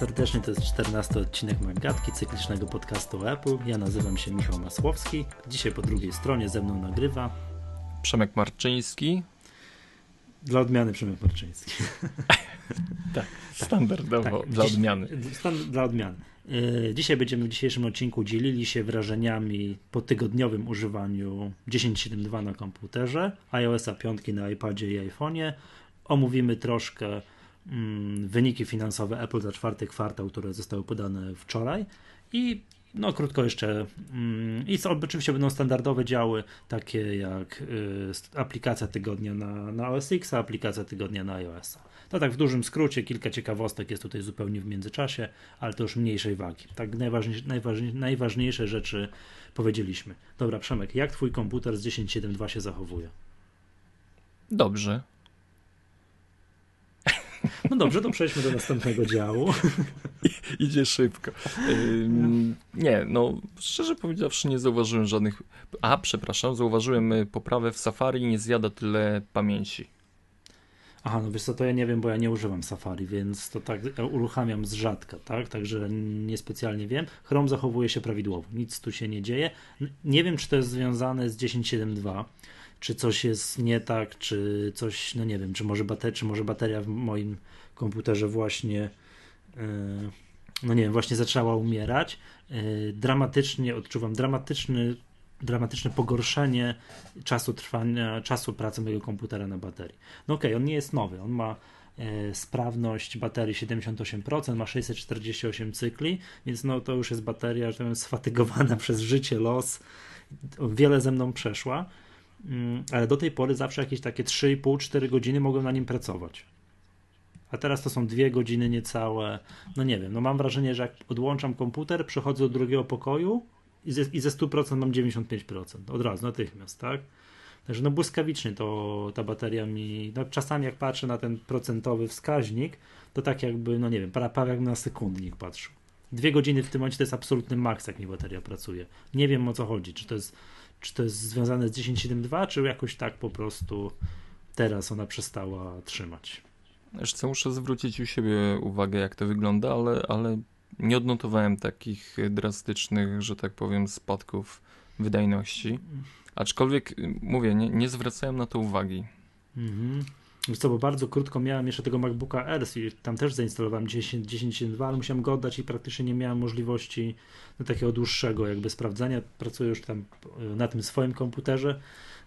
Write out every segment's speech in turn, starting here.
serdecznie, to jest 14 odcinek Magatki, cyklicznego podcastu Apple. Ja nazywam się Michał Masłowski. Dzisiaj po drugiej stronie ze mną nagrywa Przemek Marczyński. Dla odmiany Przemek Marczyński. tak, standardowo, tak, dla dziś, odmiany. Stand, dla odmiany. Yy, dzisiaj będziemy w dzisiejszym odcinku dzielili się wrażeniami po tygodniowym używaniu 10.7.2 na komputerze, iOS-a 5 na iPadzie i iPhone'ie. Omówimy troszkę wyniki finansowe Apple za czwarty kwartał, które zostały podane wczoraj i no krótko jeszcze mm, i co, oczywiście będą standardowe działy takie jak y, aplikacja tygodnia na, na OS X, aplikacja tygodnia na iOS. To tak w dużym skrócie, kilka ciekawostek jest tutaj zupełnie w międzyczasie, ale to już mniejszej wagi. Tak najważniejsze, najważniejsze, najważniejsze rzeczy powiedzieliśmy. Dobra, Przemek, jak twój komputer z 10.7.2 się zachowuje? Dobrze. No dobrze, to przejdźmy do następnego działu. Idzie szybko. nie, no szczerze powiedziawszy nie zauważyłem żadnych... A, przepraszam, zauważyłem y, poprawę w Safari nie zjada tyle pamięci. Aha, no wiesz co, to ja nie wiem, bo ja nie używam Safari, więc to tak uruchamiam z rzadka, tak? Także niespecjalnie wiem. Chrome zachowuje się prawidłowo, nic tu się nie dzieje. Nie wiem, czy to jest związane z 10.7.2, czy coś jest nie tak, czy coś, no nie wiem, czy może, bater czy może bateria w moim komputerze właśnie, yy, no nie wiem, właśnie zaczęła umierać. Yy, dramatycznie odczuwam dramatyczny, dramatyczne pogorszenie czasu trwania, czasu pracy mojego komputera na baterii. No okej, okay, on nie jest nowy, on ma yy, sprawność baterii 78%, ma 648 cykli, więc no to już jest bateria, że sfatygowana przez życie, los, wiele ze mną przeszła ale do tej pory zawsze jakieś takie 3,5-4 godziny mogłem na nim pracować. A teraz to są dwie godziny niecałe. No nie wiem, no mam wrażenie, że jak odłączam komputer, przechodzę do drugiego pokoju i ze, i ze 100% mam 95%. Od razu, natychmiast, tak? Także no błyskawicznie to ta bateria mi, no czasami jak patrzę na ten procentowy wskaźnik, to tak jakby, no nie wiem, prawie jakby na sekundnik patrzył. Dwie godziny w tym momencie to jest absolutny maks, jak mi bateria pracuje. Nie wiem o co chodzi, czy to jest czy to jest związane z 10.7.2, czy jakoś tak po prostu teraz ona przestała trzymać? Jeszcze muszę zwrócić u siebie uwagę, jak to wygląda, ale, ale nie odnotowałem takich drastycznych, że tak powiem, spadków wydajności. Aczkolwiek, mówię, nie, nie zwracałem na to uwagi. Mhm. Co, bo bardzo krótko miałem jeszcze tego MacBooka Air i tam też zainstalowałem 10.2, ale musiałem go oddać i praktycznie nie miałem możliwości no, takiego dłuższego jakby sprawdzania. Pracuję już tam e, na tym swoim komputerze,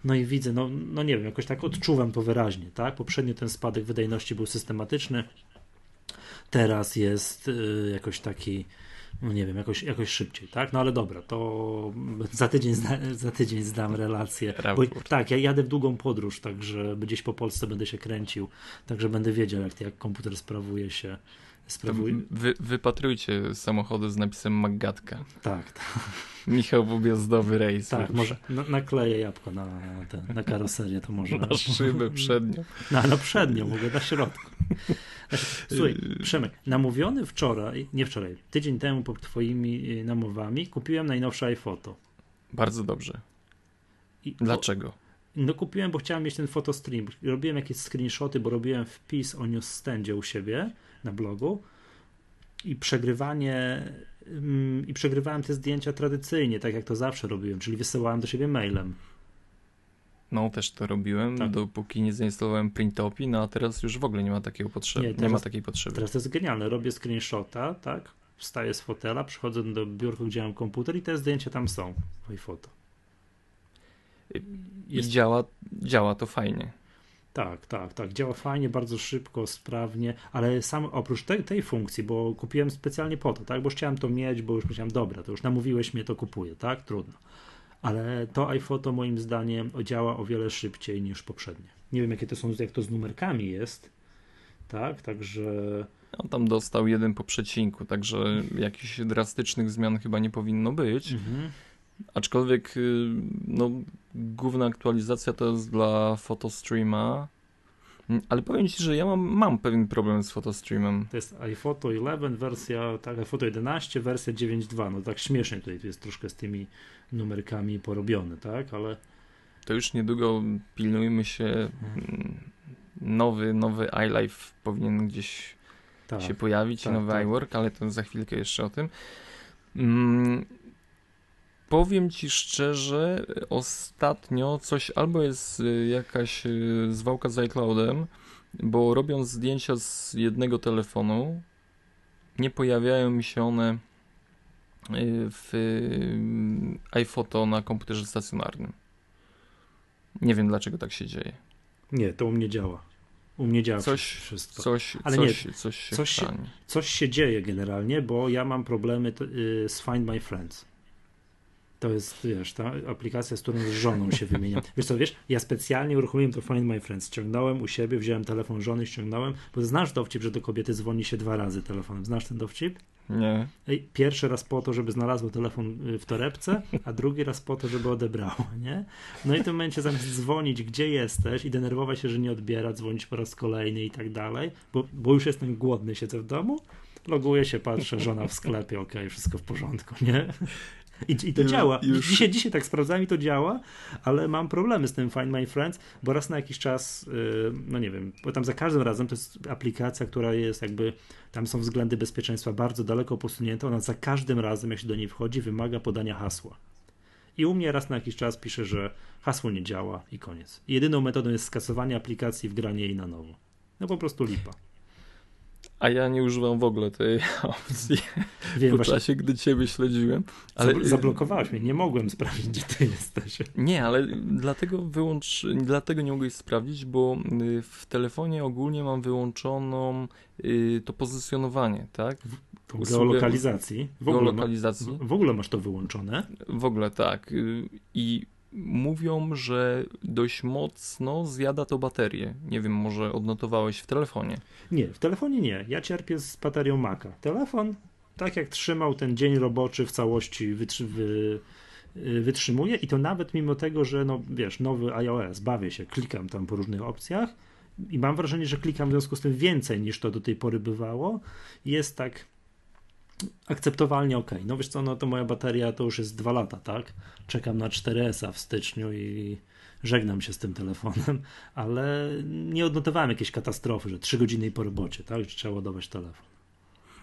no i widzę, no, no nie wiem, jakoś tak odczuwam to wyraźnie, tak? Poprzednio ten spadek wydajności był systematyczny, teraz jest y, jakoś taki no nie wiem, jakoś, jakoś szybciej, tak? No ale dobra, to za tydzień, zda, za tydzień zdam relację. Bo, tak, ja jadę w długą podróż, także gdzieś po Polsce będę się kręcił, także będę wiedział, jak, jak komputer sprawuje się. Sprawuje... Wy, wypatrujcie samochody z napisem Magatka. Tak, tak. Michał objazdowy rejs. Tak, już. może na, nakleję jabłko na, ten, na karoserię, to może. Na szybę przednią. Na, na przednią, mogę na środku. Słuchaj, Przemek, namówiony wczoraj, nie wczoraj, tydzień temu pod twoimi y, namowami kupiłem najnowsze iPhoto. Bardzo dobrze. I Dlaczego? No kupiłem, bo chciałem mieć ten fotostream. Robiłem jakieś screenshoty, bo robiłem wpis o newsstandzie u siebie na blogu i przegrywanie mm, i przegrywałem te zdjęcia tradycyjnie, tak jak to zawsze robiłem, czyli wysyłałem do siebie mailem. No, też to robiłem, tak. dopóki nie zainstalowałem Printopi, no a teraz już w ogóle nie ma takiej potrzeby. Nie, teraz, nie ma takiej potrzeby. Teraz to jest genialne. Robię screenshota, tak? Wstaję z fotela, przychodzę do biurka, gdzie mam komputer i te zdjęcia tam są w iPhoto. Jest... I działa, działa to fajnie. Tak, tak, tak. Działa fajnie, bardzo szybko, sprawnie, ale sam oprócz tej, tej funkcji, bo kupiłem specjalnie po to, tak? Bo chciałem to mieć, bo już myślałem, dobra, to już namówiłeś mnie, to kupuję, tak? Trudno ale to iPhoto moim zdaniem działa o wiele szybciej niż poprzednie. Nie wiem, jakie to są, jak to z numerkami jest, tak, także... On tam dostał jeden po przecinku, także jakichś drastycznych zmian chyba nie powinno być. Mhm. Aczkolwiek y, no, główna aktualizacja to jest dla Photostreama, mm, ale powiem Ci, że ja mam, mam pewien problem z Photostreamem. To jest iPhoto 11 wersja, tak, iPhoto 11 wersja 9.2, no tak śmiesznie tutaj jest troszkę z tymi numerkami porobione, tak, ale... To już niedługo pilnujmy się, nowy, nowy iLife powinien gdzieś tak, się pojawić, tak, nowy tak. iWork, ale to za chwilkę jeszcze o tym. Mm, powiem ci szczerze, ostatnio coś albo jest y, jakaś y, zwałka z iCloudem, bo robiąc zdjęcia z jednego telefonu, nie pojawiają mi się one y, w iPhoto na komputerze stacjonarnym. Nie wiem dlaczego tak się dzieje. Nie, to u mnie działa. U mnie działa coś, wszystko. Coś, Ale coś, nie, coś, się, coś, się, coś się dzieje generalnie, bo ja mam problemy z Find My Friends. To jest, wiesz, ta aplikacja, z którą z żoną się wymieniam. Wiesz co, wiesz, ja specjalnie uruchomiłem to Find My Friends. Ściągnąłem u siebie, wziąłem telefon żony, ściągnąłem, bo znasz dowcip, że do kobiety dzwoni się dwa razy telefonem. Znasz ten dowcip? Nie. Pierwszy raz po to, żeby znalazło telefon y, w torebce, a drugi raz po to, żeby odebrało, nie? No i w tym momencie zamiast dzwonić, gdzie jesteś i denerwować się, że nie odbiera, dzwonić po raz kolejny i tak dalej, bo, bo już jestem głodny, siedzę w domu, loguję się, patrzę, żona w sklepie, okej, okay, wszystko w porządku, nie? I, i to działa. Już. Dzisiaj, dzisiaj tak sprawdzałem i to działa, ale mam problemy z tym Find My Friends, bo raz na jakiś czas, yy, no nie wiem, bo tam za każdym razem to jest aplikacja, która jest jakby, tam są względy bezpieczeństwa bardzo daleko posunięte, ona za każdym razem, jak się do niej wchodzi, wymaga podania hasła. I u mnie raz na jakiś czas pisze, że hasło nie działa i koniec. Jedyną metodą jest skasowanie aplikacji, wgranie jej na nowo. No po prostu lipa. A ja nie używam w ogóle tej opcji Wiem, po właśnie... czasie, gdy ciebie śledziłem. Ale... Zablokowałeś mnie, nie mogłem sprawdzić, gdzie ty jesteś. Nie, ale dlatego wyłącz, dlatego nie mogłeś sprawdzić, bo y, w telefonie ogólnie mam wyłączoną y, to pozycjonowanie, tak? W geolokalizacji. W ogóle, geolokalizacji. Ma, w ogóle masz to wyłączone? W ogóle tak. Y, I mówią, że dość mocno zjada to baterię. Nie wiem, może odnotowałeś w telefonie? Nie, w telefonie nie. Ja cierpię z baterią Maca. Telefon, tak jak trzymał ten dzień roboczy w całości, wytrzy wy y, wytrzymuje i to nawet mimo tego, że no wiesz, nowy iOS, bawię się, klikam tam po różnych opcjach i mam wrażenie, że klikam w związku z tym więcej niż to do tej pory bywało. Jest tak akceptowalnie ok. No wiesz co, no to moja bateria to już jest dwa lata, tak? Czekam na 4S w styczniu i żegnam się z tym telefonem, ale nie odnotowałem jakiejś katastrofy, że 3 godziny po robocie, tak? Że trzeba ładować telefon.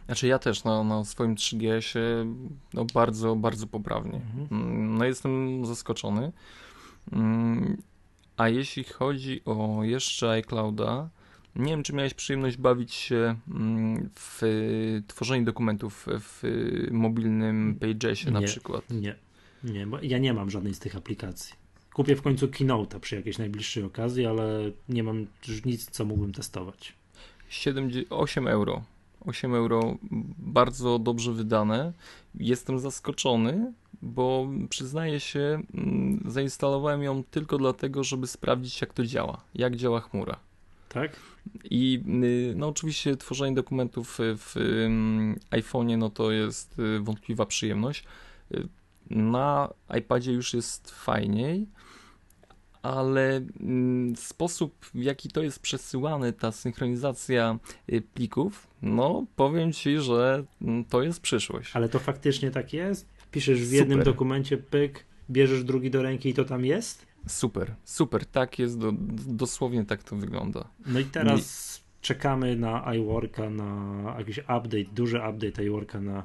Znaczy ja też na, na swoim 3GS-ie no bardzo, bardzo poprawnie. Mhm. Mm, no jestem zaskoczony. Mm, a jeśli chodzi o jeszcze iClouda, nie wiem, czy miałeś przyjemność bawić się mm, w tworzeniu dokumentów w mobilnym Pagesie na przykład. Nie, nie, bo ja nie mam żadnej z tych aplikacji. Kupię w końcu Keynote przy jakiejś najbliższej okazji, ale nie mam nic, co mógłbym testować. 7, 8 euro. 8 euro bardzo dobrze wydane. Jestem zaskoczony, bo przyznaję się, mm, zainstalowałem ją tylko dlatego, żeby sprawdzić, jak to działa, jak działa chmura. Tak? I y, no oczywiście tworzenie dokumentów w iPhone'ie no to jest y, wątpliwa przyjemność. Y, na iPadzie już jest fajniej, ale sposób w jaki to jest przesyłane, ta synchronizacja plików, no powiem Ci, że mm, to jest przyszłość. Ale to faktycznie tak jest? Piszesz w jednym Super. dokumencie pyk, bierzesz drugi do ręki i to tam jest? Super, super, tak jest, do, dosłownie tak to wygląda. No i teraz I... czekamy na iWorka, na jakiś update, duży update iWorka na,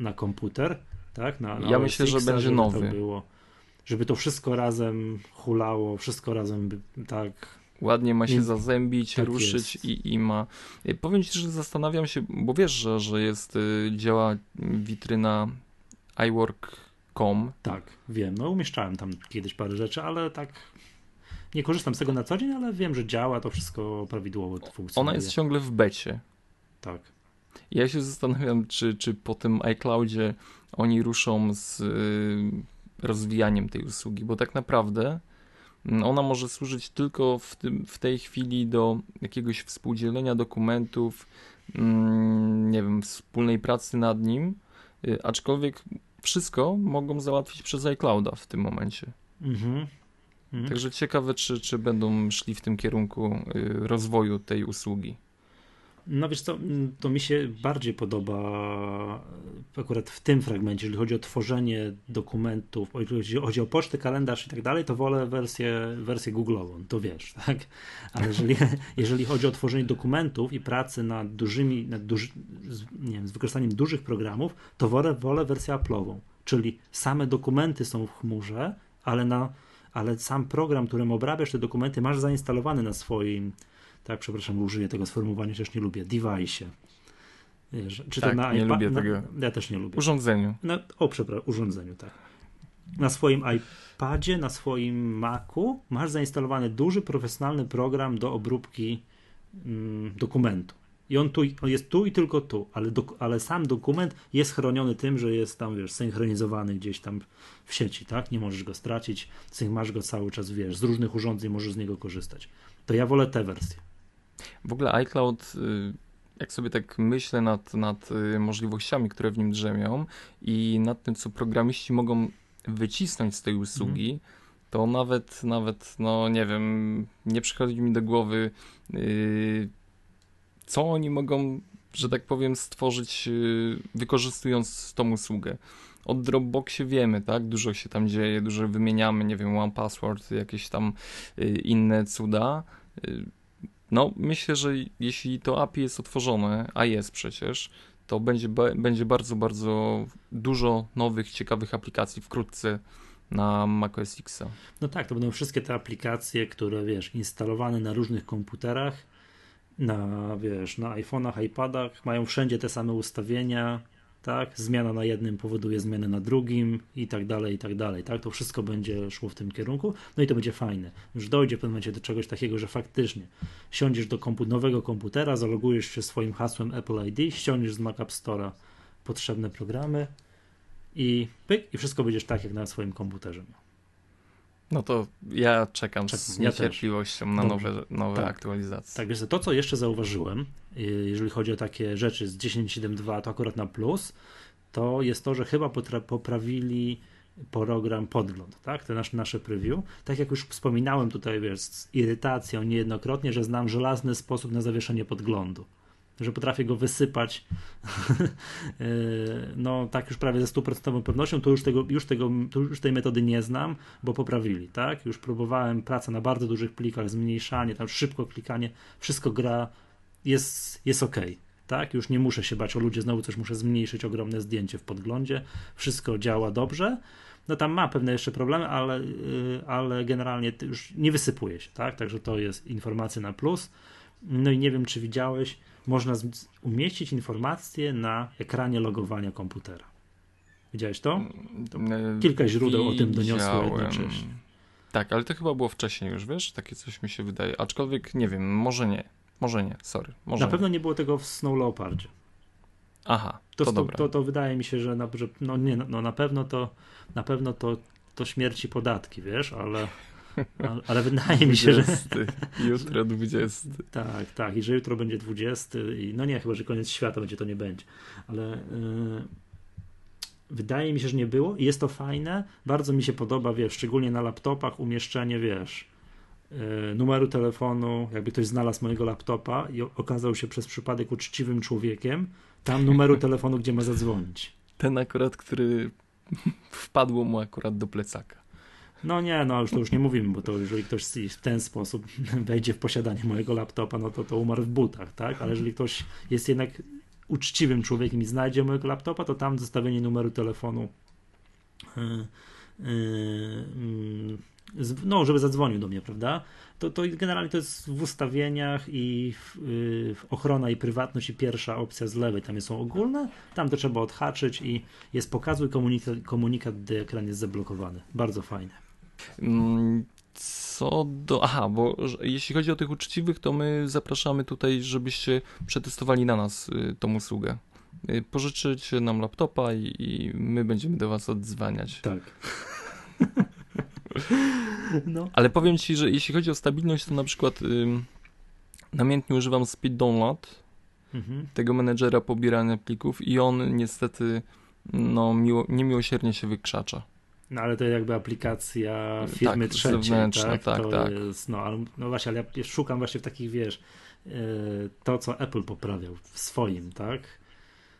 na komputer, tak? Na, na ja myślę, że będzie nowy. To było, żeby to wszystko razem hulało, wszystko razem tak... Ładnie ma się zazębić, tak ruszyć i, i ma... Powiem Ci, że zastanawiam się, bo wiesz, że, że jest, y, działa witryna iWork Com. Tak, wiem. No umieszczałem tam kiedyś parę rzeczy, ale tak nie korzystam z tego na co dzień, ale wiem, że działa, to wszystko prawidłowo funkcjonuje. Ona jest ciągle w becie. Tak. Ja się zastanawiam, czy, czy po tym iCloudzie oni ruszą z y, rozwijaniem tej usługi, bo tak naprawdę mm, ona może służyć tylko w, tym, w tej chwili do jakiegoś współdzielenia dokumentów, mm, nie wiem, wspólnej pracy nad nim, y, aczkolwiek wszystko mogą załatwić przez iClouda w tym momencie. Mhm. Mhm. Także ciekawe, czy, czy będą szli w tym kierunku y, rozwoju tej usługi. No wiesz co, to mi się bardziej podoba akurat w tym fragmencie, jeżeli chodzi o tworzenie dokumentów, jeżeli chodzi o pocztę, kalendarz i tak dalej, to wolę wersję, wersję Google'ową, to wiesz, tak? Ale jeżeli, jeżeli chodzi o tworzenie dokumentów i pracę nad dużymi, nad duży, nie wiem, z wykorzystaniem dużych programów, to wolę, wolę wersję Apple'ową, czyli same dokumenty są w chmurze, ale na ale sam program, którym obrabiasz te dokumenty, masz zainstalowany na swoim tak, przepraszam, użyję tego sformułowania, chociaż nie lubię, device. Czy tak, to na nie lubię tego. Ja też nie lubię. Urządzeniu. Na, o, przepraszam, urządzeniu, tak. Na swoim iPadzie, na swoim Macu masz zainstalowany duży, profesjonalny program do obróbki mm, dokumentu. I on, tu, on jest tu i tylko tu, ale, do, ale sam dokument jest chroniony tym, że jest tam, wiesz, synchronizowany gdzieś tam w sieci, tak? Nie możesz go stracić, masz go cały czas, wiesz, z różnych urządzeń możesz z niego korzystać. To ja wolę tę wersję. W ogóle iCloud, y, jak sobie tak myślę nad, nad y, możliwościami, które w nim drzemią i nad tym, co programiści mogą wycisnąć z tej usługi, mm. to nawet, nawet, no nie wiem, nie przychodzi mi do głowy, yy, co oni mogą, że tak powiem, stworzyć, yy, wykorzystując tą usługę. O Dropboxie wiemy, tak? Dużo się tam dzieje, dużo wymieniamy, nie wiem, One Password, jakieś tam yy, inne cuda. No, myślę, że jeśli to API jest otworzone, a jest przecież, to będzie, będzie bardzo, bardzo dużo nowych, ciekawych aplikacji wkrótce na macOS X. No tak, to będą wszystkie te aplikacje, które wiesz, instalowane na różnych komputerach, na wiesz, na iPhone'ach, iPadach, mają wszędzie te same ustawienia, tak? Zmiana na jednym powoduje zmianę na drugim i tak dalej, i tak dalej, tak? To wszystko będzie szło w tym kierunku, no i to będzie fajne. Już dojdzie w pewnym momencie do czegoś takiego, że faktycznie siądziesz do kompu nowego komputera, zalogujesz się swoim hasłem Apple ID, ściągniesz z Mac App Store'a potrzebne programy i pyk, i wszystko będziesz tak, jak na swoim komputerze No to ja czekam, czekam z niecierpliwością ja na Dobrze. nowe, nowe tak. aktualizacje. Tak, więc to, co jeszcze zauważyłem, y, jeżeli chodzi o takie rzeczy z 10.7.2, to akurat na plus, to jest to, że chyba poprawili program podgląd, tak? Te nasze, nasze preview. Tak jak już wspominałem tutaj, wiesz, z irytacją niejednokrotnie, że znam żelazny sposób na zawieszenie podglądu że potrafię go wysypać e, no tak już prawie ze stuprocentową pewnością, to już, tego, już, tego, to już tej metody nie znam, bo poprawili, tak? Już próbowałem pracę na bardzo dużych plikach, zmniejszanie, tam szybko klikanie, wszystko gra, jest, jest ok. Tak, już nie muszę się bać o ludzie, znowu coś muszę zmniejszyć ogromne zdjęcie w podglądzie. Wszystko działa dobrze. No tam ma pewne jeszcze problemy, ale, y, ale generalnie już nie wysypuje się, tak? Także to jest informacja na plus. No i nie wiem, czy widziałeś, można umieścić informacje na ekranie logowania komputera. Widziałeś to? mm, kilka źródeł o tym doniosło jednocześnie. Tak, ale to chyba było wcześniej już, wiesz? Takie coś mi się wydaje. Aczkolwiek nie wiem, może nie. Może nie, sorry. Może na nie. pewno nie było tego w Snow Leopardzie. Aha, to, to, dobra. to, to wydaje mi się, że na, że no nie, no na pewno to na pewno to, to śmierci podatki, wiesz, ale ale, ale wydaje mi się, 20. że. Jutro 20. Tak, tak. I że jutro będzie 20. I no nie, chyba, że koniec świata będzie, to nie będzie. Ale yy, wydaje mi się, że nie było. I jest to fajne. Bardzo mi się podoba, wiesz, szczególnie na laptopach umieszczenie, wiesz, yy, numeru telefonu. Jakby ktoś znalazł mojego laptopa i okazał się przez przypadek uczciwym człowiekiem, tam numeru telefonu, gdzie ma zadzwonić. Ten akurat, który wpadło mu akurat do plecaka. No nie, no już to już nie mówimy, bo to jeżeli ktoś w ten sposób wejdzie w posiadanie mojego laptopa, no to to umarł w butach, tak? Ale jeżeli ktoś jest jednak uczciwym człowiekiem i znajdzie mojego laptopa, to tam zostawienie numeru telefonu yy, yy, no, żeby zadzwonił do mnie, prawda? To, to generalnie to jest w ustawieniach i w, yy, w ochrona i prywatność i pierwsza opcja z lewej, tam są ogólne, tam to trzeba odhaczyć i jest pokazuj komunikat, komunikat gdy ekran jest zablokowany. Bardzo fajne. Mm, co do. Aha, bo jeśli chodzi o tych uczciwych, to my zapraszamy tutaj, żebyście przetestowali na nas y, tą usługę. Y, pożyczycie nam laptopa i, i my będziemy do Was odzwaniać. Tak. no. Ale powiem Ci, że jeśli chodzi o stabilność, to na przykład y, namiętnie używam Speed Download, mhm. tego menedżera pobierania plików i on niestety no, miło, niemiłosiernie się wykrzacza. No ale to jakby aplikacja firmy tak, trzeciej, tak? tak, to tak. Jest, no, ale, no właśnie, ale ja szukam właśnie w takich, wiesz, to, co Apple poprawiał w swoim, tak?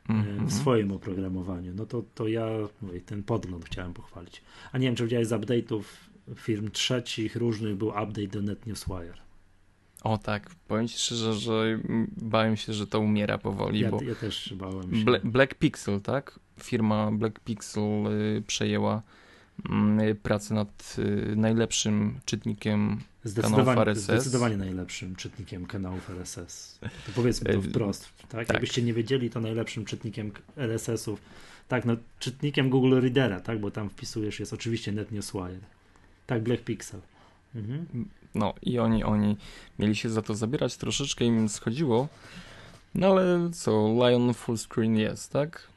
Mm w -hmm. swoim oprogramowaniu. No to, to ja mówię, ten podgląd chciałem pochwalić. A nie wiem, czy widziałeś z update'ów firm trzecich różnych był update do NetNewsWire. O tak, powiem ci szczerze, że bałem się, że to umiera powoli, ja, bo ja też bałem się. Bla Black Pixel, tak? Firma Black Pixel y, przejęła pracę nad y, najlepszym czytnikiem kanałów RSS. Zdecydowanie najlepszym czytnikiem kanałów RSS. To powiedzmy to wprost, tak? tak? Jakbyście nie wiedzieli, to najlepszym czytnikiem RSS-ów, tak, no czytnikiem Google Readera, tak? Bo tam wpisujesz, jest oczywiście NetNewsWire. Tak, Black Pixel. Mhm. No i oni, oni mieli się za to zabierać, troszeczkę im schodziło, no ale co, Lion full screen jest, tak?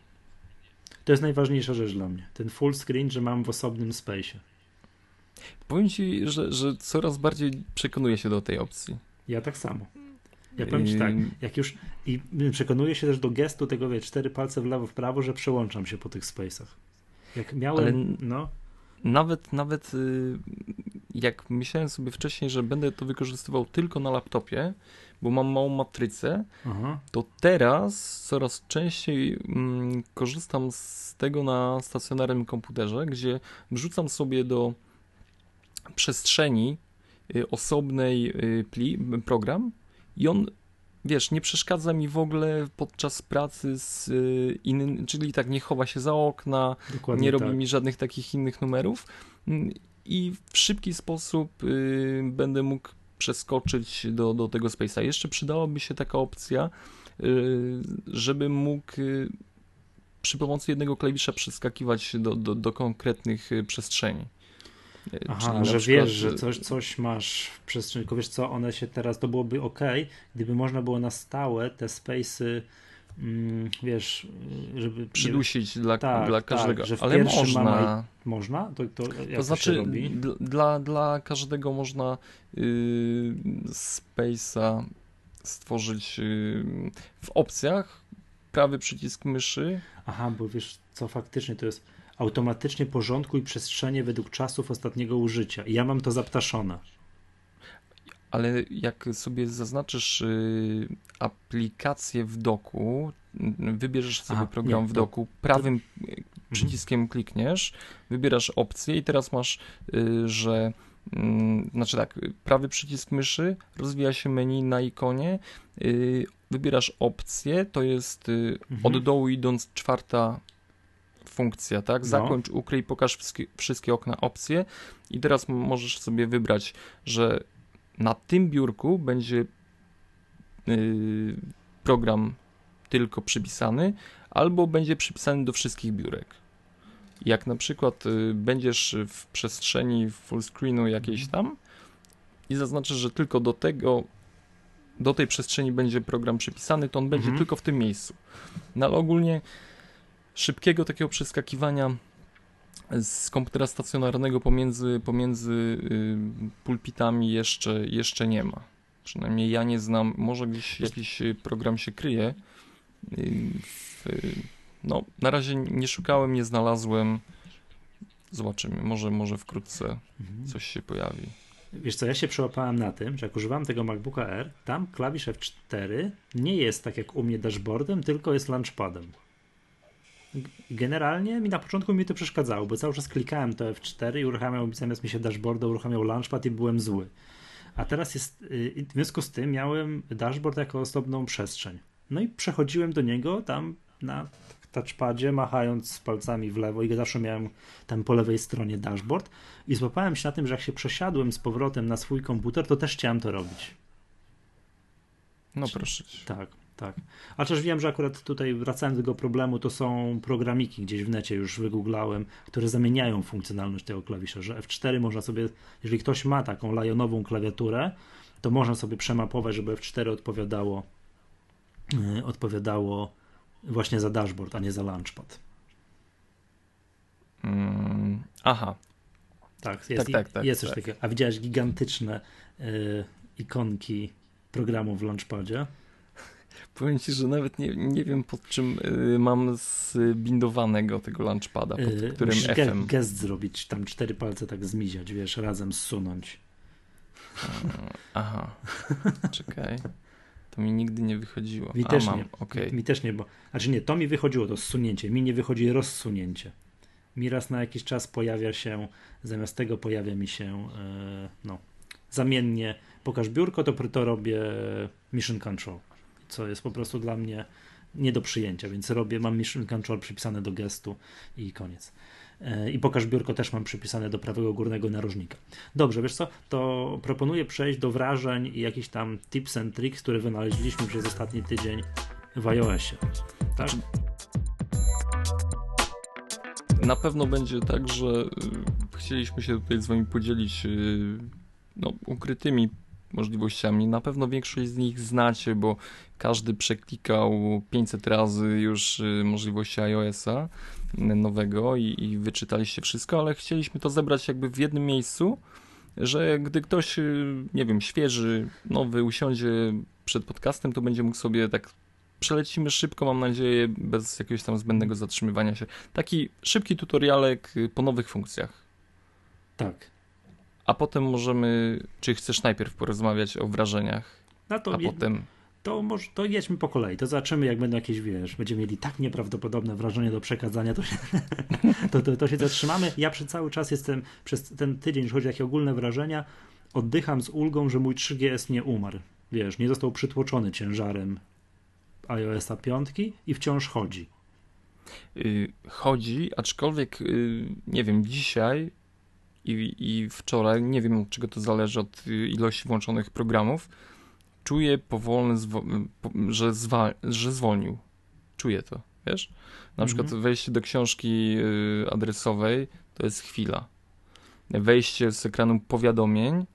To jest najważniejsza rzecz dla mnie. Ten full screen, że mam w osobnym space. Powiem ci, że, że coraz bardziej przekonuję się do tej opcji. Ja tak samo. Ja powiem ci tak, jak już i przekonuję się też do gestu tego, wie, cztery palce w lewo, w prawo, że przełączam się po tych space'ach. Jak miałem, ale... no nawet, nawet y, jak myślałem sobie wcześniej, że będę to wykorzystywał tylko na laptopie, bo mam małą matrycę, Aha. to teraz coraz częściej mm, korzystam z tego na stacjonarnym komputerze, gdzie wrzucam sobie do przestrzeni y, osobnej y, pli, program i on wiesz, nie przeszkadza mi w ogóle podczas pracy z y, innym, czyli tak nie chowa się za okna, Dokładnie nie robi tak. mi żadnych takich innych numerów mm, i w szybki sposób y, będę mógł przeskoczyć do, do tego space'a. Jeszcze przydałaby się taka opcja, y, żebym mógł y, przy pomocy jednego klawisza przeskakiwać do, do, do konkretnych y, przestrzeni. Aha, że przykład, wiesz, że coś, coś masz w przestrzeni, tylko wiesz co, one się teraz, to byłoby ok, gdyby można było na stałe te space'y wiesz, żeby... Przydusić nie, dla, tak, dla tak, każdego, tak, ale można. Mama, można? To, to, to znaczy, dla, dla każdego można yy, space'a stworzyć yy, w opcjach, prawy przycisk myszy. Aha, bo wiesz co, faktycznie to jest automatycznie porządkuj przestrzenie według czasów ostatniego użycia. I ja mam to zaptaszone. Ale jak sobie zaznaczysz y, aplikację w doku, wybierzesz sobie Aha, program nie, w doku, prawym to... Mhm. przyciskiem klikniesz, wybierasz opcję i teraz masz, y, że y, znaczy tak, prawy przycisk myszy, rozwija się menu na ikonie, y, wybierasz opcję, to jest y, mhm. od dołu idąc czwarta funkcja, tak? No. Zakończ, ukryj, pokaż wszystkie, wszystkie okna opcje i teraz możesz sobie wybrać, że na tym biurku będzie yy, program tylko przypisany, albo będzie przypisany do wszystkich biurek. Jak na przykład y, będziesz w przestrzeni full screenu jakiejś mhm. tam i zaznaczysz, że tylko do tego do tej przestrzeni będzie program przypisany, to on będzie mhm. tylko w tym miejscu. No ale ogólnie szybkiego takiego przeskakiwania z komputera stacjonarnego pomiędzy, pomiędzy y, pulpitami jeszcze, jeszcze nie ma. Przynajmniej ja nie znam, może gdzieś jakiś program się kryje. Y, w, no, na razie nie szukałem, nie znalazłem. Zobaczymy, może, może wkrótce mhm. coś się pojawi. Wiesz co, ja się przełapałem na tym, że jak używam tego MacBooka R, tam klawisz F4 nie jest tak jak u mnie dashboardem, tylko jest launchpadem generalnie mi na początku mi to przeszkadzało, bo cały czas klikałem to F4 i uruchamiał zamiast mi się dashboarda, uruchamiał launchpad i byłem zły. A teraz jest, y, w związku z tym miałem dashboard jako osobną przestrzeń. No i przechodziłem do niego tam na touchpadzie, machając palcami w lewo i zawsze miałem tam po lewej stronie dashboard i złapałem się na tym, że jak się przesiadłem z powrotem na swój komputer, to też chciałem to robić. No proszę. Tak. Tak. A też wiem, że akurat tutaj wracając do tego problemu, to są programiki gdzieś w necie, już wygooglałem, które zamieniają funkcjonalność tego klawisza, że F4 można sobie, jeżeli ktoś ma taką lionową klawiaturę, to można sobie przemapować, żeby F4 odpowiadało yy, odpowiadało właśnie za dashboard, a nie za launchpad. Mm, aha. Tak, jest, tak, tak, tak, jest coś tak. takiego. A widziałeś gigantyczne yy, ikonki programu w launchpadzie? Powiem ci, że nawet nie, nie wiem pod czym y, mam zbindowanego tego launchpada, pod y, którym Musisz FM. gest zrobić, tam cztery palce tak zmiziać, wiesz, razem zsunąć. Aha, czekaj. To mi nigdy nie wychodziło. Mi A, też mam. nie. Okay. Mi też nie, bo. Znaczy nie, to mi wychodziło, to zsunięcie. Mi nie wychodzi rozsunięcie. Mi raz na jakiś czas pojawia się, zamiast tego pojawia mi się, e, no, zamiennie pokaż biurko, to, to robię mission control, co jest po prostu dla mnie nie do przyjęcia, więc robię, mam mission control przypisane do gestu i koniec. E, I pokaż biurko też mam przypisane do prawego górnego narożnika. Dobrze, wiesz co, to proponuję przejść do wrażeń i jakichś tam tips and tricks, które wynaleźliśmy przez ostatni tydzień w iOSie. Tak? Na pewno będzie tak, że y, chcieliśmy się tutaj z wami podzielić y, no, ukrytymi możliwościami. Na pewno większość z nich znacie, bo każdy przeklikał 500 razy już y, możliwości iOS-a nowego i, i wyczytaliście wszystko, ale chcieliśmy to zebrać jakby w jednym miejscu, że gdy ktoś, nie wiem, świeży, nowy usiądzie przed podcastem, to będzie mógł sobie tak przelecimy szybko, mam nadzieję, bez jakiegoś tam zbędnego zatrzymywania się. Taki szybki tutorialek po nowych funkcjach. Tak. A potem możemy, czy chcesz najpierw porozmawiać o wrażeniach, no to a je, potem... To, może, to jedźmy po kolei, to zobaczymy jak będą jakieś, wiesz, będziemy mieli tak nieprawdopodobne wrażenie do przekazania, to się, to, to, to się zatrzymamy. Ja przez cały czas jestem, przez ten tydzień, jeśli chodzi o jakieś ogólne wrażenia, oddycham z ulgą, że mój 3GS nie umarł. Wiesz, nie został przytłoczony ciężarem iOS-a 5 i wciąż chodzi. Yy, chodzi, aczkolwiek yy, nie wiem, dzisiaj i, i wczoraj, nie wiem od czego to zależy, od ilości włączonych programów, czuję powolny, że, zwa, że zwolnił. Czuję to, wiesz? Na mhm. przykład wejście do książki y, adresowej to jest chwila. Wejście z ekranu powiadomień y,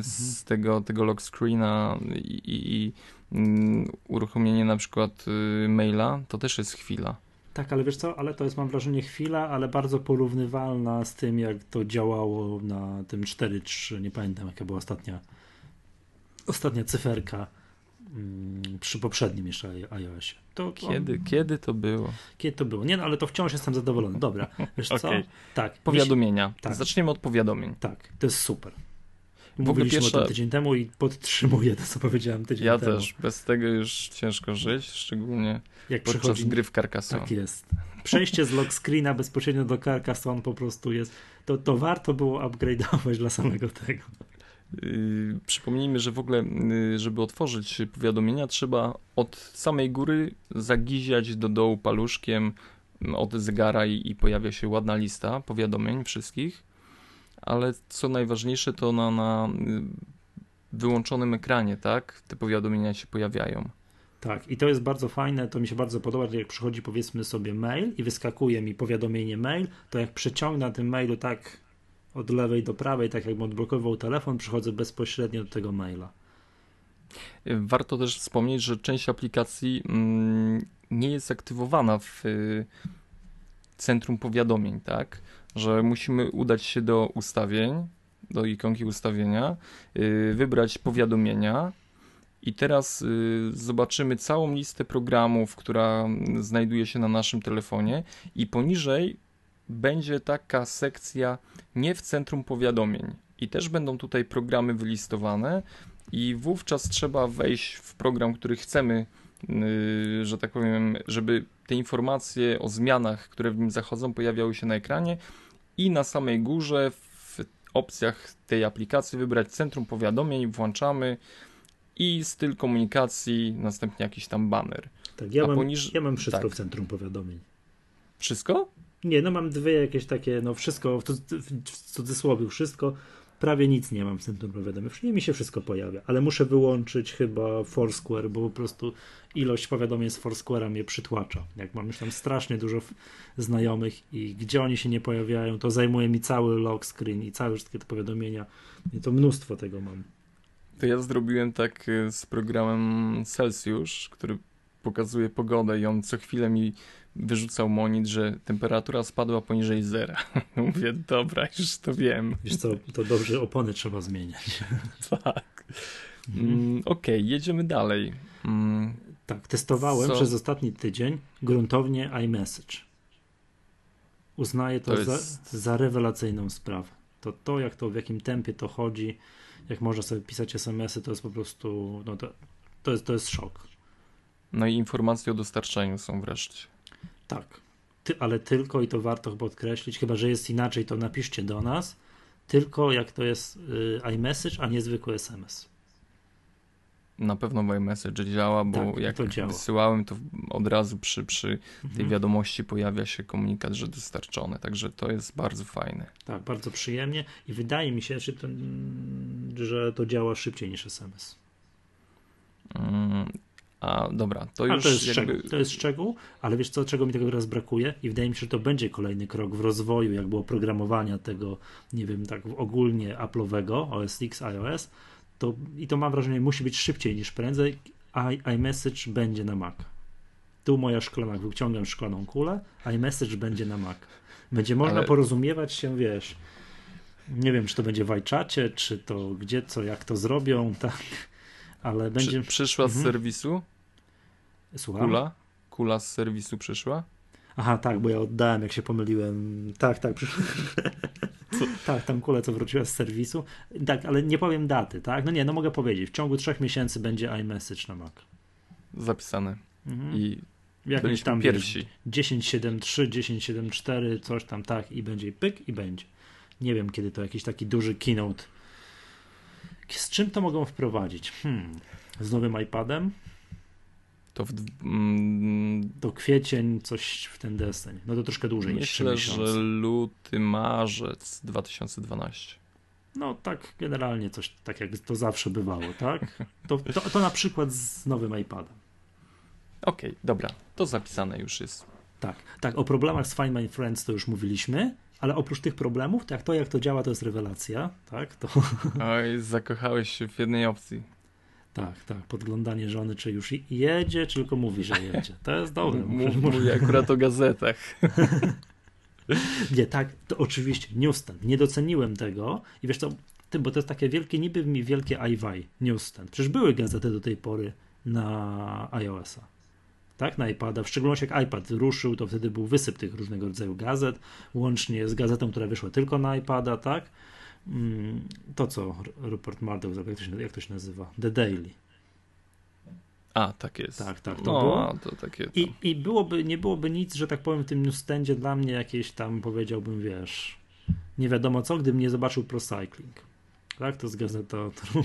z mhm. tego, tego lock screena i, i, i mm, uruchomienie na przykład y, maila to też jest chwila. Tak, ale wiesz co, ale to jest mam wrażenie chwila, ale bardzo porównywalna z tym, jak to działało na tym 4.3, nie pamiętam jaka była ostatnia ostatnia cyferka mm, przy poprzednim jeszcze iOSie. To, kiedy, on... kiedy to było? Kiedy to było? Nie, no ale to wciąż jestem zadowolony. Dobra, wiesz okay. co? Tak. Powiadomienia. Tak. Zaczniemy od powiadomień. Tak, to jest super. Mówiliśmy pierwsza... o tym tydzień temu i podtrzymuję to, co powiedziałem tydzień ja temu. Ja też. Bez tego już ciężko żyć, szczególnie Jak podczas przychodzi... gry w Carcassonne. Tak jest. Przejście z lock screena bezpośrednio do Carcassonne po prostu jest, to, to warto było upgrade'ować dla samego tego. Yy, przypomnijmy, że w ogóle, yy, żeby otworzyć powiadomienia, trzeba od samej góry zagiziać do dołu paluszkiem mm, od zegara i, i pojawia się ładna lista powiadomień wszystkich. Ale co najważniejsze, to na, na yy, wyłączonym ekranie, tak? Te powiadomienia się pojawiają. Tak, i to jest bardzo fajne, to mi się bardzo podoba, że jak przychodzi powiedzmy sobie mail i wyskakuje mi powiadomienie mail, to jak przeciągnę na tym mailu tak od lewej do prawej, tak jakbym odblokował telefon, przychodzę bezpośrednio do tego maila. Warto też wspomnieć, że część aplikacji mm, nie jest aktywowana w y, centrum powiadomień, tak? Że musimy udać się do ustawień, do ikonki ustawienia, y, wybrać powiadomienia i teraz y, zobaczymy całą listę programów, która znajduje się na naszym telefonie i poniżej będzie taka sekcja nie w centrum powiadomień. I też będą tutaj programy wylistowane, i wówczas trzeba wejść w program, który chcemy, yy, że tak powiem, żeby te informacje o zmianach, które w nim zachodzą, pojawiały się na ekranie. I na samej górze w opcjach tej aplikacji wybrać centrum powiadomień, włączamy i styl komunikacji, następnie jakiś tam banner. Tak, ja, mam, poniż... ja mam wszystko tak. w centrum powiadomień. Wszystko? Nie, no mam dwie jakieś takie, no wszystko, w cudzysłowie wszystko, prawie nic nie mam w centrum powiadomień. Nie mi się wszystko pojawia, ale muszę wyłączyć chyba Foursquare, bo po prostu ilość powiadomień z Foursquare'a mnie przytłacza. Jak mam już tam strasznie dużo znajomych i gdzie oni się nie pojawiają, to zajmuje mi cały lock screen i całe wszystkie te powiadomienia. I to mnóstwo tego mam. To ja zrobiłem tak y, z programem Celsius, który pokazuje pogodę i on co chwilę mi wyrzucał monit, że temperatura spadła poniżej zera. Mówię, dobra, już to wiem. Wiesz co, to dobrze opony trzeba zmieniać. tak. Mm, Okej, okay, jedziemy dalej. Mm, tak, testowałem co? przez ostatni tydzień gruntownie iMessage. Uznaję to, to jest... za, za rewelacyjną sprawę. To to, jak to, w jakim tempie to chodzi jak można sobie pisać SMS-y, to jest po prostu, no to, to, jest, to jest szok. No i informacje o dostarczeniu są wreszcie. Tak, Ty, ale tylko i to warto chyba podkreślić, chyba że jest inaczej, to napiszcie do nas, tylko jak to jest y, iMessage, a nie zwykły SMS. Na pewno iMessage działa, bo Tak, jak to działa. wysyłałem, to od razu przy, przy tej Mhm. wiadomości pojawia się komunikat, że dostarczone, także to jest bardzo fajne. Tak, bardzo przyjemnie i wydaje mi się, że to, że to działa szybciej niż SMS. Mm, A dobra, to już to jest, jakby... szczegół, to jest szczegół, ale wiesz co, czego mi tego teraz brakuje i wydaje mi się, że to będzie kolejny krok w rozwoju jakby oprogramowania tego, nie wiem, tak ogólnie Apple'owego, OS X, iOS, to, i to mam wrażenie musi być szybciej niż prędzej, a iMessage będzie na Mac. Tu moja szklana, wyciągam szklaną kulę, iMessage będzie na Mac. Będzie można Ale- porozumiewać się, wiesz, nie wiem, czy to będzie w iChacie, czy to gdzie, co, jak to zrobią, tak, ale będzie... Przy, przyszła z Mhm. serwisu Słucham? kula? Kula z serwisu przyszła? Aha, tak, bo ja oddałem, jak się pomyliłem. Tak, tak, przyszło. tak, tam kulę, co wróciła z serwisu. Tak, ale nie powiem daty, tak? No nie, no mogę powiedzieć. W ciągu trzech miesięcy będzie iMessage na Mac. Zapisane. Mhm. I Jakieś tam pierwsi. wiesz, 10.7.3, 10.7.4, coś tam tak i będzie pyk i będzie. Nie wiem, kiedy to jakiś taki duży keynote. Z czym to mogą wprowadzić? Hmm. Z nowym iPadem? To w, mm, To kwiecień, coś w ten deseń. No to troszkę dłużej niż 3 myślę, miesiące. że luty, marzec 2012. No tak, generalnie coś tak jak to zawsze bywało, tak? To, to, to na przykład z nowym iPadem. Okej, dobra, to zapisane już jest. Tak, tak, o problemach z Find My Friends to już mówiliśmy, ale oprócz tych problemów, tak to jak to działa, to jest rewelacja, tak? To, Oj, zakochałeś się w jednej opcji. Tak, tak, podglądanie żony, czy już jedzie, czy tylko mówi, że jedzie. To jest dobre. Mów, mówię akurat o gazetach. Nie, tak, to oczywiście, newsstand. Nie doceniłem tego i wiesz co, ty, bo to jest takie wielkie, niby mi wielkie iWi, newsstand. Przecież były gazety do tej pory na iOS-a. Tak, na iPada. W szczególności jak iPad ruszył, to wtedy był wysyp tych różnego rodzaju gazet, łącznie z gazetą, która wyszła tylko na iPada, tak? Mm, To, co Rupert Murdoch zrobił, jak to się, jak to się nazywa? The Daily. A, tak jest. Tak, tak, to no, było. to takie. I, I byłoby, nie byłoby nic, że tak powiem, w tym newsstandzie dla mnie jakieś tam, powiedziałbym, wiesz, nie wiadomo co, gdybym nie zobaczył Procycling. Tak, to jest gazeta, którą,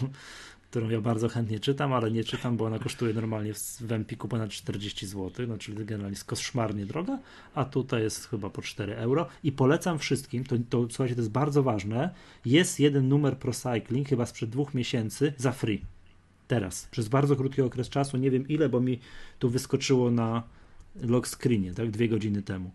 którą ja bardzo chętnie czytam, ale nie czytam, bo ona kosztuje normalnie w, Empiku ponad 40 zł, no czyli generalnie jest koszmarnie droga, a tutaj jest chyba po 4 euro i polecam wszystkim, to, to słuchajcie, to jest bardzo ważne, jest jeden numer Procycling, chyba sprzed dwóch miesięcy, za free. Teraz, przez bardzo krótki okres czasu, nie wiem ile, bo mi tu wyskoczyło na lock screenie, tak, dwie godziny temu.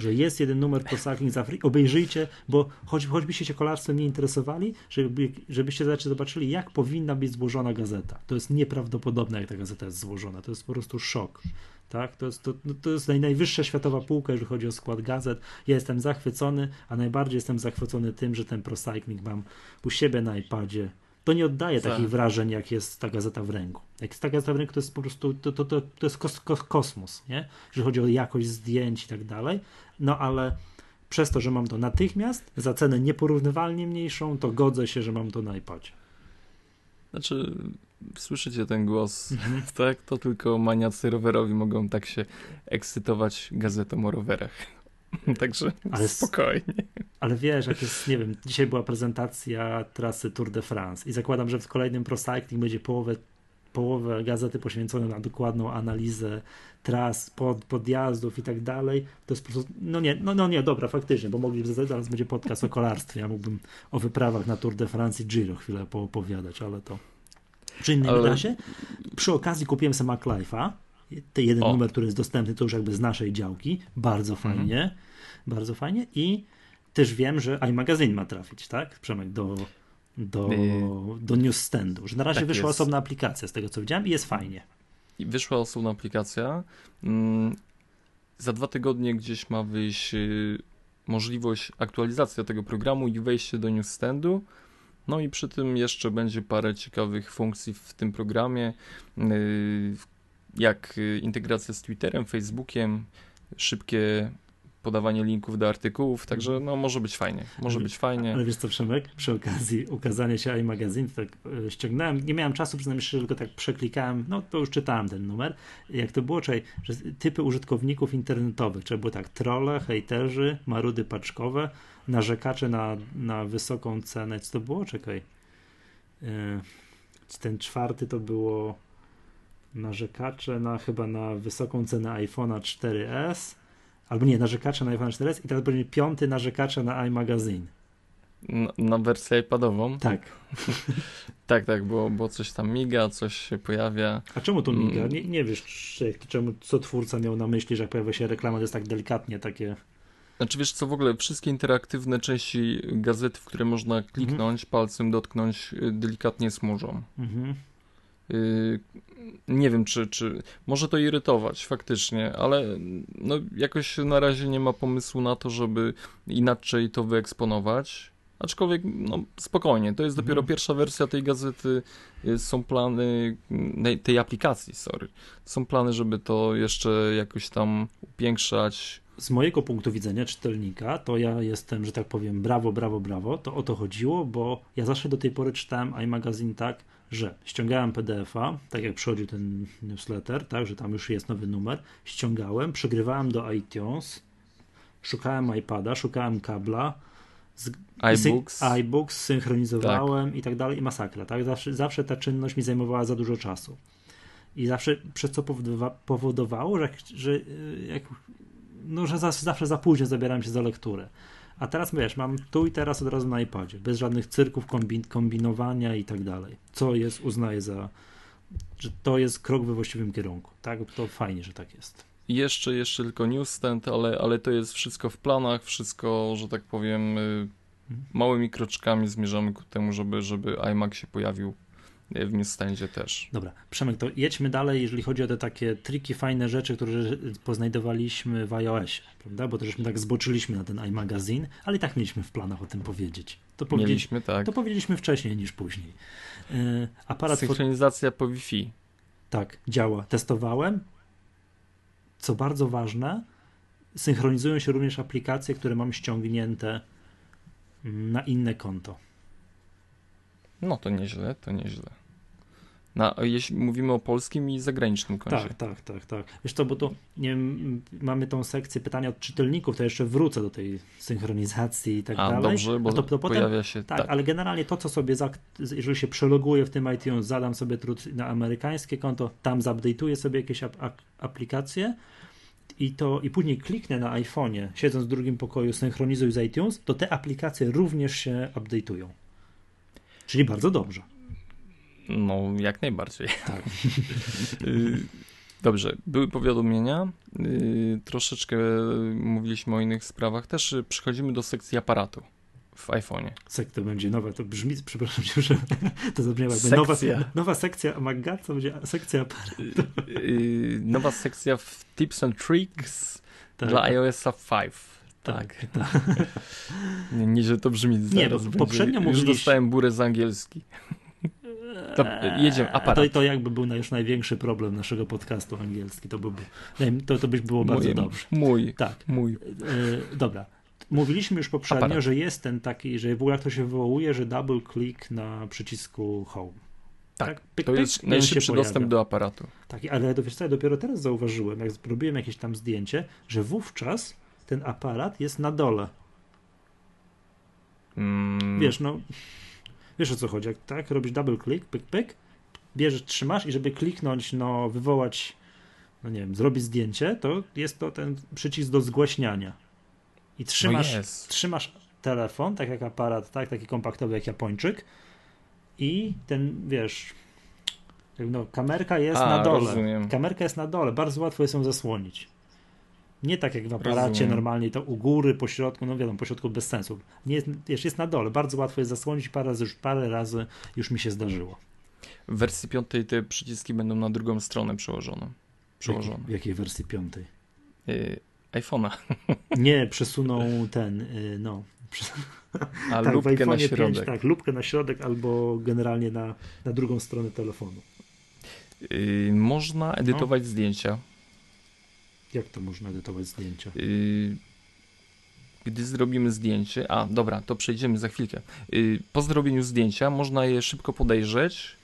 Że jest jeden numer Procycling za free. Obejrzyjcie, bo choć, choćbyście się kolarstwem nie interesowali, żeby, żebyście zobaczyli, jak powinna być złożona gazeta. To jest nieprawdopodobne, jak ta gazeta jest złożona. To jest po prostu szok. Tak? To, jest, to, no, to jest naj, najwyższa światowa półka, jeżeli chodzi o skład gazet. Ja jestem zachwycony, a najbardziej jestem zachwycony tym, że ten Procycling mam u siebie na iPadzie. To nie oddaje Tak. takich wrażeń, jak jest ta gazeta w ręku. Jak jest ta gazeta w ręku, to jest po prostu to, to, to, to jest kos, kos, kosmos, nie? Jeżeli chodzi o jakość zdjęć i tak dalej. No ale przez to, że mam to natychmiast, za cenę nieporównywalnie mniejszą, to godzę się, że mam to na iPadzie. Znaczy, słyszycie ten głos, Mhm. tak? To tylko maniacy rowerowi mogą tak się ekscytować gazetą o rowerach. Także Ale spokojnie. Ale wiesz, jak jest, nie wiem, dzisiaj była prezentacja trasy Tour de France i zakładam, że w kolejnym Procycling będzie połowę, połowę gazety poświęcone na dokładną analizę tras, pod, podjazdów i tak dalej. To jest po prostu, no nie, no, no nie, dobra, faktycznie, bo mogliby, zaraz będzie podcast o kolarstwie, ja mógłbym o wyprawach na Tour de France i Giro chwilę poopowiadać, ale to przy innym Ale- razie. Przy okazji kupiłem sobie MacLife'a, ten jeden O. numer, który jest dostępny, to już jakby z naszej działki, bardzo Mhm. fajnie, bardzo fajnie i też wiem, że iMagazine ma trafić, tak, Przemek, do, do, Y- do newsstandu, że na razie tak wyszła jest. osobna aplikacja z tego, co widziałem i jest fajnie. I wyszła osobna aplikacja. Mm, Za dwa tygodnie gdzieś ma wyjść y, możliwość aktualizacji tego programu i wejście do newsstandu. No i przy tym jeszcze będzie parę ciekawych funkcji w tym programie, y, jak integracja z Twitterem, Facebookiem, szybkie podawanie linków do artykułów, także no może być fajnie, może być fajnie. Ale wiesz co, Przemek, przy okazji ukazania się iMagazine, tak e, ściągnąłem, nie miałem czasu, przynajmniej szczerze, tylko tak przeklikałem, no to już czytałem ten numer. Jak to było, czyli, że typy użytkowników internetowych, czyli było tak, trolle, hejterzy, marudy paczkowe, narzekacze na, na wysoką cenę, co to było? Czekaj. E, ten czwarty to było narzekacze na chyba na wysoką cenę iPhone'a 4S, albo nie, narzekacze na iPhone 4S i teraz będzie piąty narzekacze na iMagazine. Na, na wersję iPadową. Tak. Tak, tak, bo, bo coś tam miga, coś się pojawia. A czemu to miga? Mm. Nie, nie wiesz, czemu, co twórca miał na myśli, że jak pojawia się reklama, to jest tak delikatnie takie. Znaczy wiesz co, w ogóle wszystkie interaktywne części gazety, w które można kliknąć, palcem dotknąć, y, delikatnie smużą. Mhm. Yy, nie wiem, czy, czy może to irytować faktycznie, ale no, jakoś na razie nie ma pomysłu na to, żeby inaczej to wyeksponować. Aczkolwiek, no spokojnie, to jest Mhm. dopiero pierwsza wersja tej gazety. y, Są plany, nej- tej aplikacji, sorry. Są plany, żeby to jeszcze jakoś tam upiększać. Z mojego punktu widzenia czytelnika, to ja jestem, że tak powiem, brawo, brawo, brawo. To o to chodziło, bo ja zawsze do tej pory czytałem iMagazine tak, że ściągałem PDF-a, tak jak przychodził ten newsletter, tak, że tam już jest nowy numer, ściągałem, przygrywałem do iTunes, szukałem iPada, szukałem kabla, z, iBooks. IBooks, synchronizowałem i tak dalej, i masakra, tak? Zawsze, zawsze ta czynność mi zajmowała za dużo czasu. I zawsze, przez co powodowa, powodowało, że, że, y, jak, no, że zawsze, zawsze za późno zabierałem się za lekturę. A teraz wiesz, mam tu i teraz od razu na iPadzie, bez żadnych cyrków, kombin, kombinowania i tak dalej. Co jest, uznaję za, że to jest krok we właściwym kierunku. Tak, to fajnie, że tak jest. Jeszcze, jeszcze tylko newsstand, ale, ale to jest wszystko w planach, wszystko, że tak powiem, y, małymi kroczkami zmierzamy ku temu, żeby, żeby iMac się pojawił w newsstandzie też. Dobra, Przemek, to jedźmy dalej, jeżeli chodzi o te takie triki, fajne rzeczy, które poznajdowaliśmy w iOSie, prawda? Bo to żeśmy tak zboczyliśmy na ten iMagazine, ale i tak mieliśmy w planach o tym powiedzieć. To, powiedzi- Mieliśmy, tak. to powiedzieliśmy wcześniej niż później. Yy, aparat Synchronizacja po Wi-Fi. tak, działa. Testowałem. Co bardzo ważne, synchronizują się również aplikacje, które mam ściągnięte na inne konto. No to nieźle, to nieźle. Na, jeśli mówimy o polskim i zagranicznym koncie. Tak, tak, tak, tak. Wiesz co, bo to nie wiem, mamy tą sekcję pytania od czytelników, to jeszcze wrócę do tej synchronizacji i tak A, dalej. dobrze, bo A to, to potem, pojawia się... tak, Tak, ale generalnie to, co sobie, za, jeżeli się przeloguję w tym iTunes, zadam sobie trud na amerykańskie konto, tam zupdate'uję sobie jakieś ap- aplikacje i to i później kliknę na iPhone'ie, siedząc w drugim pokoju, synchronizuj z iTunes, to te aplikacje również się update'ują. Czyli bardzo dobrze. No, jak najbardziej. Tak. Y, Dobrze, były powiadomienia, y, troszeczkę mówiliśmy o innych sprawach, też y, przechodzimy do sekcji aparatu w iPhone'ie. Sek to będzie nowe, to brzmi, przepraszam cię, że to zabrzmiało jakby nowa, Sekcja. nowa sekcja Magga, to będzie sekcja aparatu. Nowa sekcja w Tips and Tricks Tak, dla tak. iOSa 5. Tak, Nie, nie, że to brzmi zaraz bo będzie. poprzednio Już dostałem burę z angielski. Dobra, jedziemy, A to, aparat. to jakby był już największy problem naszego podcastu angielski, to byłby, to, to by było bardzo mój, dobrze. Mój, Tak, mój. e, dobra. Mówiliśmy już poprzednio, Aparat. że jest ten taki, że w ogóle jak to się wywołuje, że double click na przycisku home. Tak, Pyk, To pyk, jest on najszybszy dostęp do aparatu. Tak, ale to wiesz co, ja dopiero teraz zauważyłem, jak zrobiłem jakieś tam zdjęcie, że wówczas ten aparat jest na dole. Mm, Wiesz, no, wiesz o co chodzi, jak tak, robisz double click, pyk, pyk, bierzesz, trzymasz i żeby kliknąć, no, wywołać, no nie wiem, zrobić zdjęcie, to jest to ten przycisk do zgłaśniania. I trzymasz, no trzymasz telefon, tak jak aparat, tak, taki kompaktowy jak Japończyk i ten, wiesz, no, kamerka jest A, na dole. rozumiem. Kamerka jest na dole, bardzo łatwo jest ją zasłonić. Nie tak jak w aparacie Rozumiem. normalnie, to u góry, po środku, no wiadomo, po środku bez sensu. Nie jest, wiesz, jest na dole, bardzo łatwo jest zasłonić, parę razy, już, parę razy już mi się zdarzyło. W wersji piątej te przyciski będą na drugą stronę przełożone. Przełożone. W jakiej wersji piątej? Y, iPhone'a. Nie, przesunął ten, y, no. A tak, w lubkę na środek. 5, tak, lubkę na środek albo generalnie na, na drugą stronę telefonu. Y, można edytować zdjęcia. Jak to można edytować zdjęcia? Y, gdy zrobimy zdjęcie, a dobra, to przejdziemy za chwilkę. Y, po zrobieniu zdjęcia można je szybko podejrzeć,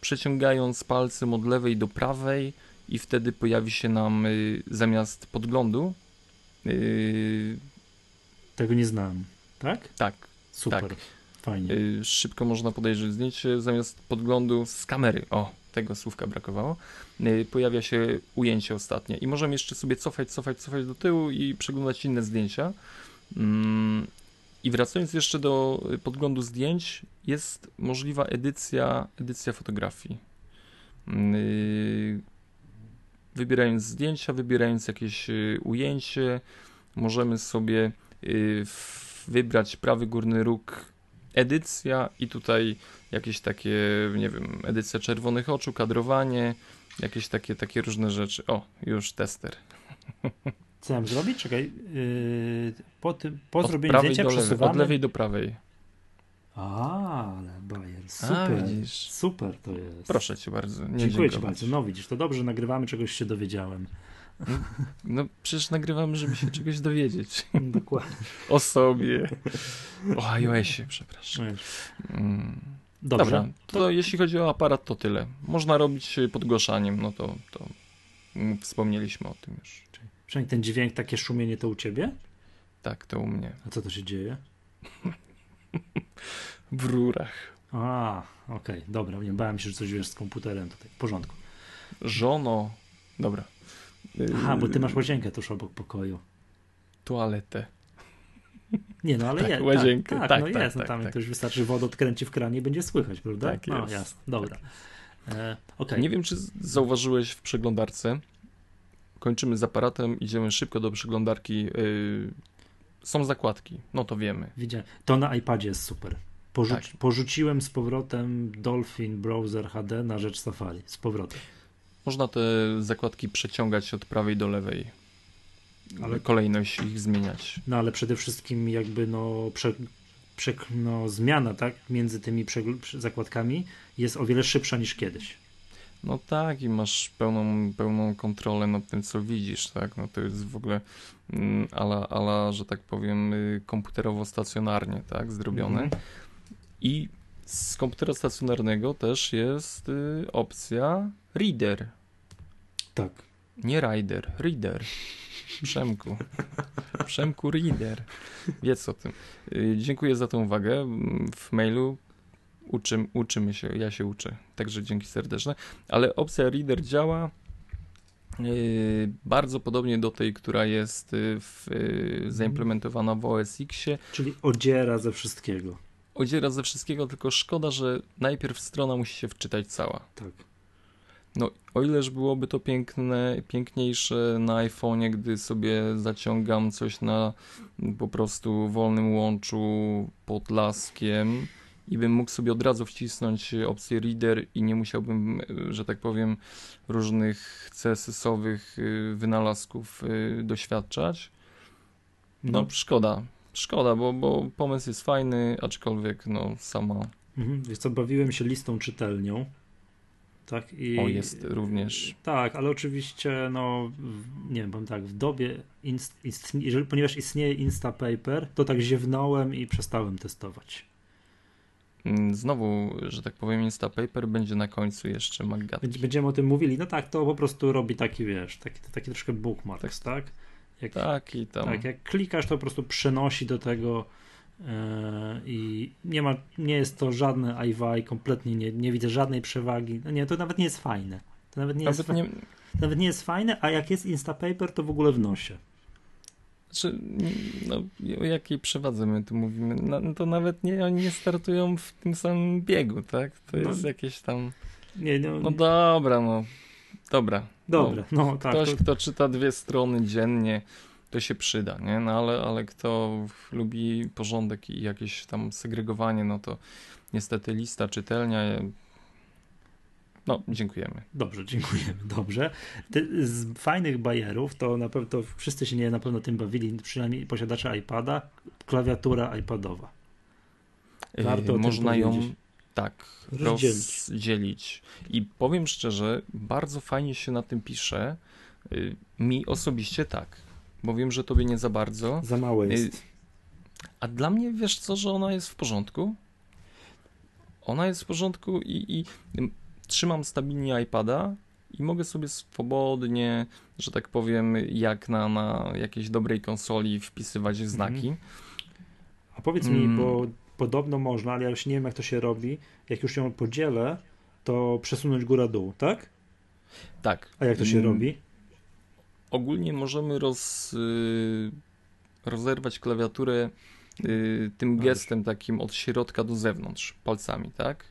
przeciągając palcem od lewej do prawej i wtedy pojawi się nam y, zamiast podglądu. y, Tego nie znam. Tak? tak, Super. Tak. Fajnie. y, szybko można podejrzeć zdjęcie zamiast podglądu z kamery. O, tego słówka brakowało. Y, pojawia się ujęcie ostatnie i możemy jeszcze sobie cofać, cofać, cofać do tyłu i przeglądać inne zdjęcia. Mm, I wracając jeszcze do podglądu zdjęć, jest możliwa edycja, edycja fotografii. Y, Wybierając zdjęcia, wybierając jakieś y, ujęcie, możemy sobie wybrać prawy górny róg edycja i tutaj jakieś takie, nie wiem, edycja czerwonych oczu, kadrowanie, jakieś takie, takie różne rzeczy. O, już tester. Co mam zrobić? Czekaj. Yy, po tym, po Od zrobieniu zdjęcia przesuwamy. od lewej do prawej. A, ale bajer. A, Super. widzisz. Super to jest. Proszę cię bardzo. Nie Dziękuję ci bardzo. No widzisz, to dobrze nagrywamy, czegoś się dowiedziałem. No przecież nagrywamy, żeby się czegoś dowiedzieć. Dokładnie. O sobie. O iOSie, przepraszam. Mm. Dobrze. Dobra, to, jeśli chodzi o aparat, to tyle. Można robić y, podgłaszaniem, no to, to wspomnieliśmy o tym już. Przynajmniej ten dźwięk, takie szumienie to u ciebie? Tak, to u mnie. A co to się dzieje? W rurach. A, okej, dobra. Nie bałem się, że coś wiesz z komputerem tutaj. W porządku. Żono. Dobra. Y, Aha, bo ty masz łazienkę tuż obok pokoju. Toaletę. Nie, no ale Tak, jest. łazienkę. Tak, Tak, no tak, jest. no tak, tam tak. ktoś wystarczy wodę odkręci w kranie i będzie słychać, prawda? Tak No, jest. jasne. Dobra. E, okej. Nie wiem, czy zauważyłeś w przeglądarce. Kończymy z aparatem, idziemy szybko do przeglądarki. y, są zakładki, no to wiemy. Widziałem. To na iPadzie jest super. Tak. Porzuciłem z powrotem Dolphin Browser HD na rzecz Safari. Z powrotem. Można te zakładki przeciągać od prawej do lewej. Ale- kolejność ich zmieniać. No ale przede wszystkim jakby no, prze, prze, no zmiana tak między tymi przy- zakładkami jest o wiele szybsza niż kiedyś. No tak, i masz pełną, pełną kontrolę nad tym, co widzisz, tak? No to jest w ogóle mm, ala, ala że tak powiem, y, komputerowo-stacjonarnie, tak? Zrobione. Mhm. I z komputera stacjonarnego też jest y, opcja Reader. Tak. Nie Rider, Reader. Przemku. Przemku Reader. Wiedz o tym. Y, Dziękuję za tą uwagę. W mailu uczym, uczymy się, ja się uczę. Także dzięki serdeczne. Ale opcja Reader działa y, bardzo podobnie do tej, która jest y, w, y, zaimplementowana w OS Xie. Czyli odziera ze wszystkiego. Odziera ze wszystkiego, tylko szkoda, że najpierw strona musi się wczytać cała. Tak. No, o ileż byłoby to piękne, piękniejsze na iPhone'ie, gdy sobie zaciągam coś na po prostu wolnym łączu pod laskiem i bym mógł sobie od razu wcisnąć opcję Reader i nie musiałbym, że tak powiem, różnych CSS-owych y, wynalazków y, doświadczać. No, szkoda. Szkoda, bo, bo pomysł jest fajny, aczkolwiek no sama Mhm. Wiesz co, bawiłem się listą czytelnią. Tak i... o jest również Tak, ale oczywiście, no, nie wiem, powiem tak, w dobie, inst, istnie, jeżeli, ponieważ istnieje Instapaper, to tak ziewnąłem i przestałem testować. Mm, Znowu, że tak powiem, Instapaper będzie na końcu jeszcze Maggatki. Będzie- Będziemy o tym mówili. No tak, to po prostu robi taki, wiesz, taki, taki troszkę bookmarks, tak? Jak, Tak, i tam. tak, jak klikasz, to po prostu przenosi do tego i nie ma, nie jest to żadne iWi, kompletnie nie, nie widzę żadnej przewagi. No nie, to nawet nie jest fajne. To nawet nie, jest, Nawet fa- nie, nawet nie jest fajne, a jak jest Instapaper, to w ogóle w nosie. znaczy, no, o jakiej przewadze my tu mówimy? No, no to nawet nie, oni nie startują w tym samym biegu, tak? To No. jest jakieś tam. Nie, no, No dobra, no. Dobra. Dobra, no, tak. Ktoś, to, kto czyta dwie strony dziennie, to się przyda, nie? No ale, ale kto lubi porządek i jakieś tam segregowanie, no to niestety lista, czytelnia. No, dziękujemy. Dobrze, dziękujemy. Dobrze. Ty, z fajnych bajerów to na pewno to wszyscy się nie na pewno tym bawili, przynajmniej posiadacze iPada, klawiatura iPadowa. Warto o tym Można ją tak Rozdzielić. rozdzielić. I powiem szczerze, bardzo fajnie się na tym pisze. Y, Mi osobiście tak, bo wiem, że tobie nie za bardzo. Za małe Y, jest. A dla mnie wiesz co, że ona jest w porządku? Ona jest w porządku i, i trzymam stabilnie iPada i mogę sobie swobodnie, że tak powiem, jak na, na jakiejś dobrej konsoli wpisywać znaki. Mhm. A powiedz mi, mm. bo podobno można, ale ja już nie wiem jak to się robi, jak już ją podzielę, to przesunąć góra-dół, tak? Tak. A jak to się mm. robi? Ogólnie możemy roz, y, rozerwać klawiaturę y, tym gestem takim od środka do zewnątrz, palcami, tak?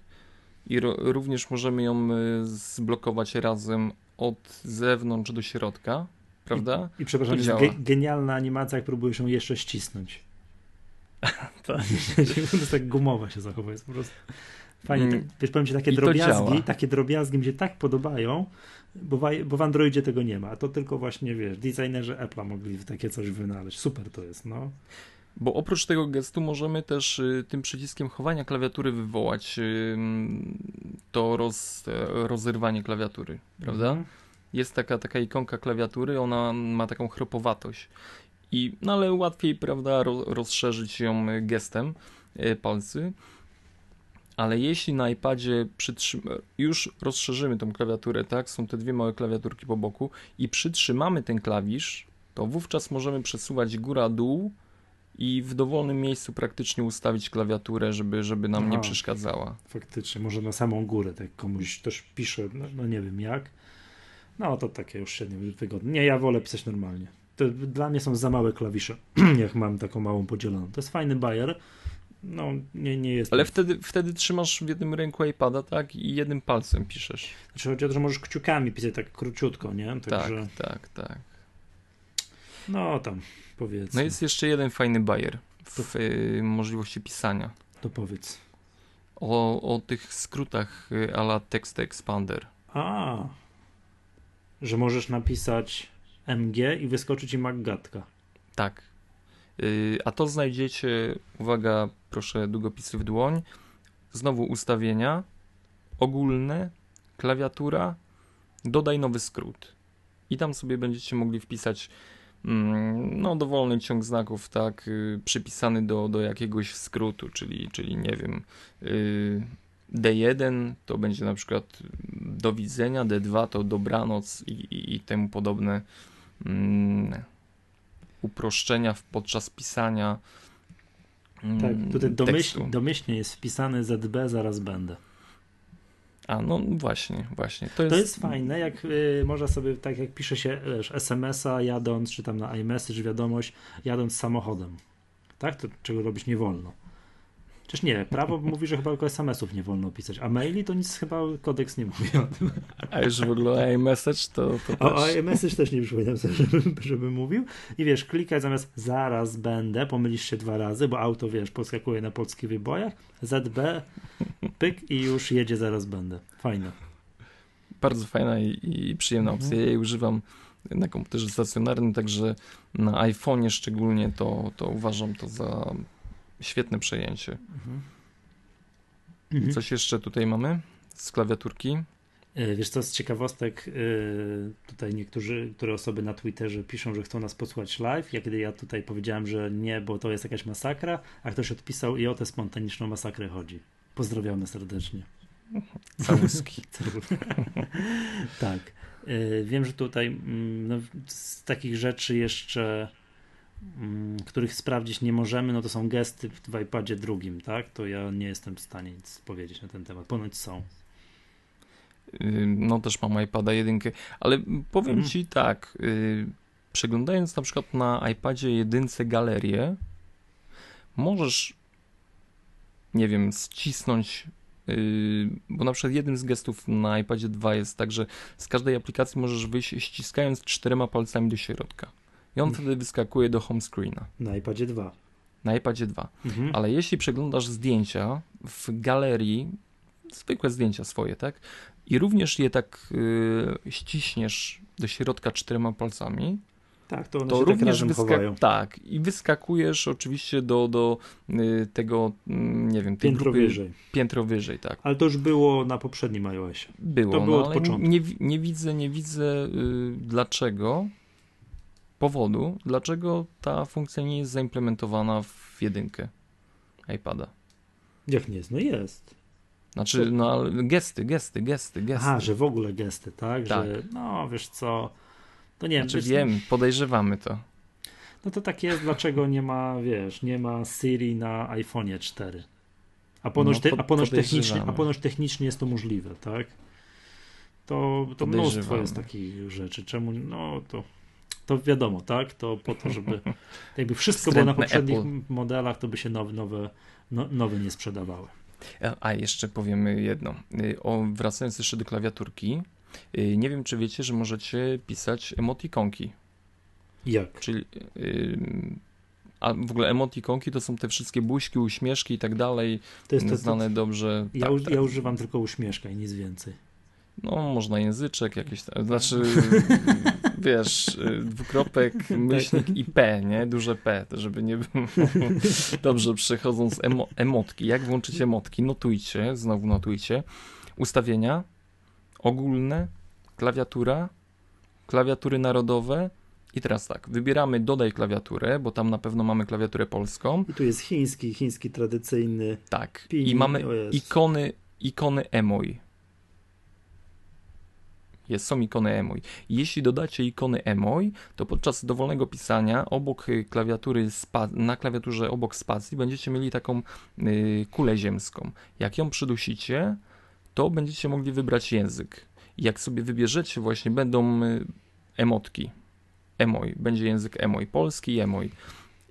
I ro, również możemy ją y, zblokować razem od zewnątrz do środka, prawda? I, i przepraszam, to jest ge genialna animacja, jak próbujesz ją jeszcze ścisnąć. to jest tak gumowa się zachowuje, jest po prostu fajnie. Mm. Tak, wiesz, powiem ci, takie drobiazgi, takie drobiazgi mi się tak podobają, bo w, bo w Androidzie tego nie ma, to tylko właśnie, wiesz, designerzy Apple'a mogli takie coś wynaleźć. Super to jest, no. Bo oprócz tego gestu możemy też y, tym przyciskiem chowania klawiatury wywołać y, to roz, rozerwanie klawiatury, prawda? Mhm. Jest taka, taka ikonka klawiatury, ona ma taką chropowatość. I, no ale łatwiej, prawda, rozszerzyć ją gestem y, palcy. Ale jeśli na iPadzie już rozszerzymy tą klawiaturę, tak? Są te dwie małe klawiaturki po boku i przytrzymamy ten klawisz, to wówczas możemy przesuwać góra-dół i w dowolnym miejscu praktycznie ustawić klawiaturę, żeby, żeby nam Aha, nie przeszkadzała. Faktycznie, może na samą górę, tak komuś też pisze, no, no, nie wiem jak. No to takie już średnio wygodne. Nie, ja wolę pisać normalnie. To dla mnie są za małe klawisze, jak mam taką małą podzieloną. To jest fajny bajer. No, nie, nie jest. Ale wtedy, wtedy trzymasz w jednym ręku iPada, tak? I jednym palcem piszesz. Znaczy chodzi o to, że możesz kciukami pisać tak króciutko, nie? Także... Tak, tak, tak. No tam, powiedzmy. No jest jeszcze jeden fajny bajer w to... Y, możliwości pisania. To powiedz. O, o tych skrótach y, ala Text Expander. A, że możesz napisać MG i wyskoczyć ci Maggatka. Tak. Y, a to znajdziecie, uwaga, proszę, długopisy w dłoń. Znowu ustawienia, ogólne, klawiatura, dodaj nowy skrót. I tam sobie będziecie mogli wpisać Mm, no, dowolny ciąg znaków, tak, y, przypisany do, do jakiegoś skrótu, czyli, czyli nie wiem, y, D1 to będzie na przykład do widzenia, D2 to dobranoc i, i, i temu podobne mm, uproszczenia podczas pisania. Mm, tak, tutaj domyśl, domyślnie jest wpisane ZB, zaraz będę. A, no właśnie, właśnie. To jest, to jest fajne, jak y, można sobie, tak jak pisze się SMS-a jadąc, czy tam na iMessage wiadomość, jadąc samochodem. Tak? To czego robić nie wolno. Czyż nie, prawo mówi, że chyba tylko SMS-ów nie wolno pisać, a maili to nic chyba kodeks nie mówi o tym. A już w ogóle iMessage to, to też... O, iMessage też nie przypominam sobie, żeby, żeby mówił. I wiesz, klikaj zamiast zaraz będę, pomylisz się dwa razy, bo auto, wiesz, podskakuje na polskich wybojach, ZB, pyk i już jedzie zaraz będę. Fajne. Bardzo fajna i, i przyjemna opcja. Ja jej używam na komputerze stacjonarnym, także na iPhone'ie szczególnie to, to uważam to za Świetne przejęcie. Mhm. mhm. Coś jeszcze tutaj mamy z klawiaturki? E, wiesz co, z ciekawostek, e, tutaj niektórzy, które osoby na Twitterze piszą, że chcą nas posłuchać live. Ja kiedy ja tutaj powiedziałem, że nie, bo to jest jakaś masakra, a ktoś odpisał i o tę spontaniczną masakrę chodzi. Pozdrawiamy serdecznie. Całuski. tak. E, wiem, że tutaj mm, no, z takich rzeczy jeszcze których sprawdzić nie możemy, no to są gesty w iPadzie drugim, tak? To ja nie jestem w stanie nic powiedzieć na ten temat. Ponoć są. No też mam iPada jedynkę, ale powiem mm. ci tak, yy, przeglądając na przykład na iPadzie jedynce galerię, możesz nie wiem, ścisnąć yy, bo na przykład jeden z gestów na iPadzie 2 jest tak, że z każdej aplikacji możesz wyjść ściskając czterema palcami do środka. I on mhm. wtedy wyskakuje do home screena. Na iPadzie 2. Na iPadzie 2. Mhm. Ale jeśli przeglądasz zdjęcia w galerii, zwykłe zdjęcia swoje, tak? I również je tak yy, ściśniesz do środka czterema palcami, tak, to, one to tak również tak wyska- Tak, i wyskakujesz oczywiście do, do y, tego, y, nie wiem, piętro grupy, wyżej. Piętro wyżej, tak. Ale to już było na poprzednim iOSie. Było, to było no, od początku. Nie, nie widzę, nie widzę y, dlaczego powodu, dlaczego ta funkcja nie jest zaimplementowana w jedynkę iPada. Jak nie jest? No jest. Znaczy, no ale gesty, gesty, gesty, gesty. Aha, że w ogóle gesty, tak? Tak. Że, no wiesz co, to nie Znaczy wiesz, wiem, podejrzewamy to. No to tak jest, dlaczego nie ma, wiesz, nie ma Siri na iPhone'ie 4. A ponoć, No, te, a, ponoć technicznie, a ponoć technicznie jest to możliwe, tak? To, to mnóstwo jest takich rzeczy. Czemu? No to, to wiadomo, tak? To po to, żeby jakby wszystko było na poprzednich Apple. modelach, to by się nowe, nowe, no, nowe nie sprzedawały. A- jeszcze powiemy jedno. Y, O, wracając jeszcze do klawiaturki. y, Nie wiem, czy wiecie, że możecie pisać emotikonki. Jak? Czyli. y, A w ogóle emotikonki to są te wszystkie buźki, uśmieszki i tak dalej, To jest to, znane to, dobrze. ja, tak, tak. ja używam tylko uśmieszka i nic więcej. No, można języczek jakiś, tam, znaczy, wiesz, y, dwukropek, myślnik i P, nie? Duże P, żeby nie było. Dobrze, przechodząc emo emotki. Jak włączyć emotki? Notujcie, znowu notujcie. Ustawienia, ogólne, klawiatura, klawiatury narodowe. I teraz tak, wybieramy dodaj klawiaturę, bo tam na pewno mamy klawiaturę polską. I tu jest chiński, chiński tradycyjny. Tak. Pin, I mamy ikony, ikony emoj. Jest, są ikony emoj. Jeśli dodacie ikony emoj, to podczas dowolnego pisania obok y, klawiatury na klawiaturze obok spacji będziecie mieli taką y, kulę ziemską. Jak ją przydusicie, to będziecie mogli wybrać język. I jak sobie wybierzecie, właśnie będą y, emotki. Emoj, będzie język emoj, polski emoj.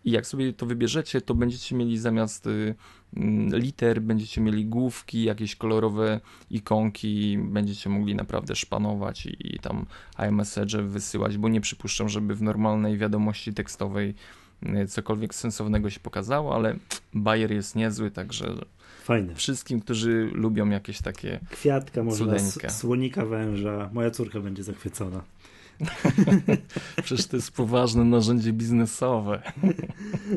I jak sobie to wybierzecie, to będziecie mieli zamiast y, mm, liter, będziecie mieli główki, jakieś kolorowe ikonki, będziecie mogli naprawdę szpanować i, i tam iMessage wysyłać, bo nie przypuszczam, żeby w normalnej wiadomości tekstowej y, cokolwiek sensownego się pokazało, ale bajer jest niezły, także Fajne. wszystkim, którzy lubią jakieś takie Kwiatka Cudeńka. słonika węża. Moja córka będzie zachwycona. Przecież to jest poważne narzędzie biznesowe.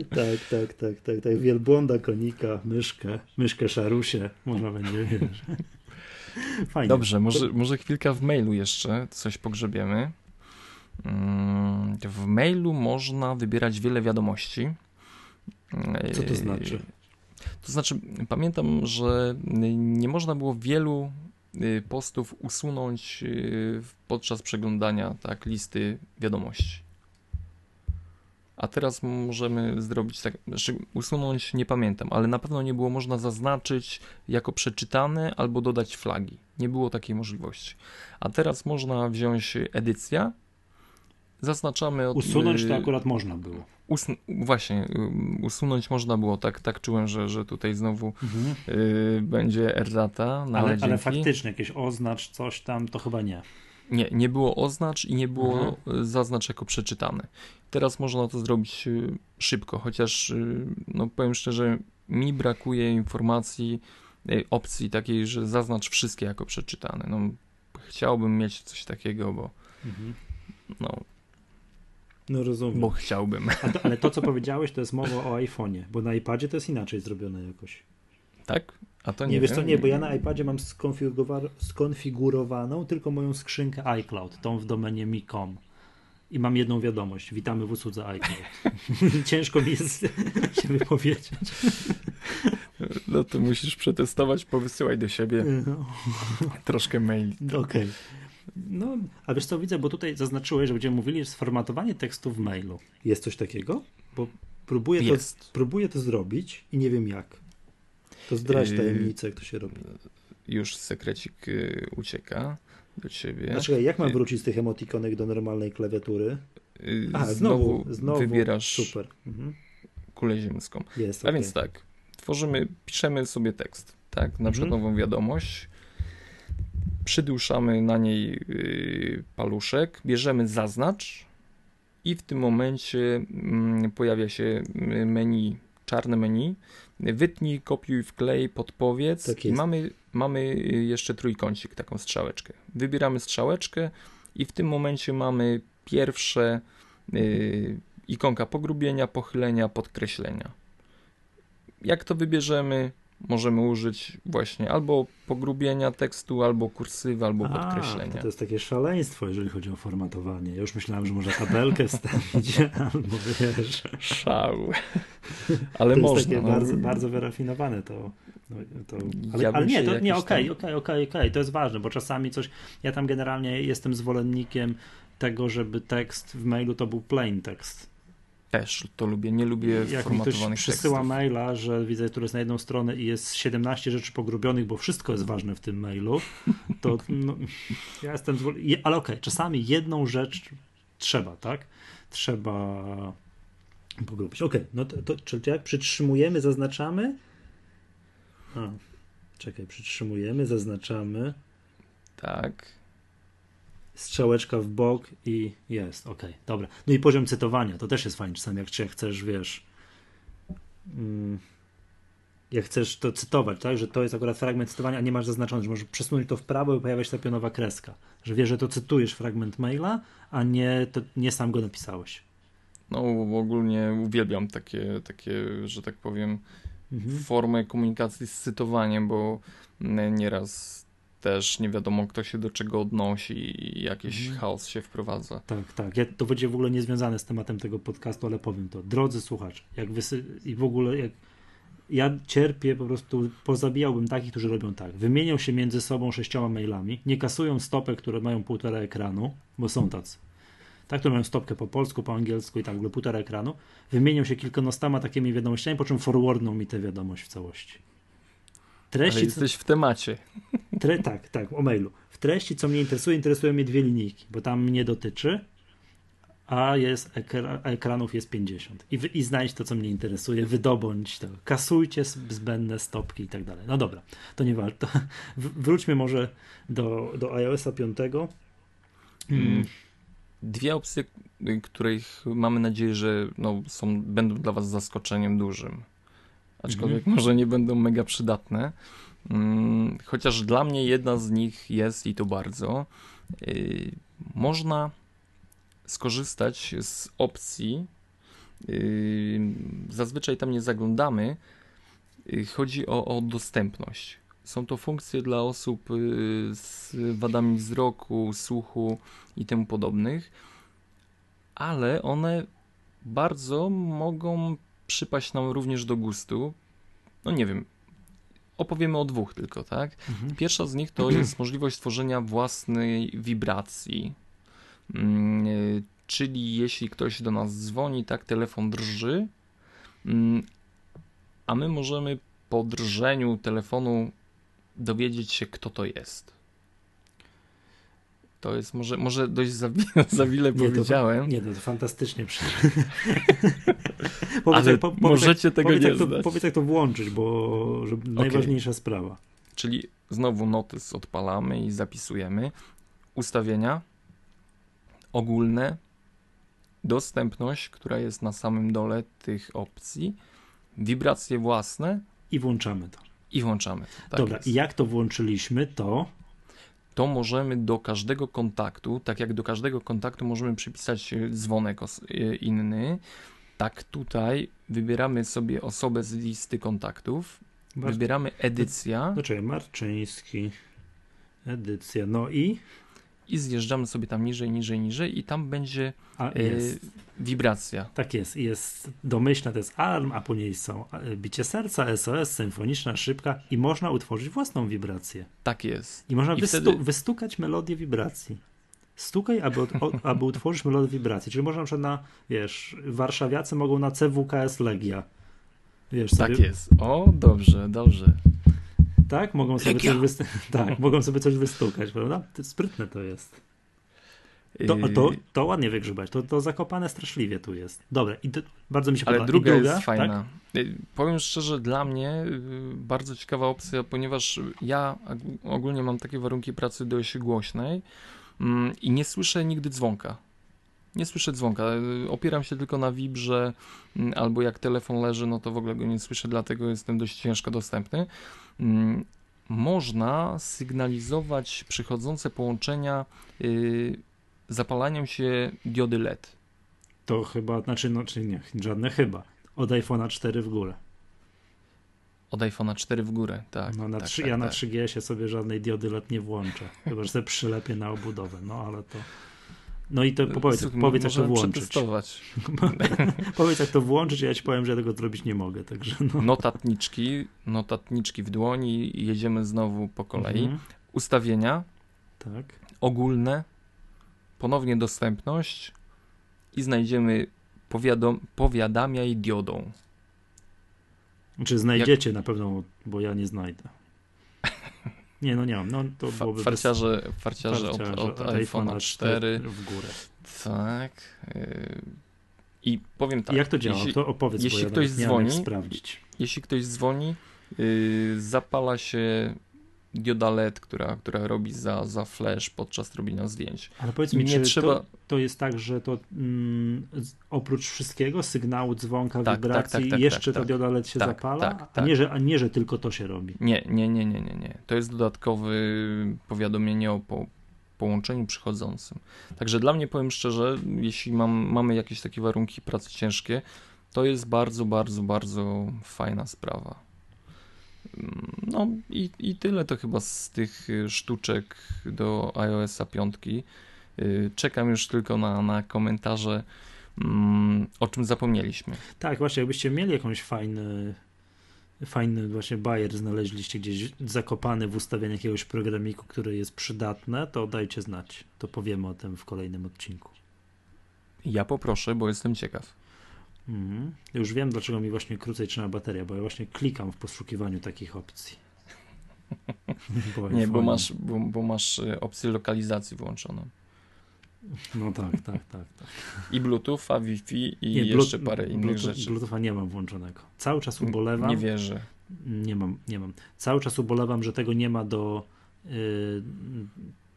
Tak, tak, tak, tak, tak. Wielbłąda, konika, myszkę, myszkę szarusie. Można będzie, wiesz. Fajnie. Dobrze, może, może chwilka w mailu jeszcze coś pogrzebiemy. Mm, W mailu można wybierać wiele wiadomości. Co to znaczy? To znaczy, pamiętam, że nie można było wielu postów usunąć y, podczas przeglądania tak, listy wiadomości. A teraz możemy zrobić tak, znaczy usunąć nie pamiętam, ale na pewno nie było można zaznaczyć jako przeczytane albo dodać flagi. Nie było takiej możliwości. A teraz można wziąć edycja, zaznaczamy od, Usunąć to y, akurat można było. Usun- właśnie, y, usunąć można było, tak, tak czułem, że, że tutaj znowu y, będzie errata, no ale, Ale, ale faktycznie jakieś oznacz, coś tam, to chyba nie. Nie, nie było oznacz i nie było y, zaznacz jako przeczytane. Teraz można to zrobić y, szybko, chociaż y, no powiem szczerze, mi brakuje informacji, opcji takiej, że zaznacz wszystkie jako przeczytane. No, chciałbym mieć coś takiego, bo no, No rozumiem. bo chciałbym. A to, ale to, co powiedziałeś, to jest mowa o iPhone'ie, bo na iPadzie to jest inaczej zrobione jakoś. Tak? A to Nie, nie, wiesz co, nie, bo ja na iPadzie mam skonfigurowa- skonfigurowaną tylko moją skrzynkę iCloud, tą w domenie mi.com. I mam jedną wiadomość. Witamy w usłudze iCloud. Ciężko mi jest się wypowiedzieć. No to musisz przetestować, powysyłaj do siebie No, troszkę maili. Okej. No, a wiesz co widzę, bo tutaj zaznaczyłeś, że będziemy mówili, że sformatowanie tekstu w mailu. Jest coś takiego? Bo próbuję to, próbuję to zrobić i nie wiem jak. To zdradź Yy, tajemnicę, jak to się robi. Już sekrecik y, ucieka do ciebie. Znaczy, jak mam y- wrócić z tych emotikonek do normalnej klawiatury? Y, A, znowu, znowu, znowu. wybierasz Super. Mhm. kulę ziemską. Jest, A okej. więc tak, tworzymy, piszemy sobie tekst, tak, na przykład Mhm. nową wiadomość, przyduszamy na niej y, paluszek, bierzemy zaznacz i w tym momencie mm, pojawia się y, menu, czarne menu, wytnij, kopiuj, wklej, podpowiedz Tak i mamy, mamy y, jeszcze trójkącik, taką strzałeczkę. Wybieramy strzałeczkę i w tym momencie mamy pierwsze y, ikonka pogrubienia, pochylenia, podkreślenia. Jak to wybierzemy, możemy użyć właśnie albo pogrubienia tekstu, albo kursywy, albo A, podkreślenia. To, to jest takie szaleństwo, jeżeli chodzi o formatowanie. Ja już myślałem, że można tabelkę wstawić, albo wiesz. Szał. Ale to można. jest takie no. bardzo, bardzo wyrafinowane to. no, to ale, Ja ale nie, to, nie, okej, okej, okej, okej, to jest ważne, bo czasami coś, ja tam generalnie jestem zwolennikiem tego, żeby tekst w mailu to był plain tekst. Też to lubię. Nie lubię Jak mi ktoś formatowanych przysyła tekstów. maila, że widzę, który jest na jedną stronę i jest 17 rzeczy pogrubionych, bo wszystko jest ważne w tym mailu, to no, ja jestem Ale okej, czasami jedną rzecz trzeba, tak? Trzeba pogrubić. Okej, no to, to czyli jak przytrzymujemy, zaznaczamy? A, czekaj, przytrzymujemy, zaznaczamy, Tak. Strzałeczka w bok i jest, okej, dobra. No i poziom cytowania, to też jest fajnie, czasami jak cię chcesz, wiesz, mm, jak chcesz to cytować, tak, że to jest akurat fragment cytowania, a nie masz zaznaczone, że możesz przesunąć to w prawo i pojawia się ta pionowa kreska, że wiesz, że to cytujesz fragment maila, a nie, to, nie sam go napisałeś. No ogólnie uwielbiam takie, takie, że tak powiem, Mhm. formę komunikacji z cytowaniem, bo mm, nieraz też nie wiadomo, kto się do czego odnosi i jakiś Mhm. chaos się wprowadza. Tak, tak. Ja, to będzie w ogóle niezwiązane z tematem tego podcastu, ale powiem to. Drodzy słuchacze, jak wysy... i w ogóle jak ja cierpię, po prostu pozabijałbym takich, którzy robią tak. Wymienią się między sobą sześcioma mailami, nie kasują stopek, które mają półtora ekranu, bo są tacy. Tak, które mają stopkę po polsku, po angielsku i tak w ogóle półtora ekranu. Wymienią się kilkunastoma takimi wiadomościami, po czym forwardną mi tę wiadomość w całości. Ale Treści, jesteś w temacie. Tre, tak, tak, o mailu. W treści, co mnie interesuje, interesują mnie dwie linijki, bo tam mnie dotyczy, a jest ekra, ekranów jest 50. I, I znajdź to, co mnie interesuje, wydobądź to, kasujcie zbędne stopki i tak dalej. No dobra, to nie warto. Wróćmy może do, do iOS-a 5. Mm. Dwie opcje, których mamy nadzieję, że no, są, będą dla Was zaskoczeniem dużym. Aczkolwiek Mhm. może nie będą mega przydatne. Mm, Chociaż dla mnie jedna z nich jest i to bardzo. y, Można skorzystać z opcji. y, Zazwyczaj tam nie zaglądamy. y, Chodzi o, o dostępność. Są to funkcje dla osób z wadami wzroku, słuchu i tym podobnych, ale one bardzo mogą przypaść nam również do gustu. No nie wiem, opowiemy o dwóch tylko, tak? Mhm. Pierwsza z nich to jest możliwość stworzenia własnej wibracji. Mm, y, Czyli jeśli ktoś do nas dzwoni, tak, telefon drży, mm, a my możemy po drżeniu telefonu dowiedzieć się, kto to jest. To jest może, może dość za, za wiele Nie, to- powiedziałem, Nie, no to fantastycznie. przy- powiedz, ale po, powiedz, możecie jak, tego powiedz, nie jak to, znać. powiedz, jak to włączyć, bo że najważniejsza sprawa. Czyli znowu notys odpalamy i zapisujemy. Ustawienia ogólne, dostępność, która jest na samym dole tych opcji, wibracje własne I włączamy to. i włączamy. to. Tak Dobra, jest. i jak to włączyliśmy, to To możemy do każdego kontaktu, tak jak do każdego kontaktu możemy przypisać e, dzwonek e, inny, tak tutaj wybieramy sobie osobę z listy kontaktów, Mar- wybieramy edycja. Znaczy, Marczyński, edycja, no i i zjeżdżamy sobie tam niżej, niżej, niżej i tam będzie a, e, wibracja. tak jest, jest domyślna, to jest alarm, a później są e, bicie serca, SOS, symfoniczna, szybka i można utworzyć własną wibrację. Tak jest. I można I wystu- wtedy- wystukać melodię wibracji. Stukaj, aby, od, o, aby utworzyć melodię wibracji. Czyli można na przykład na, wiesz, warszawiacy mogą na CWKS Legia. Wiesz, Tak sobie, jest. O, dobrze, dobrze. Tak? Mogą sobie Legia. coś wystu- tak, mogą sobie coś wystukać, prawda? Sprytne to jest. To, to, to ładnie wygrzebać, to, to zakopane straszliwie tu jest. Dobra, i to, bardzo mi się Ale podoba. druga, druga jest Tak? fajna. Yy, Powiem szczerze, dla mnie yy, bardzo ciekawa opcja, ponieważ ja ogólnie mam takie warunki pracy dość głośnej mm, i nie słyszę nigdy dzwonka. Nie słyszę dzwonka. Opieram się tylko na wibrze, mm, albo jak telefon leży, no to w ogóle go nie słyszę, dlatego jestem dość ciężko dostępny. Mm, Można sygnalizować przychodzące połączenia yy, zapalaniem się diody LED. To chyba, znaczy, no, czy nie, żadne chyba. Od iPhone'a 4 w górę. Od iPhone'a 4 w górę, tak. No na tak, 3, tak, ja na tak. 3GS sobie żadnej diody LED nie włączę. Chyba, że sobie przylepię na obudowę, no ale to... No i to powiedz, Słuchaj, powiedz jak to włączyć. powiedz jak to włączyć, ja ci powiem, że ja tego zrobić nie mogę, także no. Notatniczki, notatniczki w dłoni i jedziemy znowu po kolei. Mhm, Ustawienia tak. ogólne, ponownie dostępność i znajdziemy powiadom, powiadamiaj diodą. Czy znajdziecie na pewno, bo ja nie znajdę. Nie, no nie mam. No to byłoby farciarze, bez... farciarze od, farciarze od iPhone'a 4. w górę. Tak. yy, I powiem tak. I jak to działa? Jeśli, to opowiedz, jeśli bo ja ktoś dzwoni- sprawdzić. jeśli ktoś dzwoni, yy, zapala się dioda LED, która, która robi za, za flash podczas robienia zdjęć. Ale powiedz mi, nie trzeba- to, to jest tak, że to mm, oprócz wszystkiego, sygnału, dzwonka, Tak, wibracji, tak, tak, tak, jeszcze tak, ta dioda LED się tak, zapala? tak, A, tak. nie, że, a nie, że tylko to się robi. Nie, nie, nie, nie, nie, nie. To jest dodatkowe powiadomienie o po, połączeniu przychodzącym. Także dla mnie, powiem szczerze, jeśli mam, mamy jakieś takie warunki pracy ciężkie, to jest bardzo, bardzo, bardzo fajna sprawa. No i, i tyle to chyba z tych y, sztuczek do iOS-a 5. Y, Czekam już tylko na, na komentarze, mm, o czym zapomnieliśmy. Tak, właśnie, jakbyście mieli jakąś fajny, fajny właśnie bajer znaleźliście gdzieś zakopany w ustawieniu jakiegoś programiku, który jest przydatne, to dajcie znać. To powiemy o tym w kolejnym odcinku. Ja poproszę, bo jestem ciekaw. Mhm. Już wiem, dlaczego mi właśnie krócej trzyma bateria, bo ja właśnie klikam w poszukiwaniu takich opcji. Bo Nie, bo masz, bo, bo masz y, opcję lokalizacji włączoną. No tak, tak, tak. tak. I Bluetootha, Wi-Fi i Nie, jeszcze parę innych Bluetooth, rzeczy. Bluetootha nie mam włączonego. Cały czas ubolewam. Nie wierzę. Nie mam, nie mam. Cały czas ubolewam, że tego nie ma do. Yy,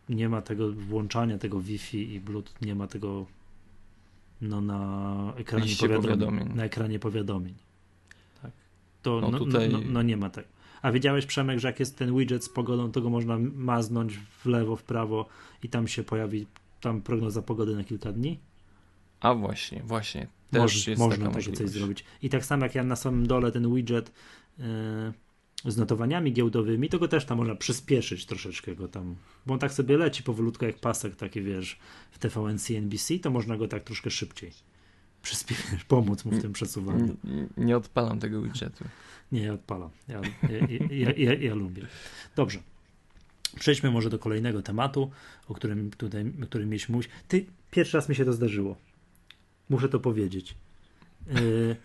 nie ma tego włączania tego Wi-Fi i Bluetooth, nie ma tego no, na ekranie powiadomień, powiadomień. Na ekranie powiadomień. Tak. To No no, tutaj- no, no, no nie ma tego. A wiedziałeś, Przemek, że jak jest ten widget z pogodą, to go można maznąć w lewo, w prawo i tam się pojawi tam prognoza pogody na kilka dni? A właśnie, właśnie. Też Moż, można takie coś zrobić. I tak samo jak ja na samym dole ten widget yy, z notowaniami giełdowymi, to go też tam można przyspieszyć troszeczkę go tam, bo on tak sobie leci powolutku jak pasek taki wiesz w TVN CNBC, to można go tak troszkę szybciej przyspieszyć, pomóc mu w tym przesuwaniu. N- Nie odpalam tego widgetu. Nie, odpalam. Ja, ja, ja, ja, lubię. Dobrze. Przejdźmy może do kolejnego tematu, o którym tutaj, którym mieliśmy mówić. Ty, pierwszy raz mi się to zdarzyło. Muszę to powiedzieć. Yy,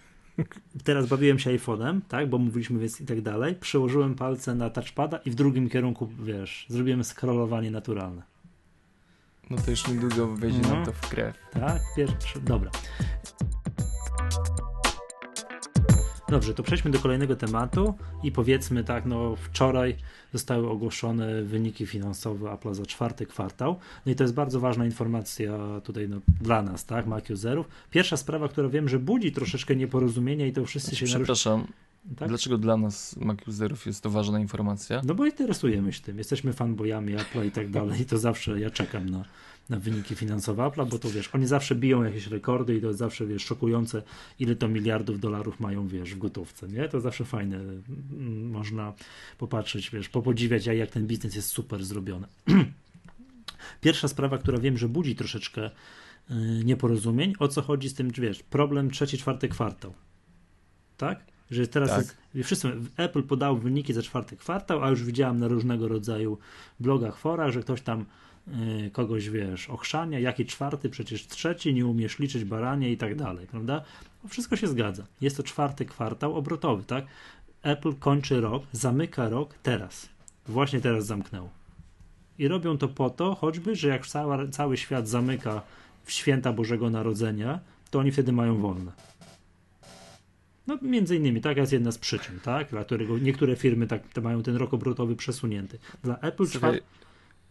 teraz bawiłem się iPhone'em, tak, bo mówiliśmy więc i tak dalej. Przełożyłem palce na touchpada i w drugim kierunku, wiesz, zrobiłem scrollowanie naturalne. No to już niedługo wejdzie No. nam to w krew. Tak, pierwszy, dobra. Dobrze, to przejdźmy do kolejnego tematu i powiedzmy tak, no wczoraj zostały ogłoszone wyniki finansowe Apple'a za czwarty kwartał. No i to jest bardzo ważna informacja tutaj no, dla nas, tak, Mac userów. Pierwsza sprawa, która wiem, że budzi troszeczkę nieporozumienia i to wszyscy się. Przepraszam, tak? dlaczego dla nas Mac userów jest to ważna informacja? No bo interesujemy się tym, jesteśmy fanboyami Apple'a i tak dalej i to zawsze ja czekam na, na wyniki finansowe Apple'a, bo to wiesz, oni zawsze biją jakieś rekordy i to jest zawsze, wiesz, szokujące, ile to miliardów dolarów mają, wiesz, w gotówce, nie? To zawsze fajne, mm, można popatrzeć, wiesz, popodziwiać, jak ten biznes jest super zrobiony. Pierwsza sprawa, która wiem, że budzi troszeczkę y, nieporozumień, o co chodzi z tym, wiesz, problem trzeci, czwarty kwartał, tak? Że teraz Tak. jest, wszyscy, Apple podał wyniki za czwarty kwartał, a już widziałem na różnego rodzaju blogach, forach, że ktoś tam kogoś, wiesz, ochrzania, jaki czwarty, przecież trzeci, nie umiesz liczyć baranie i tak dalej, prawda? No, wszystko się zgadza. Jest to czwarty kwartał obrotowy, tak? Apple kończy rok, zamyka rok teraz. Właśnie teraz zamknęło. I robią to po to, choćby, że jak cała, cały świat zamyka w święta Bożego Narodzenia, to oni wtedy mają wolne. No, między innymi, taka jest jedna z przyczyn, tak? Dla którego niektóre firmy tak mają ten rok obrotowy przesunięty. Dla Apple czwar... Słuchaj,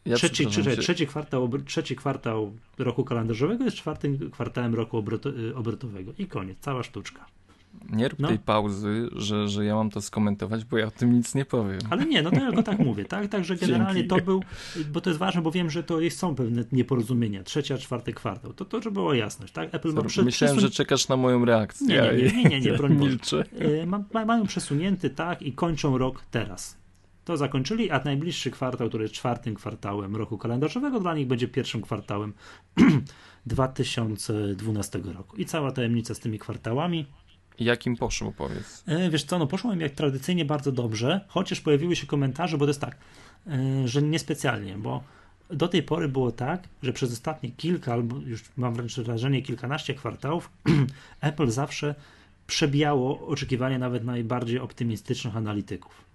ja trzeci, przepraszam trzeci, kwartał, trzeci kwartał roku kalendarzowego jest czwartym kwartałem roku y, obrotowego. I koniec, cała sztuczka. Nie rób no. tej pauzy, że, że ja mam to skomentować, bo ja o tym nic nie powiem. Ale nie, no to ja go tak mówię, tak? Także generalnie Dzięki. to był, bo to jest ważne, bo wiem, że to jest, są pewne nieporozumienia. Trzecia, czwarty kwartał. To, to żeby była jasność, tak? Apple ma przed, Myślałem, przesun... że czekasz na moją reakcję. Nie, nie, nie, nie, nie, nie broń Milczę. Y, ma, ma, mają przesunięty, tak? I kończą rok teraz. To zakończyli, a najbliższy kwartał, który jest czwartym kwartałem roku kalendarzowego, dla nich będzie pierwszym kwartałem 2012 roku. I cała tajemnica z tymi kwartałami Jakim poszło, powiedz? E, wiesz co, no poszło im jak tradycyjnie bardzo dobrze, chociaż pojawiły się komentarze, bo to jest tak, e, że niespecjalnie, bo do tej pory było tak, że przez ostatnie kilka, albo już mam wręcz wrażenie kilkanaście kwartałów, Apple zawsze przebijało oczekiwania nawet najbardziej optymistycznych analityków.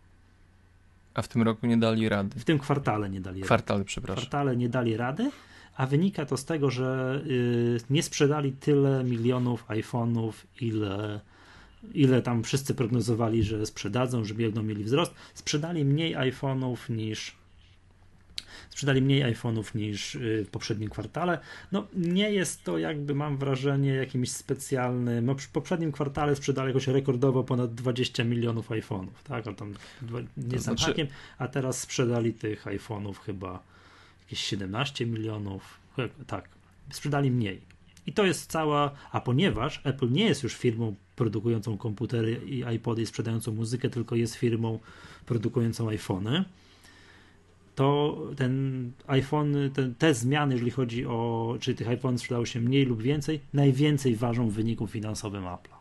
A w tym roku nie dali rady. W tym kwartale nie dali Kwartale, rady. przepraszam. Kwartale nie dali rady, a wynika to z tego, że y, nie sprzedali tyle milionów iPhone'ów, ile ile tam wszyscy prognozowali, że sprzedadzą, że będą mieli wzrost, sprzedali mniej iPhone'ów niż sprzedali mniej iPhone'ów niż y, w poprzednim kwartale. No nie jest to jakby mam wrażenie jakimś specjalnym, no w poprzednim kwartale sprzedali jakoś rekordowo ponad 20 milionów iPhone'ów, tak, ale tam nie znam znaczy... hakiem, a teraz sprzedali tych iPhone'ów chyba jakieś 17 milionów, tak, sprzedali mniej. I to jest cała, a ponieważ Apple nie jest już firmą produkującą komputery i iPody i sprzedającą muzykę, tylko jest firmą produkującą iPhony, to ten iPhone, ten, te zmiany, jeżeli chodzi o, czy tych iPhone sprzedało się mniej lub więcej, najwięcej ważą w wyniku finansowym Apple'a.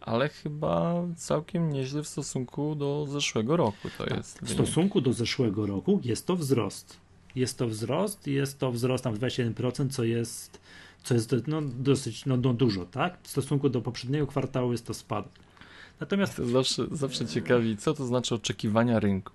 Ale chyba całkiem nieźle w stosunku do zeszłego roku to tak, jest. W stosunku do zeszłego roku jest to wzrost. Jest to wzrost, jest to wzrost tam 21%, co jest co jest no, dosyć no, no, dużo, tak? W stosunku do poprzedniego kwartału jest to spadek. Natomiast to zawsze, zawsze ciekawi, co to znaczy oczekiwania rynku.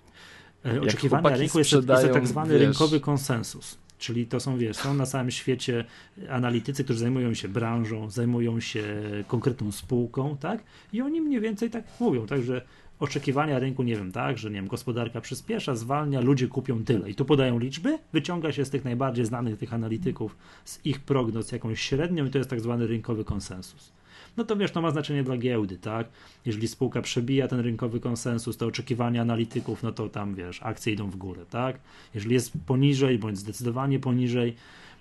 E, oczekiwania rynku jest, jest tak zwany wiesz, rynkowy konsensus. Czyli to są, wiesz, są na całym świecie analitycy, którzy zajmują się branżą, zajmują się konkretną spółką, tak? I oni mniej więcej tak mówią, także oczekiwania rynku, nie wiem, tak, że nie wiem, gospodarka przyspiesza, zwalnia, ludzie kupią tyle. I tu podają liczby, wyciąga się z tych najbardziej znanych tych analityków, z ich prognoz jakąś średnią i to jest tak zwany rynkowy konsensus. No to wiesz, to ma znaczenie dla giełdy, tak? Jeżeli spółka przebija ten rynkowy konsensus, to oczekiwania analityków, no to tam wiesz, akcje idą w górę, tak? Jeżeli jest poniżej, bądź zdecydowanie poniżej,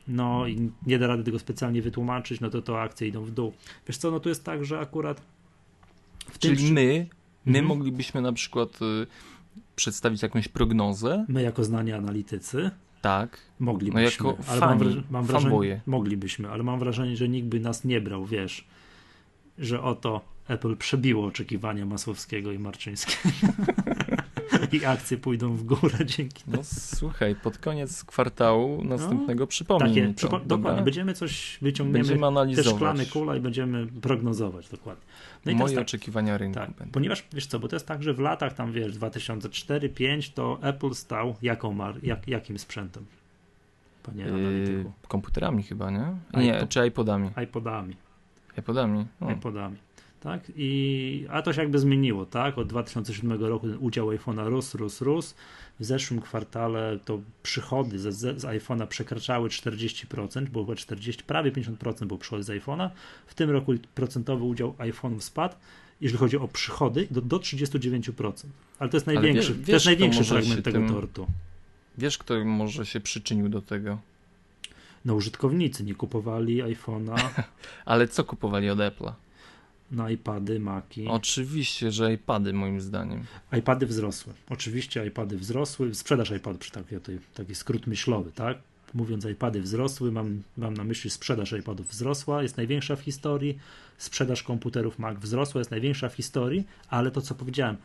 no i nie da rady tego specjalnie wytłumaczyć, no to to akcje idą w dół. Wiesz co, no tu jest tak, że akurat w Czyli tym... my My mhm. moglibyśmy na przykład y, przedstawić jakąś prognozę. My jako znani analitycy. Tak. Moglibyśmy. No jako ale fani, mam, mam wrażenie, moglibyśmy, ale mam wrażenie, że nikt by nas nie brał, wiesz, że oto Apple przebiło oczekiwania Masłowskiego i Marczyńskiego. I akcje pójdą w górę dzięki temu. No słuchaj, pod koniec kwartału następnego no, przypomnij takie, przypo Dokładnie, będziemy coś wyciągniemy, będziemy analizować. te szklane kula i będziemy prognozować dokładnie. No Moje tak, oczekiwania rynku tak, Ponieważ, wiesz co, bo to jest tak, że w latach tam, wiesz, 2004-2005 to Apple stał jaką mar, jak, jakim sprzętem? Panie yy, komputerami chyba, nie? Nie, iPod, czy iPodami? iPodami. iPodami. O. iPodami tak? I, a to się jakby zmieniło, tak? Od 2007 roku ten udział iPhone'a rósł, rósł, rósł. W zeszłym kwartale to przychody z, z iPhone'a przekraczały 40%, było chyba 40, prawie 50% było przychody z iPhone'a. W tym roku procentowy udział iPhone'ów spadł, jeżeli chodzi o przychody, do, do 39%. Ale to jest największy, wiesz, to jest największy fragment tego tym, tortu. Wiesz, kto może się przyczynił do tego? No użytkownicy nie kupowali iPhone'a. Ale co kupowali od Apple'a? na iPady, Maci. Oczywiście, że iPady moim zdaniem. iPady wzrosły. Oczywiście iPady wzrosły. Sprzedaż iPadów, przy taki, taki skrót myślowy, tak? Mówiąc iPady wzrosły, mam, mam na myśli sprzedaż iPadów wzrosła, jest największa w historii. Sprzedaż komputerów Mac wzrosła, jest największa w historii, ale to co powiedziałem,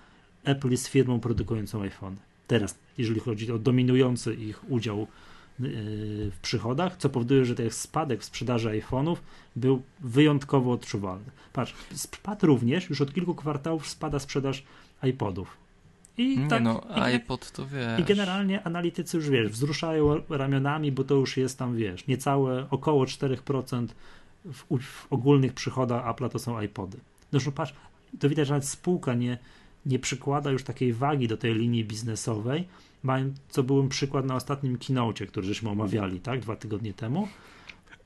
Apple jest firmą produkującą iPhone. Teraz, jeżeli chodzi o dominujący ich udział w przychodach, co powoduje, że ten spadek w sprzedaży iPhone'ów był wyjątkowo odczuwalny. Patrz, spadł również, już od kilku kwartałów spada sprzedaż iPodów. I nie tak, no, i, iPod to wiesz. I generalnie analitycy już wiesz, wzruszają ramionami, bo to już jest tam, wiesz, niecałe około 4% w, w ogólnych przychodach Apple'a to są iPody. No już patrz, to widać, że nawet spółka nie, nie przykłada już takiej wagi do tej linii biznesowej, co był przykład na ostatnim keynote, który żeśmy omawiali, tak, dwa tygodnie temu.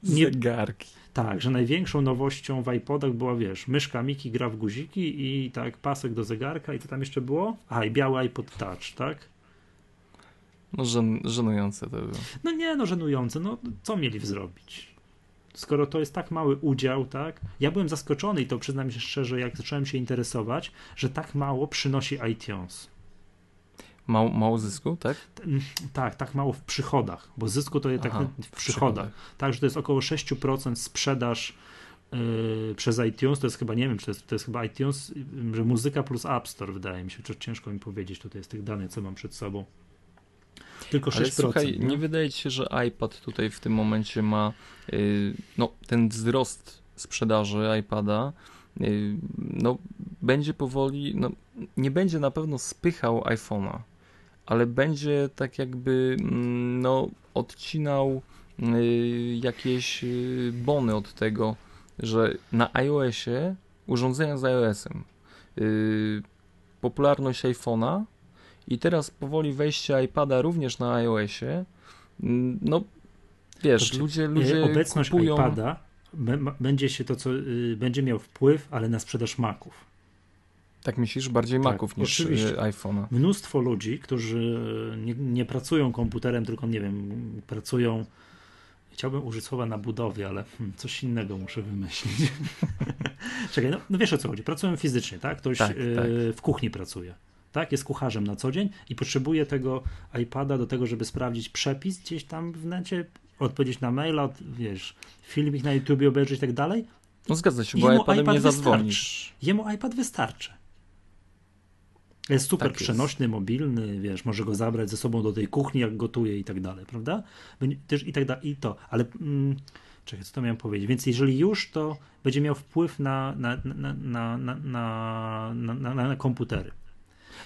Nie, Zegarki. Tak, że największą nowością w iPodach była, wiesz, myszka Miki gra w guziki i tak pasek do zegarka i co tam jeszcze było? A, i biały iPod Touch, tak? No żen, żenujące to było. No nie, no żenujące, no co mieli zrobić? Skoro to jest tak mały udział, tak? Ja byłem zaskoczony i to przyznam się szczerze, jak zacząłem się interesować, że tak mało przynosi iTunes. Mało, mało zysku, tak? Tak, tak mało w przychodach, bo zysku to jest tak w, w przychodach. Tak, że to jest około 6% sprzedaż yy, przez iTunes, to jest chyba, nie wiem, czy to jest, to jest chyba iTunes, że muzyka plus App Store, wydaje mi się, czy ciężko mi powiedzieć tutaj z tych danych, co mam przed sobą. Tylko 6%. Ale słuchaj, nie? nie wydaje ci się, że iPad tutaj w tym momencie ma yy, no, ten wzrost sprzedaży iPada, yy, no, będzie powoli, no, nie będzie na pewno spychał iPhone'a ale będzie tak jakby mm, no, odcinał y, jakieś y, bony od tego, że na iOSie urządzenia z iOSem y, popularność iPhone'a i teraz powoli wejście iPada również na iOSie mm, no wiesz, znaczy, ludzie, ludzie obecność kupują... iPada będzie się to, co będzie miał wpływ, ale na sprzedaż Maców. Tak myślisz? Bardziej tak, Maców niż oczywiście. iPhone'a. Mnóstwo ludzi, którzy nie, nie, pracują komputerem, tylko nie wiem, pracują. Chciałbym użyć słowa na budowie, ale hmm, coś innego muszę wymyślić. Czekaj, no, no, wiesz o co chodzi. Pracują fizycznie, tak? Ktoś tak, y, tak. w kuchni pracuje. Tak, jest kucharzem na co dzień i potrzebuje tego iPada do tego, żeby sprawdzić przepis gdzieś tam w necie, odpowiedzieć na maila, od, wiesz, filmik na YouTube obejrzeć i tak dalej. No zgadza się, bo iPadem iPad nie zadzwonisz. Jemu iPad wystarczy. Jest super tak przenośny, jest. mobilny, wiesz, może go zabrać ze sobą do tej kuchni, jak gotuje i tak dalej, prawda? Też i tak dalej, i to, ale mm, czekaj, co to miałem powiedzieć? Więc jeżeli już, to będzie miał wpływ na, na, na, na, na, na, na, na komputery.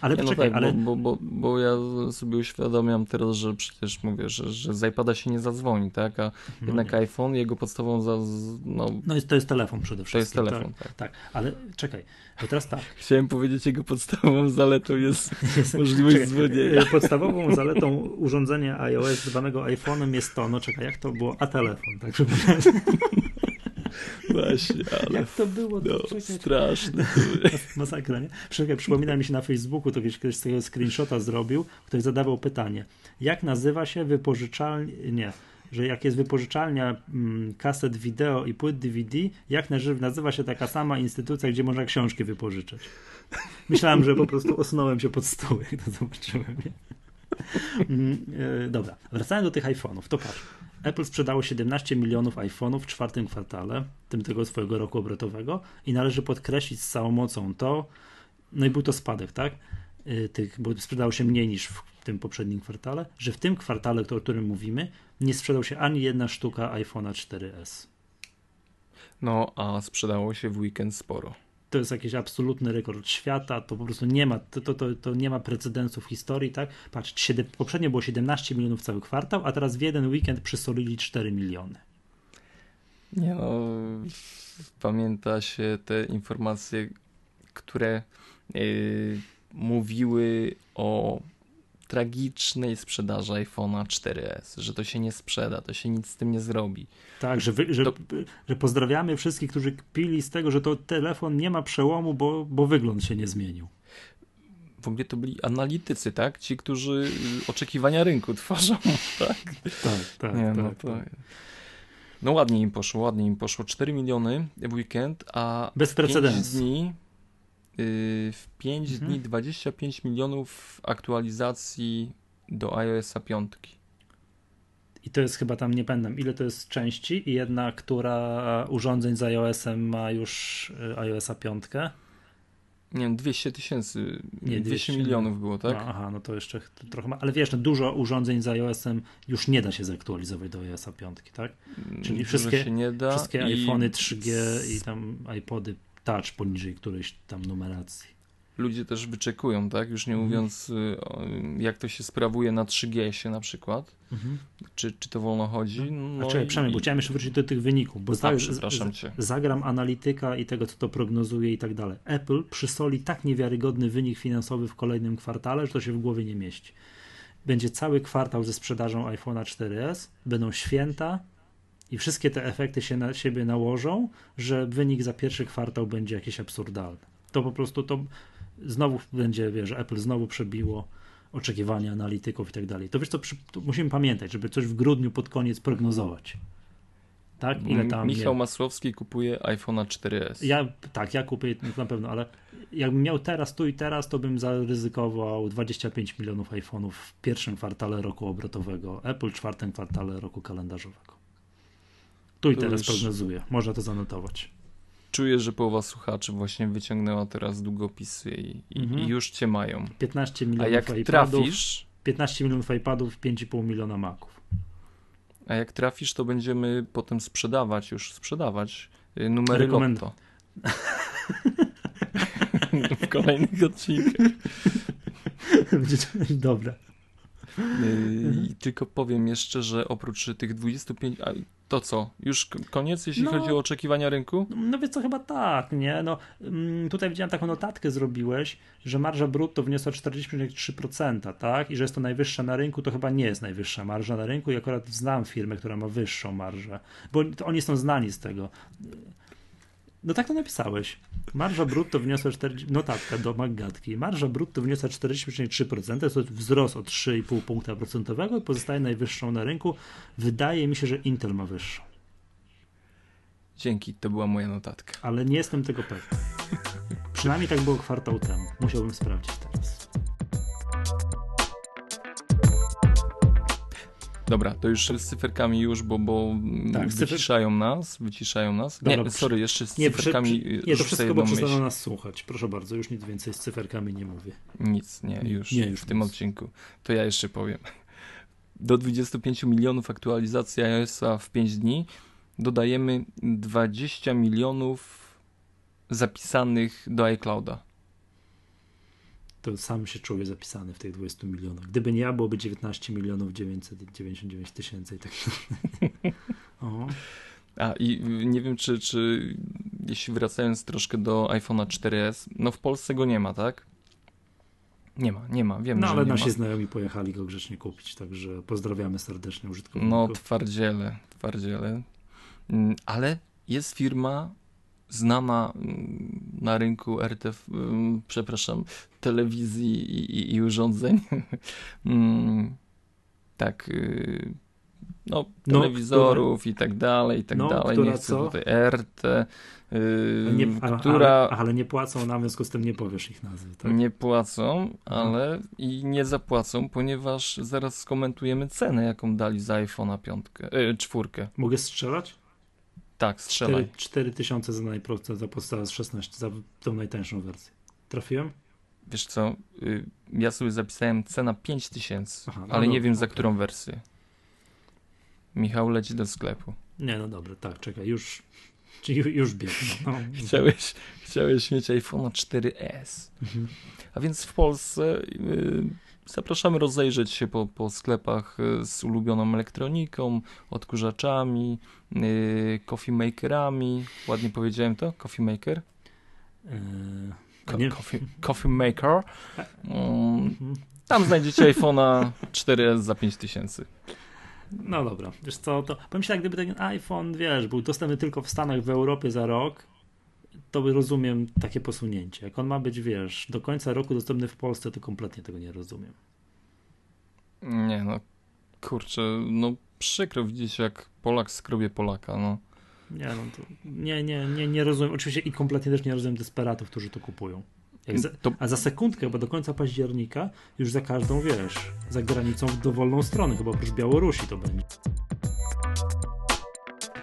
Ale no poczekaj, tak, ale... Bo, bo, bo, ja sobie uświadamiam teraz, że przecież mówię, że, że z iPada się nie zadzwoni, tak? A no jednak nie. iPhone, jego podstawą za, no... no jest, to jest telefon przede wszystkim. To jest telefon, tak. Tak, tak. ale czekaj, to teraz tak. Chciałem powiedzieć, jego podstawową zaletą jest, jest możliwość czekaj, dzwonienia. Podstawową zaletą urządzenia iOS zwanego iPhone'em jest to, no czekaj, jak to było? A telefon, tak żeby... Właśnie, ale... Jak to było? To no, straszne. Masakra, nie? Czekaj, przypomina mi się na Facebooku, to ktoś z tego screenshota zrobił, ktoś zadawał pytanie, jak nazywa się wypożyczalnia, nie, że jak jest wypożyczalnia mm, kaset wideo i płyt DVD, jak nazywa się taka sama instytucja, gdzie można książki wypożyczać. Myślałem, że po prostu osnąłem się pod stół, jak to zobaczyłem. Nie? Mm, e, dobra, wracając do tych iPhone'ów, to patrz. Apple sprzedało 17 milionów iPhone'ów w czwartym kwartale, tego swojego roku obrotowego i należy podkreślić z całą mocą to, no i był to spadek, tak? Y, tych, bo sprzedało się mniej niż w tym poprzednim kwartale, że w tym kwartale, o którym mówimy, nie sprzedał się ani jedna sztuka iPhone'a 4S. No, a sprzedało się w weekend sporo to jest jakiś absolutny rekord świata, to po prostu nie ma, to, to, to, nie ma precedensu w historii, tak? Patrz, poprzednio było 17 milionów cały kwartał, a teraz w jeden weekend przysolili 4 miliony. Nie no, pamięta się te informacje, które yy, mówiły o tragicznej sprzedaży iPhone'a 4S, że to się nie sprzeda, to się nic z tym nie zrobi. Tak, że, wy, że, to... że pozdrawiamy wszystkich, którzy pili z tego, że to telefon nie ma przełomu, bo, bo wygląd się nie zmienił. W ogóle to byli analitycy, tak? Ci, którzy oczekiwania rynku tworzą, tak? Tak, tak. Nie, no, tak, to... tak. no ładnie im poszło, ładnie im poszło. 4 miliony w weekend, a Bez precedensu. dni Y, w 5 mhm. dni 25 milionów aktualizacji do iOS 5. I to jest chyba tam, nie pamiętam, ile to jest części i jedna, która urządzeń z iOS-em ma już y, iOS 5. Nie wiem, 200 tysięcy, 200, 200 milionów było, tak? No, aha, no to jeszcze trochę ma, ale wiesz, no dużo urządzeń z iOS-em już nie da się zaktualizować do iOS 5, tak? Czyli wszystkie, wszystkie iPhony 3G i tam iPody touch poniżej którejś tam numeracji. Ludzie też wyczekują, tak? Już nie mhm. mówiąc, y, jak to się sprawuje na 3GS na przykład. Mhm. Czy, czy to wolno chodzi? No, no czekaj, i... bo chciałem jeszcze wrócić do tych wyników, bo A, przepraszam cię. zagram analityka i tego, co to prognozuje i tak dalej. Apple przysoli tak niewiarygodny wynik finansowy w kolejnym kwartale, że to się w głowie nie mieści. Będzie cały kwartał ze sprzedażą iPhone'a 4S, będą święta, I wszystkie te efekty się na siebie nałożą, że wynik za pierwszy kwartał będzie jakiś absurdalny. To po prostu to znowu będzie, wiesz, Apple znowu przebiło oczekiwania analityków i tak dalej. To wiesz co, przy, musimy pamiętać, żeby coś w grudniu pod koniec prognozować. Tak? Ile tam Michał nie... Masłowski kupuje iPhone'a 4S. Ja, tak, ja kupię na pewno, ale jakbym miał teraz, tu i teraz, to bym zaryzykował 25 milionów iPhone'ów w pierwszym kwartale roku obrotowego, Apple w czwartym kwartale roku kalendarzowego. Tu i to teraz prognozuję, można to zanotować. Czuję, że połowa słuchaczy właśnie wyciągnęła teraz długopisy i, mhm. i już cię mają. 15 milionów A jak iPadów, trafisz... 15 milionów iPadów, 5,5 miliona Maców. A jak trafisz, to będziemy potem sprzedawać, już sprzedawać y, numery Rekomend... Lotto. w kolejnych odcinkach. Dobra. I tylko powiem jeszcze, że oprócz tych 25, to co? Już koniec, jeśli no, chodzi o oczekiwania rynku? No więc to chyba tak, nie? No, mm, tutaj widziałem taką notatkę zrobiłeś, że marża brutto wniosła 40,3%, tak? I że jest to najwyższa na rynku, to chyba nie jest najwyższa marża na rynku i akurat znam firmę, która ma wyższą marżę, bo oni są znani z tego. No tak to napisałeś. Marża brutto wniosła 40, notatka do Maggatki. Marża brutto wniosła 40,3%, to jest wzrost o 3,5 punkta procentowego i pozostaje najwyższą na rynku. Wydaje mi się, że Intel ma wyższą. Dzięki, to była moja notatka. Ale nie jestem tego pewny. Przynajmniej tak było kwartał temu. Musiałbym sprawdzić teraz. Dobra, to już z cyferkami już, bo, bo tak, wyciszają cyfer... nas, wyciszają nas. Dobra, nie, sorry, jeszcze z nie, cyferkami przy, Nie, to wszystko, bo przestaną nas słuchać. Proszę bardzo, już nic więcej z cyferkami nie mówię. Nic, nie, już, nie, już w tym nic. odcinku. To ja jeszcze powiem. Do 25 milionów aktualizacji iOS-a w 5 dni dodajemy 20 milionów zapisanych do iClouda to sam się czuję zapisany w tych 20 milionach. Gdyby nie ja, byłoby 19 milionów 999 tysięcy i tak A i nie wiem, czy, czy jeśli wracając troszkę do iPhone'a 4S, no w Polsce go nie ma, tak? Nie ma, nie ma, wiem, No ale nasi ma. znajomi pojechali go grzecznie kupić, także pozdrawiamy serdecznie użytkowników. No twardziele, twardziele. Mm, ale jest firma znana mm, na rynku RTV, mm, przepraszam, telewizji i, i urządzeń. Mm, tak, y, no, no telewizorów no, i tak dalej, i tak no, dalej. Nie chcę co? tutaj RT, yy, nie, która... Ale, ale, nie płacą nam, w związku z tym nie powiesz ich nazwy, tak? Nie płacą, ale i nie zapłacą, ponieważ zaraz skomentujemy cenę, jaką dali za iPhone'a piątkę, yy, czwórkę. Mogę strzelać? Tak, strzelaj. 4000 za najprostsze, za podstawę 16, za tą najtańszą wersję. Trafiłem? Wiesz co, y, ja sobie zapisałem cena 5000, no ale nie wiem za którą wersję. Michał leci do sklepu. Nie, no dobra, tak, czekaj, już, już biegnę. No. chciałeś, chciałeś mieć iPhone 4S. Mhm. A więc w Polsce y, zapraszamy rozejrzeć się po, po sklepach y, z ulubioną elektroniką, odkurzaczami, yy, coffee makerami. Ładnie powiedziałem to? Coffee maker? Yy, Co, coffee, coffee, maker. Um, tam znajdziecie iPhone'a 4S za 5000. No dobra, wiesz co, to tak, gdyby ten iPhone, wiesz, był dostępny tylko w Stanach, w Europie za rok, to by rozumiem takie posunięcie. Jak on ma być, wiesz, do końca roku dostępny w Polsce, to kompletnie tego nie rozumiem. Nie no, kurczę, no przykro widzieć jak Polak skrobie Polaka, no. Nie, no to, nie, nie, nie, nie rozumiem. Oczywiście i kompletnie też nie rozumiem desperatów, którzy to kupują. Za, to... A za sekundkę, bo do końca października już za każdą, wiesz, za granicą w dowolną stronę, chyba oprócz Białorusi to będzie.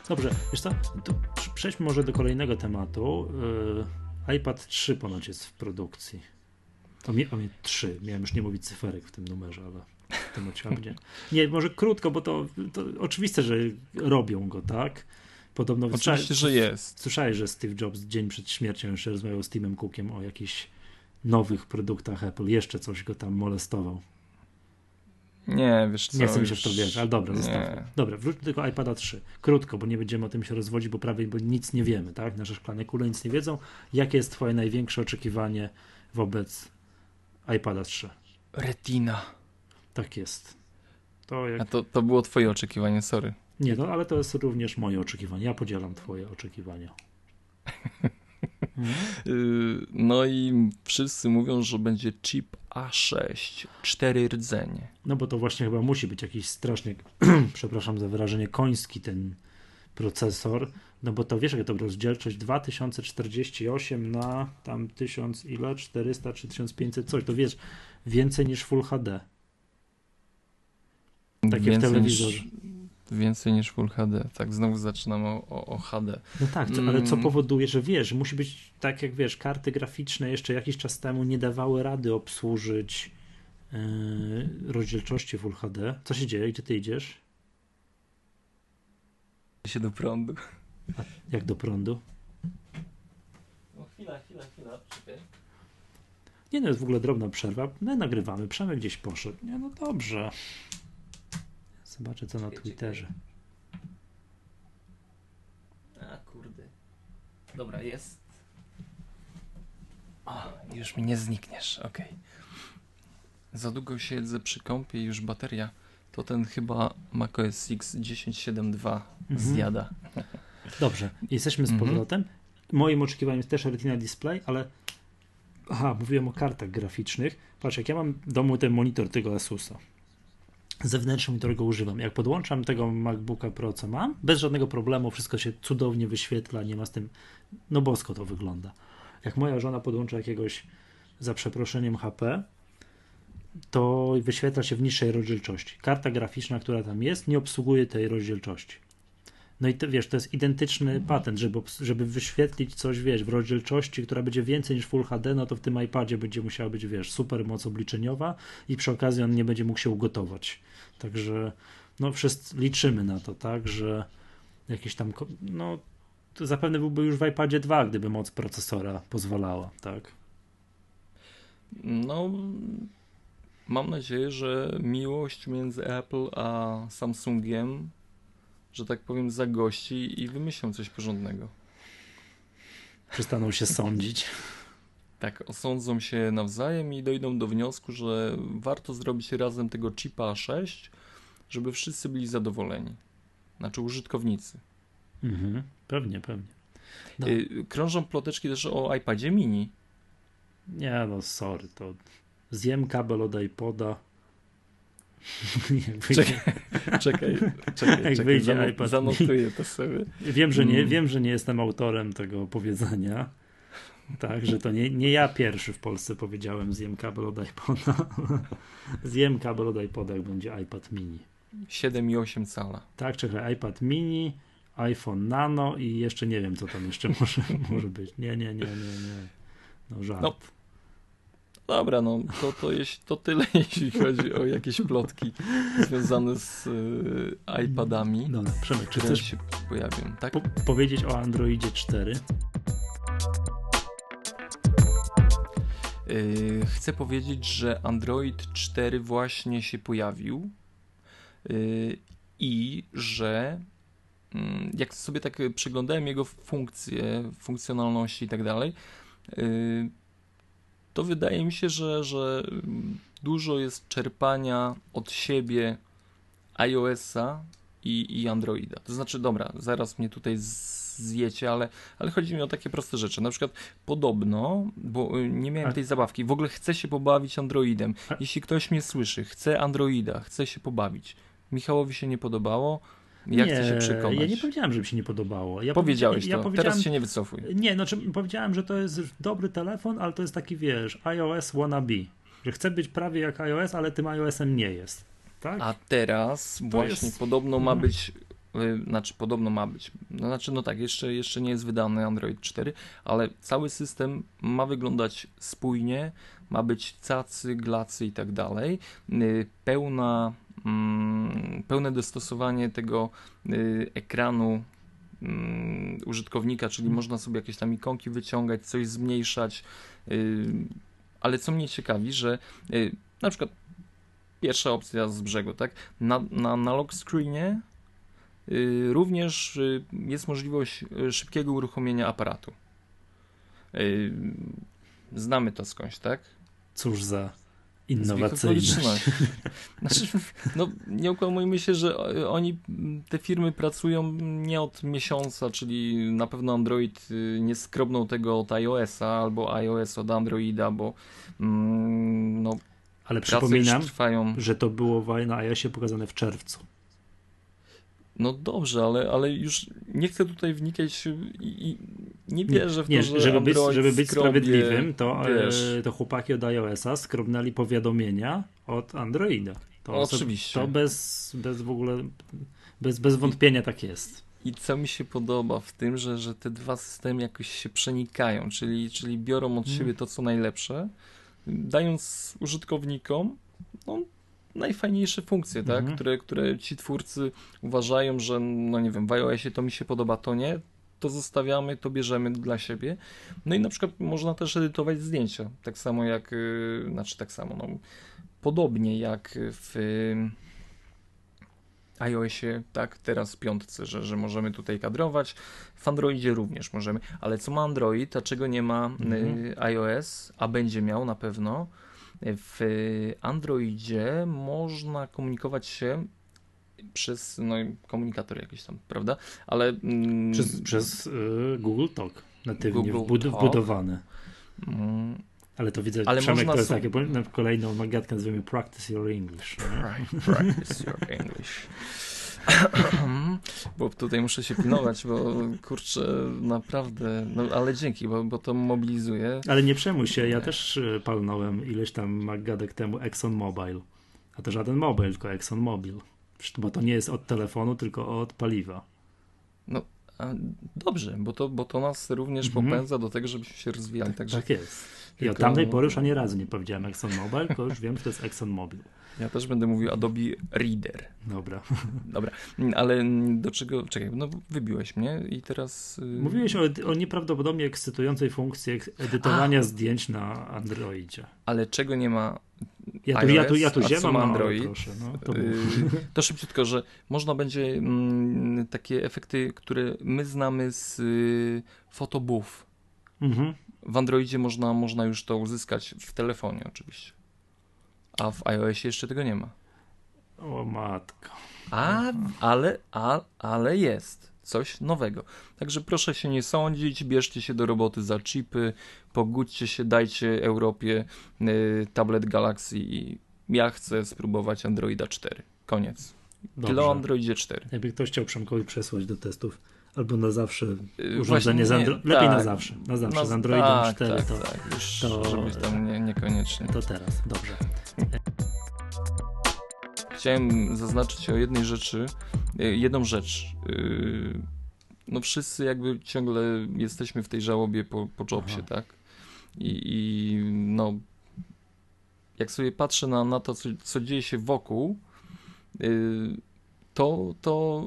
Dobrze, wiesz co, to przejdźmy może do kolejnego tematu. Yy, iPad 3 ponoć jest w produkcji. O mnie, o mnie 3, miałem już nie mówić cyferek w tym numerze, ale w tym odciągnie. Nie, może krótko, bo to, to oczywiste, że robią go, tak? Podobno Oczywiście, że jest. Słyszałeś, że Steve Jobs dzień przed śmiercią jeszcze rozmawiał z Timem Cookiem o jakichś nowych produktach Apple. Jeszcze coś go tam molestował. Nie, wiesz co. Nie chcę mi się w to wierzyć, ale dobra, zostawmy. Dobra, wróć do tego iPada 3. Krótko, bo nie będziemy o tym się rozwodzić, bo prawie bo nic nie wiemy, tak? Nasze szklane kule nic nie wiedzą. Jakie jest twoje największe oczekiwanie wobec iPada 3? Retina. Tak jest. To jak... A to, to było twoje oczekiwanie, sorry. Nie, no ale to jest również moje oczekiwanie. Ja podzielam twoje oczekiwania. Y, no i wszyscy mówią, że będzie chip A6, cztery rdzenie. No bo to właśnie chyba musi być jakiś strasznie, przepraszam za wyrażenie, koński ten procesor, no bo to wiesz, jak to rozdzielczość 2048 na tam 1000 ile, 400 czy 1500 coś, to wiesz, więcej niż Full HD. Takie więcej w telewizorze. Niż, więcej niż Full HD, tak znowu zaczynam o, o, o HD. No tak, co, ale co mm. powoduje, że wiesz, musi być tak jak wiesz, karty graficzne jeszcze jakiś czas temu nie dawały rady obsłużyć yy, rozdzielczości Full HD. Co się dzieje? Gdzie ty idziesz? się do prądu. A jak do prądu? No chwila, chwila, chwila, czekaj. Nie no, jest w ogóle drobna przerwa. My nagrywamy, Przemek gdzieś poszedł. Nie, no dobrze. Zobaczę co na Twitterze. A kurde. Dobra, jest. O, już mi nie znikniesz, okej. Okay. Za długo siedzę przy kąpie i już bateria to ten chyba macOS X 10.7.2 mhm. zjada. Dobrze, jesteśmy z mhm. powrotem. Mhm. Moim oczekiwaniem jest też Retina Display, ale aha, mówiłem o kartach graficznych. Patrz, jak ja mam w domu ten monitor tego Asusa, zewnętrzny monitor go używam. Jak podłączam tego MacBooka Pro, co mam, bez żadnego problemu, wszystko się cudownie wyświetla, nie ma z tym, no bosko to wygląda. Jak moja żona podłącza jakiegoś, za przeproszeniem HP, to wyświetla się w niższej rozdzielczości. Karta graficzna, która tam jest, nie obsługuje tej rozdzielczości. No i to, wiesz, to jest identyczny patent, żeby, żeby wyświetlić coś, wiesz, w rozdzielczości, która będzie więcej niż Full HD, no to w tym iPadzie będzie musiała być, wiesz, super moc obliczeniowa i przy okazji on nie będzie mógł się ugotować. Także, no wszyscy liczymy na to, tak, że jakieś tam, no to zapewne byłby już w iPadzie 2, gdyby moc procesora pozwalała, tak? No, Mam nadzieję, że miłość między Apple a Samsungiem, że tak powiem, zagości i wymyślą coś porządnego. Przestaną się sądzić. Tak, osądzą się nawzajem i dojdą do wniosku, że warto zrobić razem tego chipa 6, żeby wszyscy byli zadowoleni. Znaczy użytkownicy. Mhm, pewnie, pewnie. No. Y, krążą ploteczki też o iPadzie mini. Nie, no sorry, to zjem kabel od iPoda. Czekaj, czekaj, czekaj, jak czekaj zanot, iPad zanotuję to sobie. Wiem, że nie, mm. wiem, że nie jestem autorem tego powiedzenia. Tak, że to nie, nie ja pierwszy w Polsce powiedziałem zjem kabel od iPoda. zjem kabel od iPoda, jak będzie iPad mini. 7,8 cala. Tak, czekaj, iPad mini, iPhone Nano i jeszcze nie wiem, co tam jeszcze może, może być. Nie, nie, nie, nie, nie. No żart. No, Dobra, no to, to, to tyle, jeśli chodzi o jakieś plotki związane z y, iPadami. No, Przemek, czy chcesz się pojawią, tak? Po powiedzieć o Androidzie 4? Yy, chcę powiedzieć, że Android 4 właśnie się pojawił yy, i że yy, jak sobie tak przyglądałem jego funkcje, funkcjonalności i tak dalej, to wydaje mi się, że, że dużo jest czerpania od siebie iOS-a i, i Androida. To znaczy, dobra, zaraz mnie tutaj zjecie, ale, ale chodzi mi o takie proste rzeczy. Na przykład podobno, bo y, nie miałem tej zabawki, w ogóle chcę się pobawić Androidem. Jeśli ktoś mnie słyszy, chce Androida, chce się pobawić. Michałowi się nie podobało, jak nie, się przekonać? Ja nie powiedziałem, że mi się nie podobało. Ja Powiedziałeś ja, to, teraz się nie wycofuj. Nie, znaczy powiedziałem, że to jest dobry telefon, ale to jest taki, wiesz, iOS wannabe. Że chce być prawie jak iOS, ale tym iOS-em nie jest. Tak? A teraz to właśnie jest... podobno ma mhm. być y, znaczy podobno ma być. No, znaczy, no tak, jeszcze, jeszcze nie jest wydany Android 4, ale cały system ma wyglądać spójnie, ma być cacy, glacy i tak dalej. Y, pełna pełne dostosowanie tego y, ekranu mm, użytkownika, czyli można sobie jakieś tam ikonki wyciągać, coś zmniejszać, y, ale co mnie ciekawi, że y, na przykład pierwsza opcja z brzegu, tak, na, na, na lock screenie również jest możliwość szybkiego uruchomienia aparatu. Znamy to skądś, tak? Cóż za Innowacyjność. Znaczy, no, nie ukłamujmy się, że oni, te firmy pracują nie od miesiąca, czyli na pewno Android y, nie skrobnął tego od iOS-a albo iOS od Androida, bo mm, no, ale przypominam, że to było na iOSie pokazane w czerwcu. No dobrze, ale, ale już nie chcę tutaj wnikać i, i nie wierzę w nie, to, że żeby być, żeby być sprawiedliwym, to, e, to chłopaki od iOS-a skrobnęli powiadomienia od Androida. To, Oczywiście. To bez, bez w ogóle, bez, bez wątpienia tak jest. I co mi się podoba w tym, że, że te dwa systemy jakoś się przenikają, czyli, czyli biorą od hmm. siebie to, co najlepsze, dając użytkownikom no, najfajniejsze funkcje, tak? Mhm. które, które ci twórcy uważają, że no nie wiem, w iOSie to mi się podoba, to nie, to zostawiamy, to bierzemy dla siebie. No i na przykład można też edytować zdjęcia, tak samo jak, yy, znaczy tak samo, no, podobnie jak w iOSie, tak, teraz w piątce, że, że możemy tutaj kadrować. W Androidzie również możemy, ale co ma Android, a czego nie ma mhm. y, iOS, a będzie miał na pewno, w Androidzie można komunikować się przez no, komunikator jakiś tam, prawda? Ale mm, przez, przez y, Google Talk natywnie Google. Mm. Ale to widzę, Ale Przemek, to jest takie, kolejną nagadkę nazwijmy Practice Your English. Practice Your English. bo tutaj muszę się pilnować, bo kurczę, naprawdę, no ale dzięki, bo, bo to mobilizuje. Ale nie przejmuj się, ja też e, palnąłem ileś tam magadek temu Exxon Mobil. A to żaden mobil, tylko Exxon Mobil. Bo to nie jest od telefonu, tylko od paliwa. No, dobrze, bo to, bo to nas również mhm. popędza do tego, żebyśmy się rozwijali. Także, tak jest. I tylko... od tamtej pory już ani razu nie powiedziałem Exxon Mobil, tylko już wiem, że to jest Exxon Mobil. Ja też będę mówił Adobe Reader. Dobra. Dobra, ale do czego, czekaj, no wybiłeś mnie i teraz... Y, Mówiłeś o, o nieprawdopodobnie ekscytującej funkcji edytowania A. zdjęć na Androidzie. Ale czego nie ma ja tu, iOS, ja tu, ja tu ziemam Android. Proszę, no, to, yy, to szybciutko, że można będzie mm, takie efekty, które my znamy z y, Photobooth. Mhm. W Androidzie można, można już to uzyskać w telefonie oczywiście. A w iOSie jeszcze tego nie ma. O matko. A, ale, a, ale jest coś nowego. Także proszę się nie sądzić, bierzcie się do roboty za chipy, pogódźcie się, dajcie Europie y, tablet Galaxy i ja chcę spróbować Androida 4. Koniec. Dobrze. Tyle o Androidzie 4. Jakby ktoś chciał Przemkowi przesłać do testów albo na zawsze y, urządzenie Andro... Lepiej tak, na zawsze. Na zawsze z Androidem tak, 4 tak, to, tak. Już, to... Żebyś tam nie, niekoniecznie. To teraz, dobrze. Chciałem zaznaczyć o jednej rzeczy, y, jedną rzecz. Y, no wszyscy jakby ciągle jesteśmy w tej żałobie po, po jobsie, tak? I, I, no jak sobie patrzę na, na to, co, co dzieje się wokół, to, to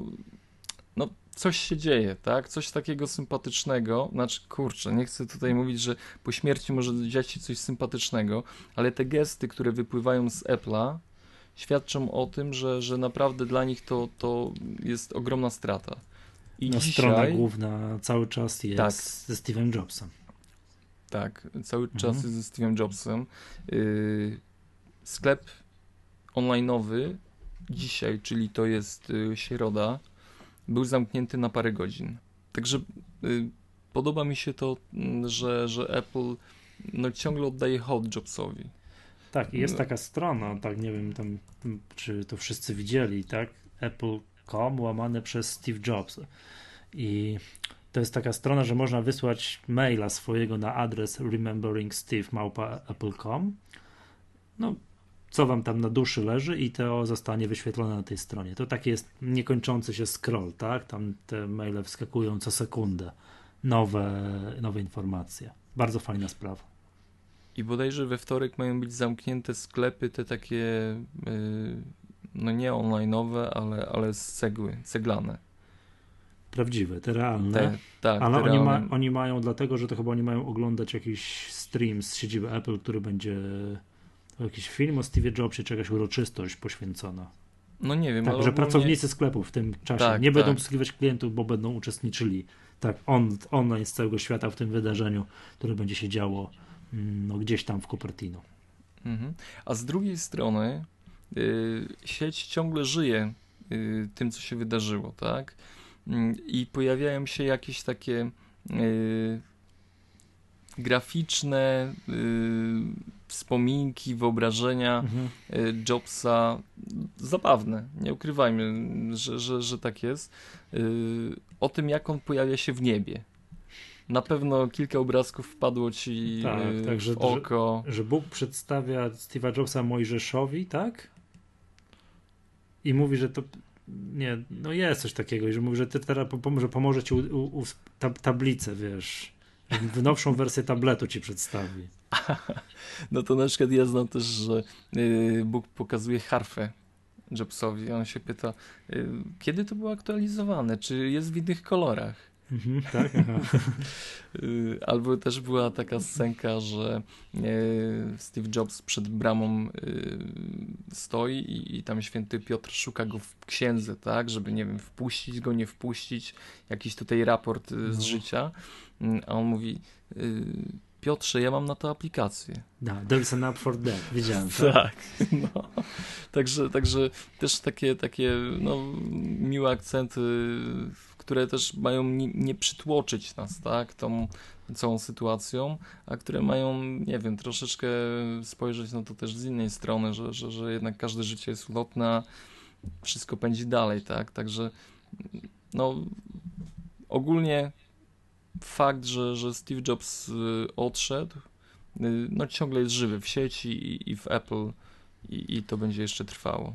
coś się dzieje, tak? Coś takiego sympatycznego. Znaczy, kurczę, nie chcę tutaj mówić, że po śmierci może dziać się coś sympatycznego, ale te gesty, które wypływają z Apple'a, świadczą o tym, że, że naprawdę dla nich to, to jest ogromna strata. I no, dzisiaj... strona główna cały czas jest tak. ze Steve'em Jobsem. Tak, cały mhm. czas jest ze Steve'em Jobsem. Yy, sklep online'owy dzisiaj, czyli to jest yy, środa, był zamknięty na parę godzin. Także y, podoba mi się to, mm, że, że Apple no, ciągle oddaje hołd Jobsowi. Tak, jest no. taka strona, tak nie wiem tam, czy to wszyscy widzieli, tak? Apple.com łamane przez Steve Jobs. I to jest taka strona, że można wysłać maila swojego na adres rememberingsteve.apple.com. No, co wam tam na duszy leży i to zostanie wyświetlone na tej stronie. To taki jest niekończący się scroll, tak? Tam te maile wskakują co sekundę. Nowe, nowe informacje. Bardzo fajna sprawa. I bodajże we wtorek mają być zamknięte sklepy, te takie, yy, no nie online'owe, ale, ale z cegły, ceglane. Prawdziwe, te realne. Te, tak, ale te oni, realne. Ma, oni mają, dlatego że to chyba oni mają oglądać jakiś stream z siedziby Apple, który będzie jakiś film o Steve Jobsie, czy jakaś uroczystość poświęcona. No nie wiem, tak, że ogólnie... pracownicy sklepu w tym czasie tak, nie tak. będą obsługiwać klientów, bo będą uczestniczyli tak on, online z całego świata w tym wydarzeniu, które będzie się działo mm, no, gdzieś tam w Cupertino. Mhm. A z drugiej strony yy, sieć ciągle żyje yy, tym, co się wydarzyło, tak? Yy, I pojawiają się jakieś takie y, graficzne y, wspominki, wyobrażenia mhm. Y, Jobsa zabawne, nie ukrywajmy, że, że, że tak jest, o tym, jak on pojawia się w niebie. Na pewno kilka obrazków wpadło ci tak, tak, w że, oko. Że, że Bóg przedstawia Steve'a Jobsa Mojżeszowi, tak? I mówi, że to nie, no jest coś takiego, i że mówi, że ty teraz pomoże, pomoże ci u, u, u tab tablicę, wiesz, w nowszą wersję tabletu ci przedstawi. No to na przykład ja znam też, że yy, Bóg pokazuje harfę Jobsowi. On się pyta, yy, kiedy to było aktualizowane? Czy jest w innych kolorach? Mhm, tak, y, Albo też była taka scenka, że Steve Jobs przed bramą y, stoi i, i, tam święty Piotr szuka go w księdze, tak, żeby nie wiem, wpuścić go, nie wpuścić, jakiś tutaj raport y, z no. życia. A on mówi Piotrze, ja mam na to aplikację. No, there's an app for that, wiedziałem. Tak, tak no. także, także też takie, takie no, miłe akcenty które też mają nie, nie przytłoczyć nas, tak, tą całą sytuacją, a które mają, nie wiem, troszeczkę spojrzeć na to też z innej strony, że, że, że jednak każde życie jest ulotne, wszystko pędzi dalej, tak, także no ogólnie fakt, że, że Steve Jobs y, odszedł, y, no ciągle jest żywy w sieci i, i w Apple i, i to będzie jeszcze trwało.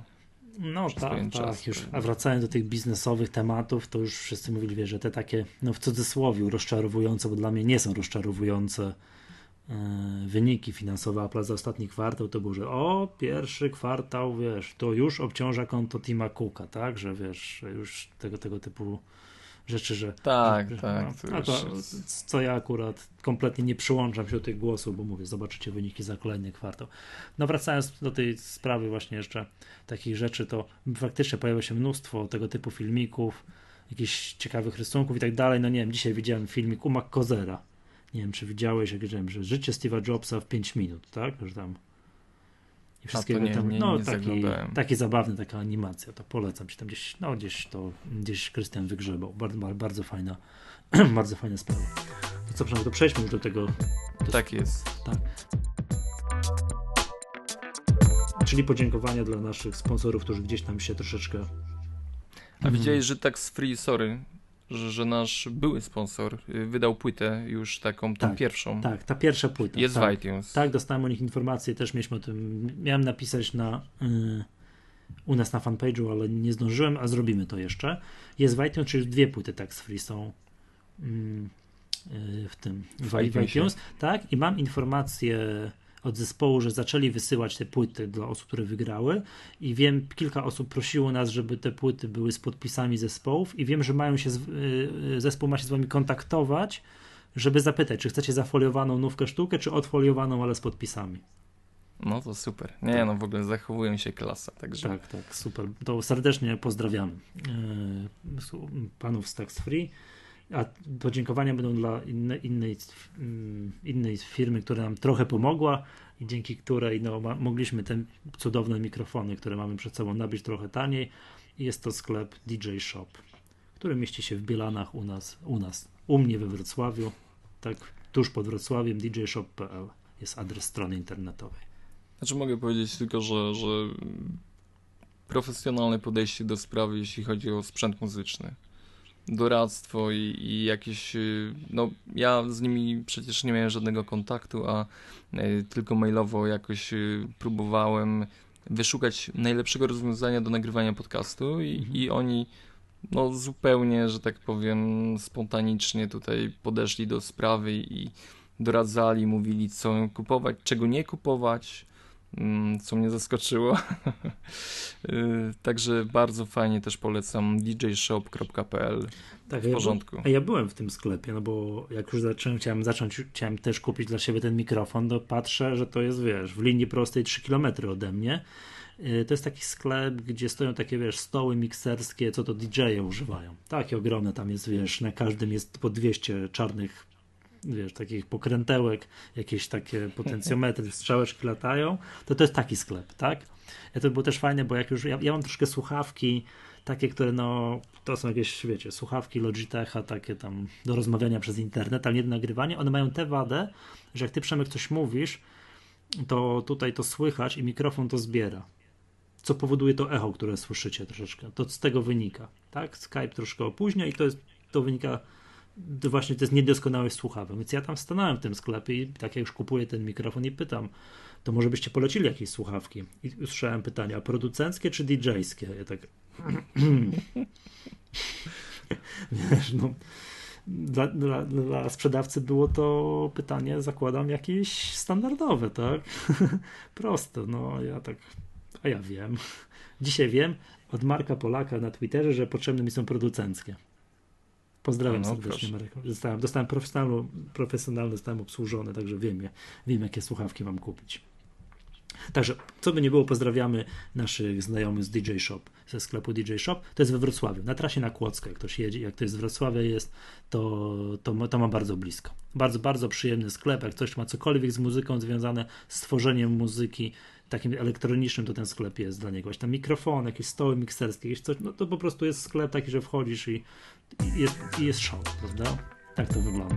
No tak, tak. Już, a wracając do tych biznesowych tematów, to już wszyscy mówili, wie, że te takie, no w cudzysłowie, rozczarowujące, bo dla mnie nie są rozczarowujące e, wyniki finansowe Apple za ostatni kwartał, to było, że o, pierwszy kwartał, wiesz, to już obciąża konto Tima Cooka, tak, że wiesz, już tego, tego typu rzeczy, że. Tak, że, tak. No, to, co ja akurat kompletnie nie przyłączam się do tych głosów, bo mówię, zobaczycie wyniki za kolejny kwartał. No wracając do tej sprawy, właśnie jeszcze takich rzeczy, to faktycznie pojawia się mnóstwo tego typu filmików, jakichś ciekawych rysunków i tak dalej. No nie wiem, dzisiaj widziałem filmik u Kozera. Nie wiem, czy widziałeś, jak wiem, że życie Steve'a Jobsa w 5 minut, tak? Że tam i wszystkiego nie, tam. Nie, no, nie taki, taki zabawny, taka animacja, to polecam ci tam gdzieś, no gdzieś to, gdzieś Krystian wygrzebał. Bardzo, bardzo fajna, bardzo fajna sprawa. To co, przynajmniej to przejdźmy już do tego. Do, tak jest. Tak. Czyli podziękowania dla naszych sponsorów, którzy gdzieś tam się troszeczkę. A widziałeś, że tak z Free Sorry że, że nasz były sponsor y, wydał płytę już taką, tą tak, pierwszą. Tak, ta pierwsza płyta. Jest tak, w iTunes. Tak, dostałem o nich informacje, też mieliśmy o tym, miałem napisać na y, u nas na fanpage'u, ale nie zdążyłem, a zrobimy to jeszcze. Jest w iTunes, czyli dwie płyty tax free są y, y, w tym, w, w iTunes. Tak, i mam informację od zespołu, że zaczęli wysyłać te płyty dla osób, które wygrały i wiem, kilka osób prosiło nas, żeby te płyty były z podpisami zespołów i wiem, że mają się, z, y, zespół ma się z wami kontaktować, żeby zapytać, czy chcecie zafoliowaną nówkę sztukę, czy odfoliowaną, ale z podpisami. No to super. Nie, tak. no w ogóle zachowują się klasa, także. Tak, tak, super. To serdecznie pozdrawiamy yy, panów z Tax Free. A podziękowania będą dla innej, innej, mm, innej firmy, która nam trochę pomogła i dzięki której no, mogliśmy te cudowne mikrofony, które mamy przed sobą, nabyć trochę taniej. Jest to sklep DJ Shop, który mieści się w Bielanach u nas, u nas, u mnie we Wrocławiu, tak tuż pod Wrocławiem, djshop.pl jest adres strony internetowej. Znaczy mogę powiedzieć tylko, że, że profesjonalne podejście do sprawy, jeśli chodzi o sprzęt muzyczny doradztwo i, i, jakieś. Y, no, ja z nimi przecież nie miałem żadnego kontaktu, a y, tylko mailowo jakoś y, próbowałem wyszukać najlepszego rozwiązania do nagrywania podcastu i, mhm. i oni no zupełnie, że tak powiem, spontanicznie tutaj podeszli do sprawy i doradzali, mówili co kupować, czego nie kupować, co mnie zaskoczyło. Y, także bardzo fajnie też polecam djshop.pl tak, w porządku. Ja, ja byłem w tym sklepie, no bo jak już zacząłem, chciałem zacząć, chciałem też kupić dla siebie ten mikrofon, to patrzę, że to jest, wiesz, w linii prostej 3 km ode mnie. Y, to jest taki sklep, gdzie stoją takie, wiesz, stoły mikserskie, co to DJ-e używają. Takie ogromne, tam jest, wiesz, na każdym jest po 200 czarnych wiesz, takich pokrętełek, jakieś takie potencjometry, strzałeczki latają, to to jest taki sklep, tak? Ja to było też fajne, bo jak już, ja, ja mam troszkę słuchawki, takie, które no, to są jakieś, wiecie, słuchawki Logitecha, takie tam do rozmawiania przez internet, ale nie do nagrywania, one mają tę wadę, że jak ty Przemek coś mówisz, to tutaj to słychać i mikrofon to zbiera. Co powoduje to echo, które słyszycie troszeczkę. To z tego wynika, tak? Skype troszkę opóźnia i to jest, to wynika to właśnie to jest niedoskonałość słuchawek. Więc ja tam stanąłem w tym sklepie i tak jak już kupuję ten mikrofon i pytam, to może byście polecili jakieś słuchawki? I usłyszałem pytania, producenckie czy DJ-skie? Ja tak... Wiesz, no... Dla, dla, dla, sprzedawcy było to pytanie, zakładam, jakieś standardowe, tak? Proste, no ja tak, a ja wiem. Dzisiaj wiem od Marka Polaka na Twitterze, że potrzebne mi są producenckie. Pozdrawiam no, serdecznie, Marek. Dostałem, dostałem profesjonalne, profesjonalne, zostałem obsłużony, także wiem, wiem, jakie słuchawki mam kupić. Także, co by nie było, pozdrawiamy naszych znajomych z DJ Shop, ze sklepu DJ Shop. To jest we Wrocławiu, na trasie na Kłodzkę. Jak ktoś jedzie, jak to jest z Wrocławia jest, to, to, to ma bardzo blisko. Bardzo, bardzo przyjemny sklep. Jak ktoś ma cokolwiek z muzyką związane, z tworzeniem muzyki, takim elektronicznym, to ten sklep jest dla niego. Właśnie tam mikrofon, jakieś stoły mikserskie, jakieś coś, no to po prostu jest sklep taki, że wchodzisz i, i jest, i jest show, prawda? Tak to wygląda.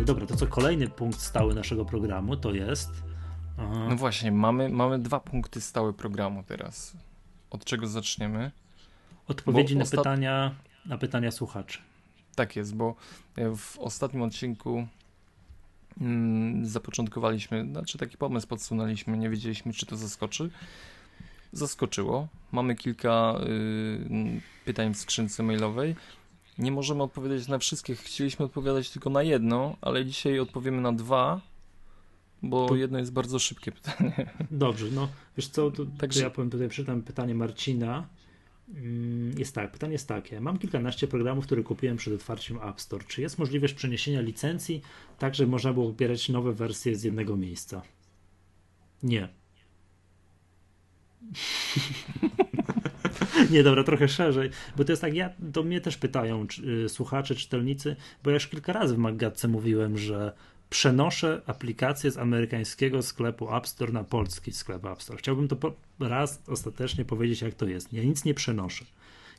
E, dobra, to co kolejny punkt stały naszego programu to jest. Aha. No właśnie, mamy, mamy dwa punkty stałe programu teraz. Od czego zaczniemy? Odpowiedzi na, ostat... pytania, na pytania słuchaczy. Tak jest, bo w ostatnim odcinku mm, zapoczątkowaliśmy, znaczy taki pomysł podsunęliśmy, nie wiedzieliśmy, czy to zaskoczy. Zaskoczyło. Mamy kilka y, pytań w skrzynce mailowej. Nie możemy odpowiedzieć na wszystkie. Chcieliśmy odpowiadać tylko na jedno, ale dzisiaj odpowiemy na dwa, bo to... jedno jest bardzo szybkie pytanie. Dobrze, no wiesz co, to, Także... to ja powiem tutaj, przeczytam pytanie Marcina. Mm, jest tak, pytanie jest takie. Mam kilkanaście programów, które kupiłem przed otwarciem App Store. Czy jest możliwość przeniesienia licencji, tak żeby można było pobierać nowe wersje z jednego miejsca? Nie. Nie, dobra, trochę szerzej, bo to jest tak, ja, do mnie też pytają czy, y, słuchacze, czytelnicy, bo ja już kilka razy w Maggatce mówiłem, że przenoszę aplikację z amerykańskiego sklepu App Store na polski sklep App Store. Chciałbym to po, raz ostatecznie powiedzieć, jak to jest. Ja nic nie przenoszę.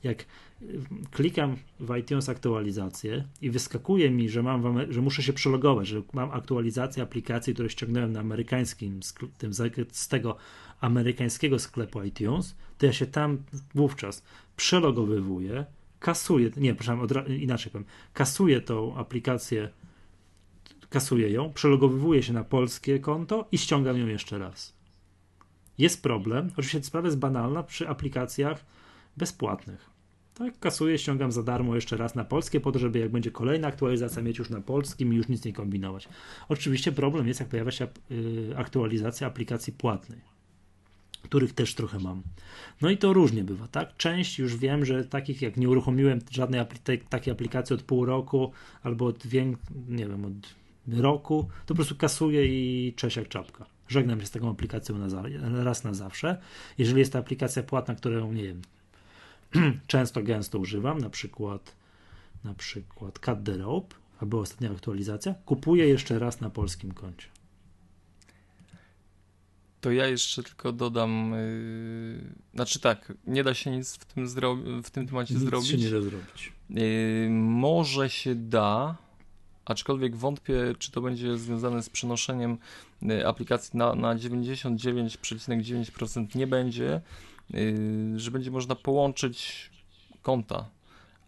Jak y, klikam w iTunes aktualizację i wyskakuje mi, że, mam że muszę się przelogować, że mam aktualizację aplikacji, które ściągnąłem na amerykańskim, tym, z tego amerykańskiego sklepu iTunes, to ja się tam wówczas przelogowywuję, kasuję, nie, przepraszam, inaczej powiem, kasuję tą aplikację kasuję ją, przelogowywuję się na polskie konto i ściągam ją jeszcze raz. Jest problem, oczywiście sprawa jest banalna przy aplikacjach bezpłatnych. Tak, kasuję, ściągam za darmo jeszcze raz na polskie, po to, żeby jak będzie kolejna aktualizacja, mieć już na polskim i już nic nie kombinować. Oczywiście problem jest, jak pojawia się y, aktualizacja aplikacji płatnej, których też trochę mam. No i to różnie bywa, tak? Część już wiem, że takich jak nie uruchomiłem żadnej takiej aplikacji od pół roku albo od, nie wiem, od roku, to po prostu kasuję i cześć jak czapka. Żegnam się z taką aplikacją na raz na zawsze. Jeżeli jest to aplikacja płatna, którą nie wiem, często, gęsto używam, na przykład na przykład Cut the Rope, a była ostatnia aktualizacja, kupuję jeszcze raz na polskim koncie. To ja jeszcze tylko dodam, yy, znaczy tak, nie da się nic w tym, w tym temacie nic zrobić. Się nie da zrobić. Yy, może się da, aczkolwiek wątpię, czy to będzie związane z przenoszeniem y, aplikacji na, na 99,9% nie będzie, że będzie można połączyć konta,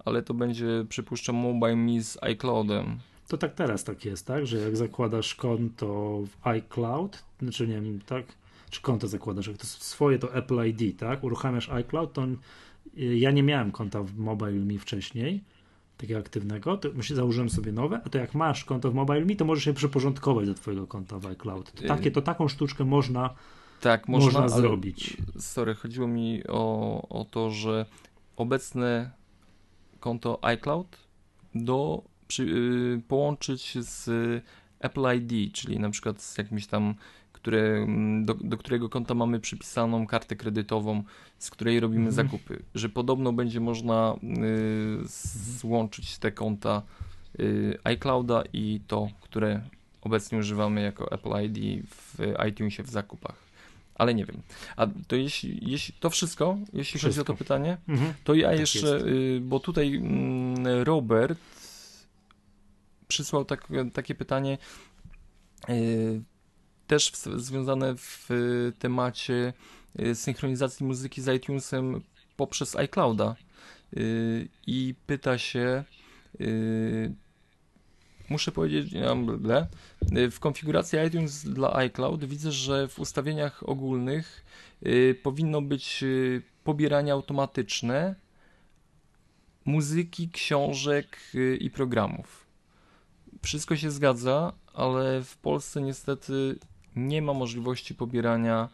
ale to będzie, przypuszczam, MobileMe z iCloudem. To tak teraz tak jest, tak? Że jak zakładasz konto w iCloud, znaczy nie wiem, tak? Czy konto zakładasz, jak to swoje to Apple ID, tak? Uruchamiasz iCloud, to y, ja nie miałem konta w MobileMe wcześniej, takiego aktywnego, to myślę, założyłem sobie nowe, a to jak masz konto w MobileMe, to możesz je przyporządkować do twojego konta w iCloud. To, takie, to taką sztuczkę można, tak, można, można zrobić. Sorry, chodziło mi o, o to, że obecne konto iCloud do przy, yy, połączyć z Apple ID, czyli na przykład z jakimś tam, które, do, do którego konta mamy przypisaną kartę kredytową, z której robimy mhm. zakupy, że podobno będzie można y, złączyć te konta y, iClouda i to, które obecnie używamy jako Apple ID w iTunesie w zakupach. Ale nie wiem. A to jeśli, jeśli to wszystko, jeśli wszystko. chodzi o to pytanie, mhm. to ja tak jeszcze, y, bo tutaj mm, Robert przysłał tak, takie pytanie y, też w, związane w temacie y, synchronizacji muzyki z iTunesem poprzez iClouda i pyta się muszę powiedzieć, ble, w konfiguracji iTunes dla iCloud widzę, że w ustawieniach ogólnych y, powinno być y, pobieranie automatyczne muzyki, książek y, i programów. Wszystko się zgadza, ale w Polsce niestety nie ma możliwości pobierania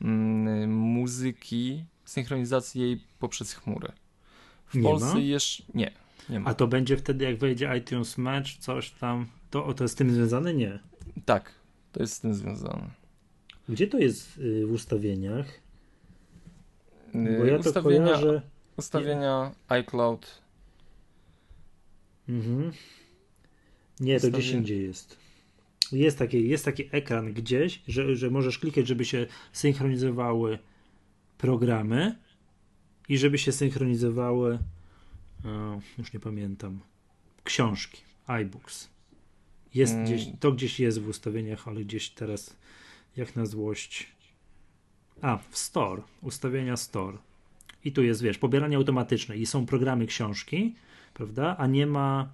mm, muzyki, synchronizacji jej poprzez chmurę. W nie Polsce jeszcze nie. A to będzie wtedy, jak wejdzie iTunes Match, coś tam. To, to jest z tym związane? Nie. Tak, to jest z tym związane. Gdzie to jest y, w ustawieniach? Y, Bo ja ustawienia, to kojarzę... Ustawienia nie. iCloud. Mhm. Nie, to gdzieś indziej jest. Jest taki, jest taki ekran gdzieś, że, że możesz klikać, żeby się synchronizowały programy i żeby się synchronizowały już nie pamiętam, książki, iBooks. Jest mm. gdzieś, to gdzieś jest w ustawieniach, ale gdzieś teraz jak na złość. A, w Store, ustawienia Store. I tu jest, wiesz, pobieranie automatyczne i są programy książki, prawda? A nie ma.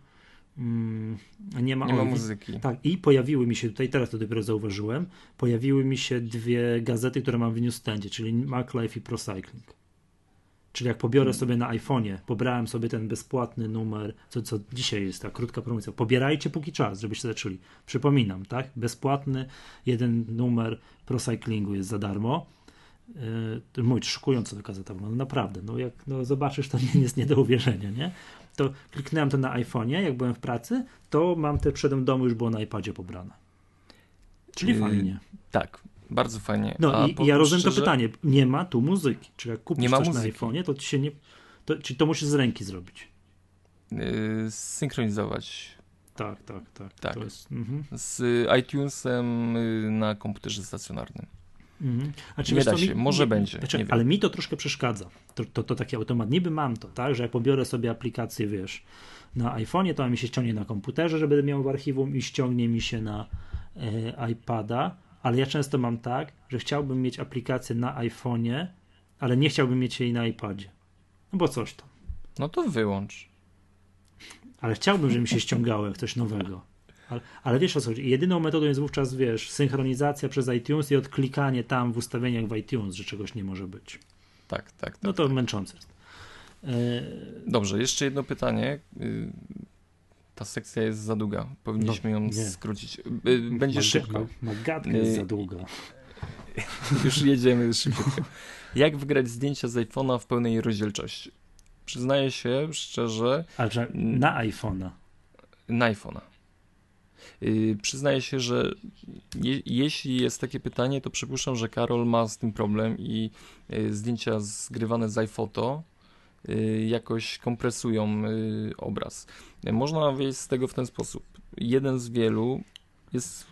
Mm, nie ma, nie ma muzyki. Tak, i pojawiły mi się tutaj, teraz to dopiero zauważyłem, pojawiły mi się dwie gazety, które mam w newsstandzie, czyli MacLife i ProCycling. Czyli jak pobiorę sobie na iPhone'ie, pobrałem sobie ten bezpłatny numer, co, co dzisiaj jest ta krótka promocja. Pobierajcie póki czas, żebyście zaczęli. Przypominam, tak? Bezpłatny jeden numer ProCyclingu jest za darmo. Yy, mój, szykująco ta gazeta no naprawdę. No jak no zobaczysz, to nie jest nie do uwierzenia, nie? To kliknąłem to na iPhone'ie, jak byłem w pracy, to mam te przedem domu już było na iPadzie pobrane. Czyli yy, fajnie. Tak, bardzo fajnie. No A i ja rozumiem szczerze... to pytanie. Nie ma tu muzyki. Czy jak kupisz nie coś muzyki. na iPhone'ie, to ci się nie. To, czy to musisz z ręki zrobić? Yy, synchronizować. Tak, tak, tak. tak. Jest, mhm. Z iTunesem y, na komputerze stacjonarnym. Mhm. Znaczy, nie da się, mi, może będzie. Znaczy, ale mi to troszkę przeszkadza. To, to, to taki automat. Niby mam to, tak, że jak pobiorę sobie aplikację, wiesz, na iPhone'ie, to mi się ściągnie na komputerze, żeby miał w archiwum i ściągnie mi się na e, iPada ale ja często mam tak, że chciałbym mieć aplikację na iPhone'ie, ale nie chciałbym mieć jej na iPadzie. No bo coś tam. No to wyłącz. Ale chciałbym, żeby mi się ściągało jak coś nowego. Ale, ale, wiesz o co chodzi. Jedyną metodą jest wówczas, wiesz, synchronizacja przez iTunes i odklikanie tam w ustawieniach w iTunes, że czegoś nie może być. Tak, tak. tak no to tak. męczące jest. Dobrze, jeszcze jedno pytanie. Y, ta sekcja jest za długa. Powinniśmy no, ją nie. skrócić. Y, będzie szybko. Gadka jest za długa. Już jedziemy szybko. Jak wygrać zdjęcia z iPhone'a w pełnej rozdzielczości? Przyznaję się szczerze. Ale że na iPhone'a. Na iPhone'a. Yy, przyznaję się, że je, jeśli jest takie pytanie, to przypuszczam, że Karol ma z tym problem i yy, zdjęcia zgrywane z iPhoto Y, jakoś kompresują y, obraz. Można wyjść z tego w ten sposób. Jeden z wielu jest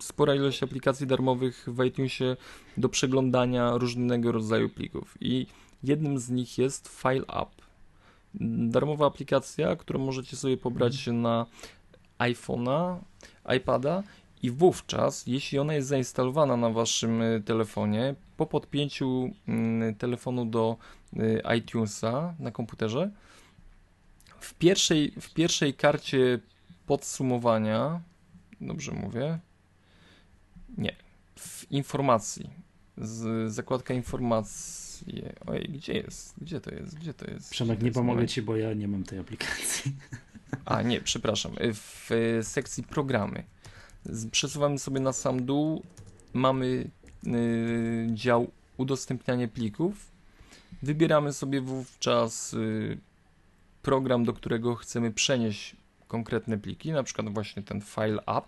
spora ilość aplikacji darmowych w iTunesie do przeglądania różnego rodzaju plików i jednym z nich jest File Up. Darmowa aplikacja, którą możecie sobie pobrać na iPhone'a, iPada i wówczas, jeśli ona jest zainstalowana na waszym y, telefonie, po podpięciu mm, telefonu do y, iTunesa na komputerze, w pierwszej, w pierwszej karcie podsumowania, dobrze mówię, nie, w informacji, z zakładka informacje, ojej, gdzie jest, gdzie to jest, gdzie to jest? Przemek, nie pomogę ci, bo ja nie mam tej aplikacji. A, nie, przepraszam, w sekcji programy. Przesuwamy sobie na sam dół, mamy y, dział udostępnianie plików, wybieramy sobie wówczas y, program, do którego chcemy przenieść konkretne pliki, na przykład właśnie ten file app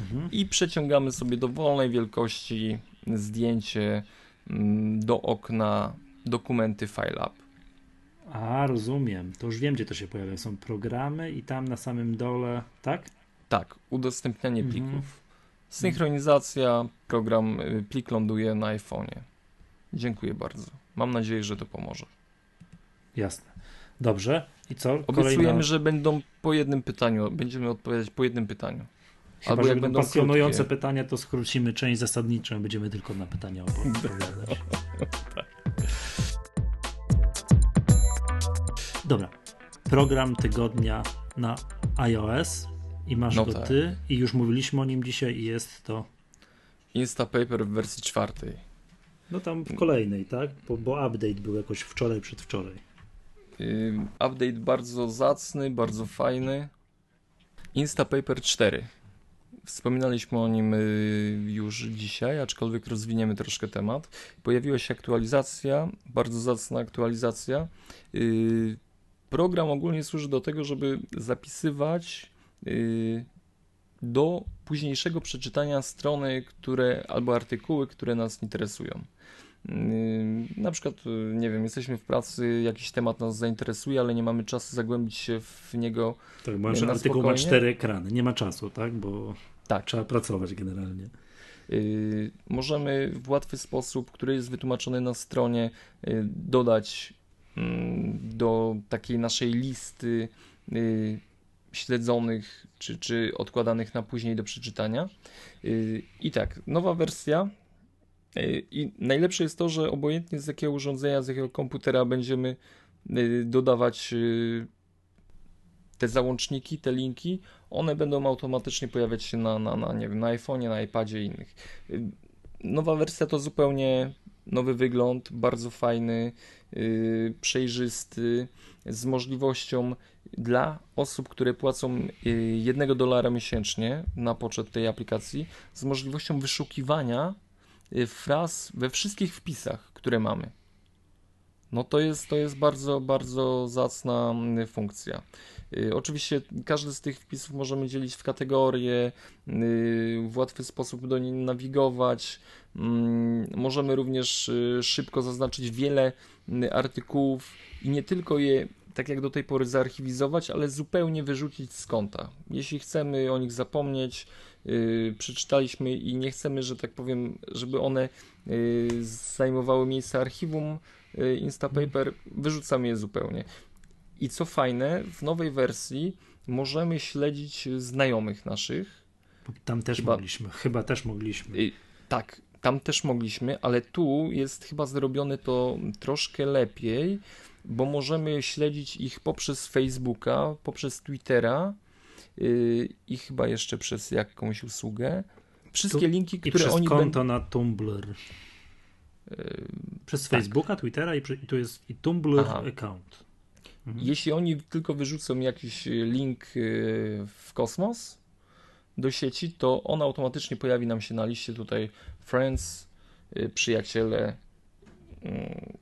mhm. i przeciągamy sobie dowolnej wielkości zdjęcie mm, do okna dokumenty FileUp. A, rozumiem. To już wiem, gdzie to się pojawia. Są programy i tam na samym dole, tak? Tak, udostępnianie mhm. plików. Synchronizacja, program, y, plik ląduje na iPhone'ie. Dziękuję bardzo. Mam nadzieję, że to pomoże. Jasne. Dobrze. I co? Obiecujemy, Kolejna... że będą po jednym pytaniu. Będziemy odpowiadać po jednym pytaniu. Chyba, Albo jak będą pasjonujące krótkie. pytania, to skrócimy część zasadniczą, będziemy tylko na pytania odpowiadać. Dobra. Program tygodnia na iOS i masz no go tak. ty i już mówiliśmy o nim dzisiaj i jest to Instapaper w wersji czwartej. No tam w kolejnej, tak? Bo, bo update był jakoś wczoraj, przedwczoraj. Yy, update bardzo zacny, bardzo fajny. Instapaper 4. Wspominaliśmy o nim y, już dzisiaj, aczkolwiek rozwiniemy troszkę temat. Pojawiła się aktualizacja, bardzo zacna aktualizacja. Y, program ogólnie służy do tego, żeby zapisywać y, do późniejszego przeczytania strony, które albo artykuły, które nas interesują. Na przykład, nie wiem, jesteśmy w pracy, jakiś temat nas zainteresuje, ale nie mamy czasu zagłębić się w niego. Tak, bo artykuł spokojnie. ma cztery ekrany, nie ma czasu, tak? Bo tak. trzeba pracować generalnie. Yy, możemy w łatwy sposób, który jest wytłumaczony na stronie, yy, dodać yy, do takiej naszej listy śledzonych czy, czy odkładanych na później do przeczytania. Y, I tak, nowa wersja. Y, I najlepsze jest to, że obojętnie z jakiego urządzenia, z jakiego komputera będziemy dodawać te załączniki, te linki, one będą automatycznie pojawiać się na, na, na, na iPhone'ie, na iPadzie i innych. Nowa wersja to zupełnie nowy wygląd, bardzo fajny, przejrzysty, z możliwością dla osób, które płacą yy, jednego dolara miesięcznie na poczet tej aplikacji, z możliwością wyszukiwania yy, fraz we wszystkich wpisach, które mamy. No to jest, to jest bardzo, bardzo zacna mm, funkcja. Y, oczywiście każdy z tych wpisów możemy dzielić w kategorie, y, w łatwy sposób do nich nawigować. Mm, możemy również y, szybko zaznaczyć wiele artykułów i nie tylko je tak jak do tej pory zaarchiwizować, ale zupełnie wyrzucić z konta. Jeśli chcemy o nich zapomnieć, yy, przeczytaliśmy i nie chcemy, że tak powiem, żeby one yy, zajmowały miejsce archiwum yy, Instapaper, wyrzucamy je zupełnie. I co fajne, w nowej wersji możemy śledzić znajomych naszych. Tam też chyba, mogliśmy, chyba też mogliśmy. Y, tak, tam też mogliśmy, ale tu jest chyba zrobione to troszkę lepiej, bo możemy śledzić ich poprzez Facebooka, poprzez Twittera yy, i chyba jeszcze przez jakąś usługę. Wszystkie tu, linki, które i przez oni konto na Tumblr. Yy, przez tak. Facebooka, Twittera i, i tu jest i Tumblr Aha. account. Mhm. Jeśli oni tylko wyrzucą jakiś link y, w kosmos do sieci, to on automatycznie pojawi nam się na liście tutaj friends, y, przyjaciele y,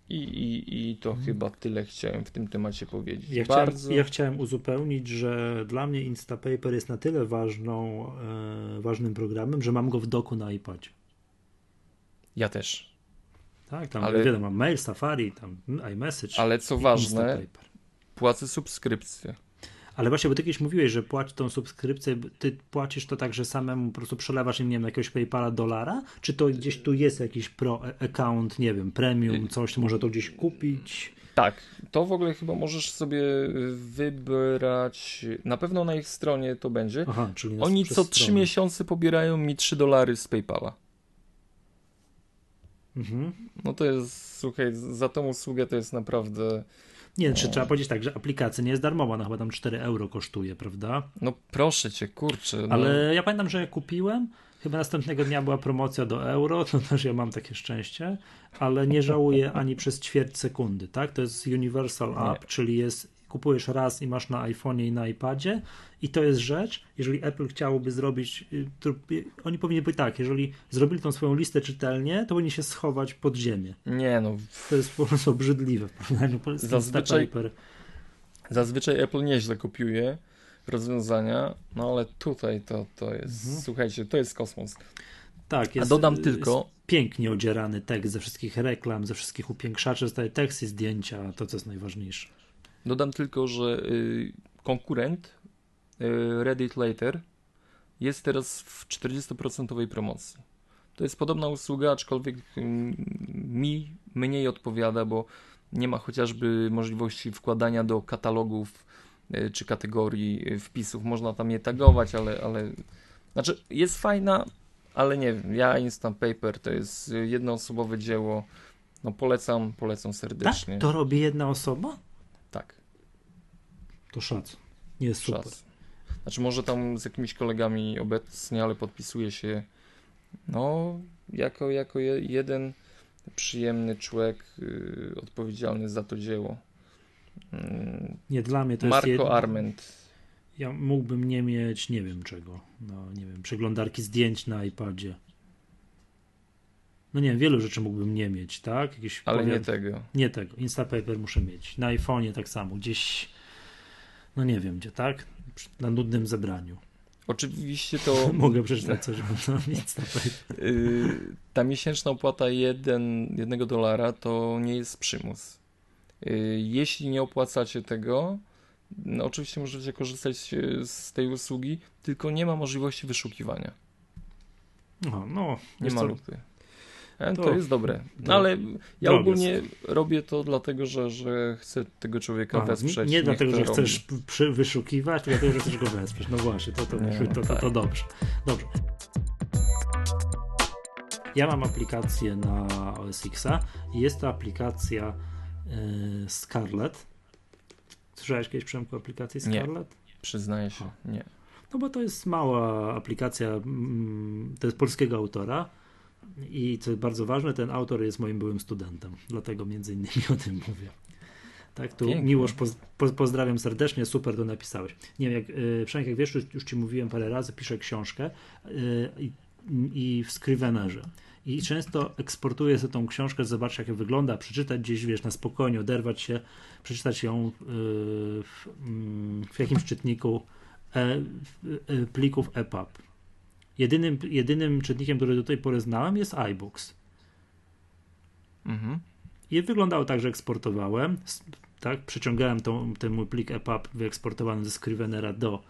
i, i, i to mhm. chyba tyle chciałem w tym temacie powiedzieć. Ja, Bardzo... chciałem, ja chciałem uzupełnić, że dla mnie Instapaper jest na tyle ważną, e, ważnym programem, że mam go w doku na iPadzie. Ja też. Tak, tam ale... wiadomo, mam mail, Safari, tam iMessage. Ale co ważne, płacę subskrypcję. Ale właśnie, bo ty kiedyś mówiłeś, że płać tą subskrypcję, ty płacisz to tak, że samemu po prostu przelewasz im, nie wiem, jakiegoś PayPala dolara? Czy to gdzieś tu jest jakiś pro account, nie wiem, premium, y- coś, może to gdzieś kupić? Tak, to w ogóle chyba możesz sobie wybrać, na pewno na ich stronie to będzie. Aha, czyli Oni co trzy miesiące pobierają mi 3 dolary z PayPala. Mhm. No to jest, słuchaj, za tą usługę to jest naprawdę nie, czy trzeba powiedzieć tak, że aplikacja nie jest darmowa, ona chyba tam 4 euro kosztuje, prawda? No proszę cię, kurczę. No. Ale ja pamiętam, że ja kupiłem, chyba następnego dnia była promocja do euro, to też ja mam takie szczęście, ale nie żałuję ani przez ćwierć sekundy, tak? To jest Universal App, czyli jest kupujesz raz i masz na iPhone'ie i na iPadzie i to jest rzecz, jeżeli Apple chciałoby zrobić, y, to, y, oni powinni być tak, jeżeli zrobili tą swoją listę czytelnie, to powinni się schować pod ziemię. Nie no. To jest po prostu obrzydliwe w porównaniu zazwyczaj, zazwyczaj Apple nieźle kopiuje, rozwiązania, no ale tutaj to, to jest, mhm. słuchajcie, to jest kosmos. Tak, jest, A dodam tylko. pięknie odzierany tekst ze wszystkich reklam, ze wszystkich upiększaczy, zostaje tekst i zdjęcia, to co jest najważniejsze. Dodam tylko, że y, konkurent y, Reddit Later jest teraz w 40% promocji. To jest podobna usługa, aczkolwiek y, mi mniej odpowiada, bo nie ma chociażby możliwości wkładania do katalogów czy kategorii wpisów. Można tam je tagować, ale, ale znaczy jest fajna, ale nie wiem. Ja Instant Paper to jest jednoosobowe dzieło. No polecam, polecam serdecznie. Tak? To robi jedna osoba? To szac. Nie jest super. Szac. Znaczy może tam z jakimiś kolegami obecnie, ale podpisuje się no jako, jako jeden przyjemny człowiek yy, odpowiedzialny za to dzieło. Yy, nie dla mnie to Marco jest. Marco Arment. Ja mógłbym nie mieć, nie wiem czego. No, nie wiem, przeglądarki zdjęć na iPadzie. No nie wiem, wielu rzeczy mógłbym nie mieć, tak? Jakiś Ale powiat... nie tego. Nie tego. Instapaper muszę mieć. Na iPhone'ie tak samo. Gdzieś, no nie wiem gdzie, tak? Na nudnym zebraniu. Oczywiście to. Mogę przeczytać coś, bo to nic yy, Ta miesięczna opłata 1, 1 dolara to nie jest przymus. Yy, jeśli nie opłacacie tego, no oczywiście możecie korzystać z tej usługi, tylko nie ma możliwości wyszukiwania. No, no nie ma lupy. E, to, to, jest dobre. No ale ja ogólnie robię to dlatego, że, że chcę tego człowieka A, wesprzeć. Nie dlatego, że robi. chcesz przy, wyszukiwać, tylko dlatego, że chcesz go wesprzeć. No właśnie, to, to, nie, to, to, tak. to, dobrze. Dobrze. Ja mam aplikację na OS Xa i jest to aplikacja y, Scarlet. Słyszałeś kiedyś Przemku aplikacji Scarlet? Nie, przyznaję się, nie. No bo to jest mała aplikacja, mm, to jest polskiego autora i co bardzo ważne, ten autor jest moim byłym studentem, dlatego między innymi o tym mówię. Tak, tu Pięknie. Miłosz, poz, poz, pozdrawiam serdecznie, super to napisałeś. Nie wiem, jak, yy, przynajmniej jak wiesz, już, już, ci mówiłem parę razy, piszę książkę yy, i, i w Scrivenerze. I często eksportuję sobie tą książkę, zobaczyć jak wygląda, przeczytać gdzieś, wiesz, na spokojnie, oderwać się, przeczytać ją yy, w, mm, w jakimś czytniku e, e, plików EPUB Jedynym, jedynym czytnikiem, który do tej pory znałem, jest iBooks. Mhm. I wyglądało tak, że eksportowałem, tak, przeciągałem tą, ten mój plik EPUB wyeksportowany ze Scrivenera do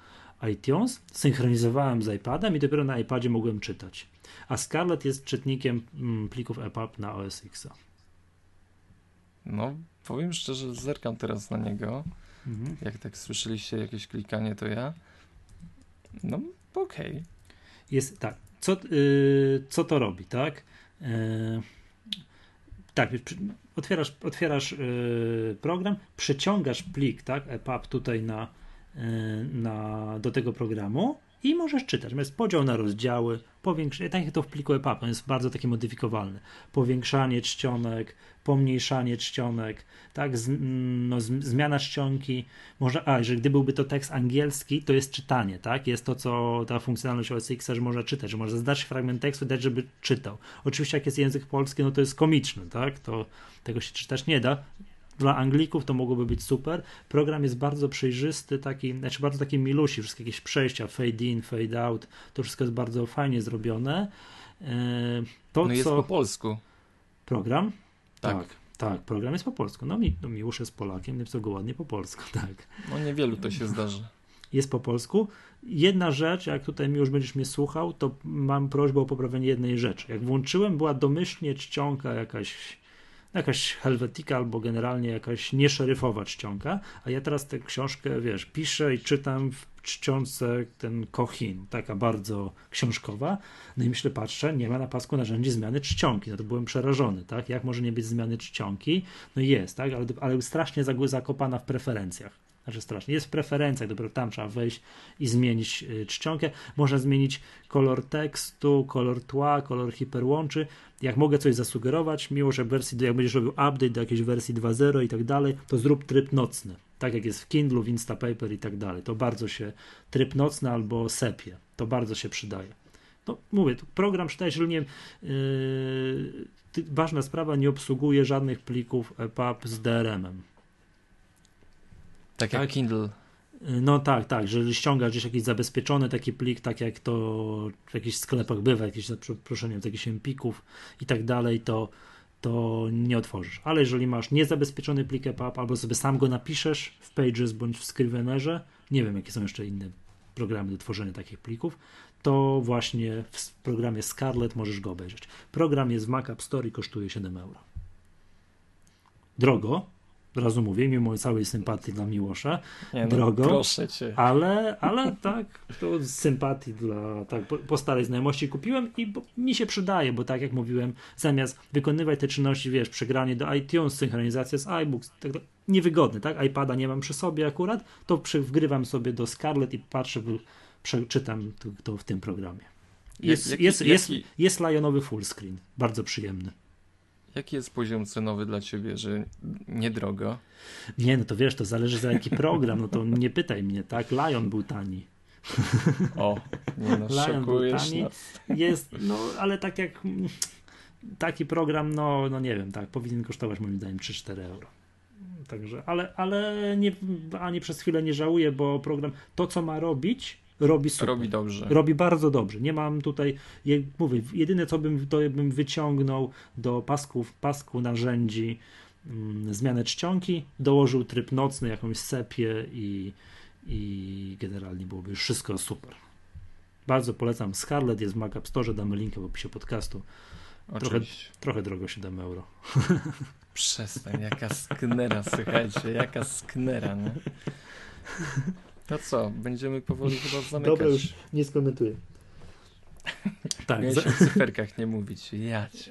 iTunes, synchronizowałem z iPadem i dopiero na iPadzie mogłem czytać. A Scarlett jest czytnikiem mm, plików EPUB na OS X. No, powiem szczerze, zerkam teraz na niego. Mhm. Jak tak słyszeliście jakieś klikanie, to ja. No, okej. Okay jest tak, co, yy, co to robi, tak? Yy, tak, otwierasz, otwierasz yy, program, przeciągasz plik, tak, EPUB tutaj na, yy, na, do tego programu i możesz czytać. Jest podział na rozdziały, powiększanie, tak jak to w pliku EPUB, on jest bardzo taki modyfikowalny. Powiększanie czcionek, pomniejszanie czcionek, tak, z, no, z, zmiana czcionki, może, a, że gdy byłby to tekst angielski, to jest czytanie, tak, jest to, co ta funkcjonalność OS X, że można czytać, że można zdać fragment tekstu, dać, żeby czytał. Oczywiście jak jest język polski, no to jest komiczny, tak, to tego się czytać nie da, dla Anglików to mogłoby być super. Program jest bardzo przejrzysty, taki, znaczy bardzo taki milusi, wszystkie jakieś przejścia, fade in, fade out, to wszystko jest bardzo fajnie zrobione. E, to, no jest co... po polsku. Program? Tak. tak. tak. program jest po polsku. No, mi, no Miłosz jest Polakiem, napisał go ładnie po polsku, tak. No niewielu to się zdarzy. Jest po polsku. Jedna rzecz, jak tutaj Miłosz będziesz mnie słuchał, to mam prośbę o poprawienie jednej rzeczy. Jak włączyłem, była domyślnie czcionka jakaś jakaś helwetika albo generalnie jakaś nieszeryfowa czcionka, a ja teraz tę książkę, wiesz, piszę i czytam w czcionce ten Kochin, taka bardzo książkowa, no i myślę, patrzę, nie ma na pasku narzędzi zmiany czcionki, no to byłem przerażony, tak, jak może nie być zmiany czcionki, no jest, tak, ale, ale strasznie zakopana w preferencjach, znaczy strasznie. Jest w preferencjach, dopiero tam trzeba wejść i zmienić y, czcionkę. Można zmienić kolor tekstu, kolor tła, kolor hiperłączy. Jak mogę coś zasugerować, miło, że wersji, jak będziesz robił update do jakiejś wersji 2.0 i tak dalej, to zrób tryb nocny. Tak jak jest w Kindle, w Instapaper i tak dalej. To bardzo się, tryb nocny albo sepie, to bardzo się przydaje. No mówię, program czytaj, jeżeli nie yy, ważna sprawa, nie obsługuje żadnych plików EPUB z DRM-em. Tak jak tak. Kindle. No tak, tak, że ściągasz gdzieś jakiś zabezpieczony taki plik, tak jak to w jakichś sklepach bywa, jakieś za przeproszeniem, z jakichś empików i tak dalej, to, to nie otworzysz. Ale jeżeli masz niezabezpieczony plik EPUB, albo sobie sam go napiszesz w Pages bądź w Scrivenerze, nie wiem jakie są jeszcze inne programy do tworzenia takich plików, to właśnie w programie Scarlet możesz go obejrzeć. Program jest w Mac App Store i kosztuje 7 euro. Drogo, razu mówię, mimo całej sympatii dla Miłosza, nie, no, drogo, proszę cię. Ale, ale tak, to z sympatii dla, tak, po, po starej znajomości kupiłem i bo, mi się przydaje, bo tak jak mówiłem, zamiast wykonywać te czynności, wiesz, przegranie do iTunes, synchronizacja z iBooks, tak, niewygodny, tak, iPada nie mam przy sobie akurat, to wgrywam sobie do Scarlett i patrzę, przeczytam to, to w tym programie. Jest, jaki, jest, jest, jaki... jest Lionowy fullscreen, bardzo przyjemny. Jaki jest poziom cenowy dla ciebie, że niedrogo? Nie, no to wiesz, to zależy za jaki program, no to nie pytaj mnie, tak? Lion był tani. O, nie no, Lion był tani. Nas. Jest, no ale tak jak taki program, no, no nie wiem, tak, powinien kosztować moim zdaniem 3-4 euro. Także, ale, ale nie, ani przez chwilę nie żałuję, bo program, to co ma robić, robi super. Robi dobrze. Robi bardzo dobrze. Nie mam tutaj, mówię, jedyne co bym, to bym wyciągnął do pasków, pasku narzędzi mm, zmianę czcionki, dołożył tryb nocny, jakąś sepię i, i generalnie byłoby już wszystko super. Bardzo polecam. Scarlett jest w Mac App Store, damy linkę w opisie podcastu. Trochę, trochę drogo 7 euro. Przestań, jaka sknera, słuchajcie, jaka sknera, nie? No co, będziemy powoli chyba zamykać. Dobra, już nie skomentuję. tak. Miałeś za... o cyferkach nie mówić, jać.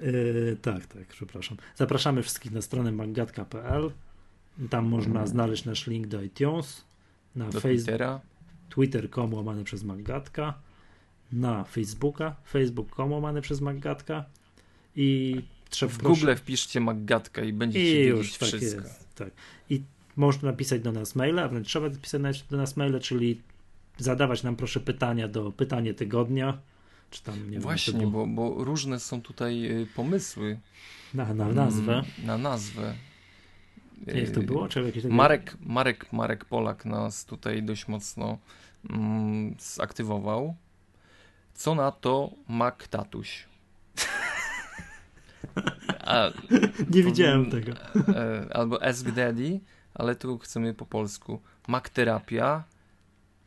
Yy, tak, tak, przepraszam. Zapraszamy wszystkich na stronę maggatka.pl. Tam można hmm. znaleźć nasz link do iTunes, na do Twittera. twitter.com łamane przez Maggatka, na Facebooka, facebook.com łamane przez Maggatka i trzeba w proszę... Google wpiszcie Maggatka i będziecie I już, tak wszystko. Jest, tak. I można napisać do nas maile, a wręcz trzeba napisać do nas maile, czyli zadawać nam proszę pytania do pytanie tygodnia. Czy tam, nie Właśnie, wiem, bo, bo różne są tutaj y, pomysły. Na, na nazwę. Mm, na nazwę. Jak to było? Czy jakieś takie... Marek, Marek, Marek Polak nas tutaj dość mocno mm, zaktywował. Co na to Mac Tatuś? A, nie widziałem tego. E, albo Ask Daddy ale tu chcemy po polsku. Makterapia,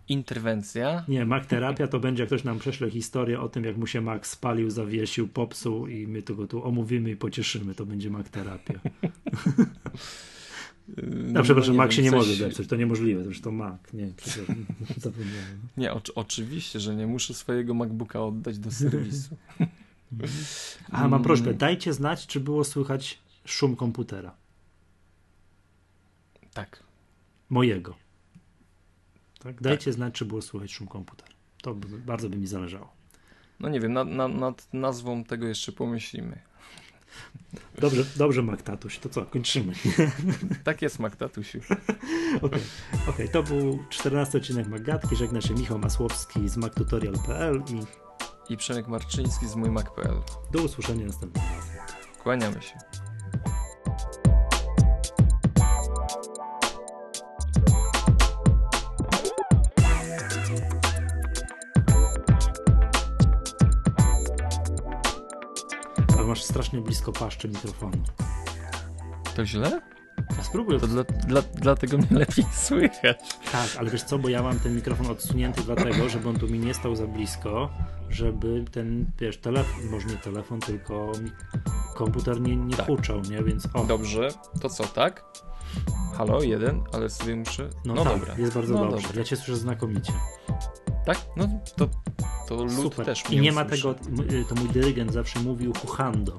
interwencja. Nie, makterapia to będzie, jak ktoś nam prześle historię o tym, jak mu się mak spalił, zawiesił, popsuł i my to go tu omówimy i pocieszymy. To będzie makterapia. No, przepraszam, no, Mac się nie coś... może zepsuć, to niemożliwe, to już to Mac, nie, zapomniałem. Nie, o, oczywiście, że nie muszę swojego MacBooka oddać do serwisu. A, mam prośbę, dajcie znać, czy było słychać szum komputera. Tak. Mojego. Tak? Dajcie tak. znać, czy było słychać szum komputer. To bardzo by mi zależało. No nie wiem, nad, nad, nad nazwą tego jeszcze pomyślimy. Dobrze, dobrze Maktatuś, to co, kończymy. Tak jest Maktatusiu. Okej, okay. okay. to był 14 odcinek Magatki, żegna się Michał Masłowski z mactutorial.pl i... I Przemek Marczyński z mójmac.pl. Do usłyszenia następnym razem. Kłaniamy się. Strasznie blisko paszczy mikrofonu. To źle? A spróbuj. To dla, dla, dlatego mnie lepiej słychać. Tak, ale wiesz co, bo ja mam ten mikrofon odsunięty dlatego, żeby on tu mi nie stał za blisko, żeby ten, wiesz, telefon, może nie telefon, tylko komputer nie, nie tak. huczał, nie? Więc o. Dobrze, to co, tak? Halo, jeden, ale sobie muszę... No, no tak, dobra. jest bardzo no dobrze. Dobra. Ja cię słyszę znakomicie. Tak? No to, to lud Super. też I nie ma tego, to mój dyrygent zawsze mówił huchando.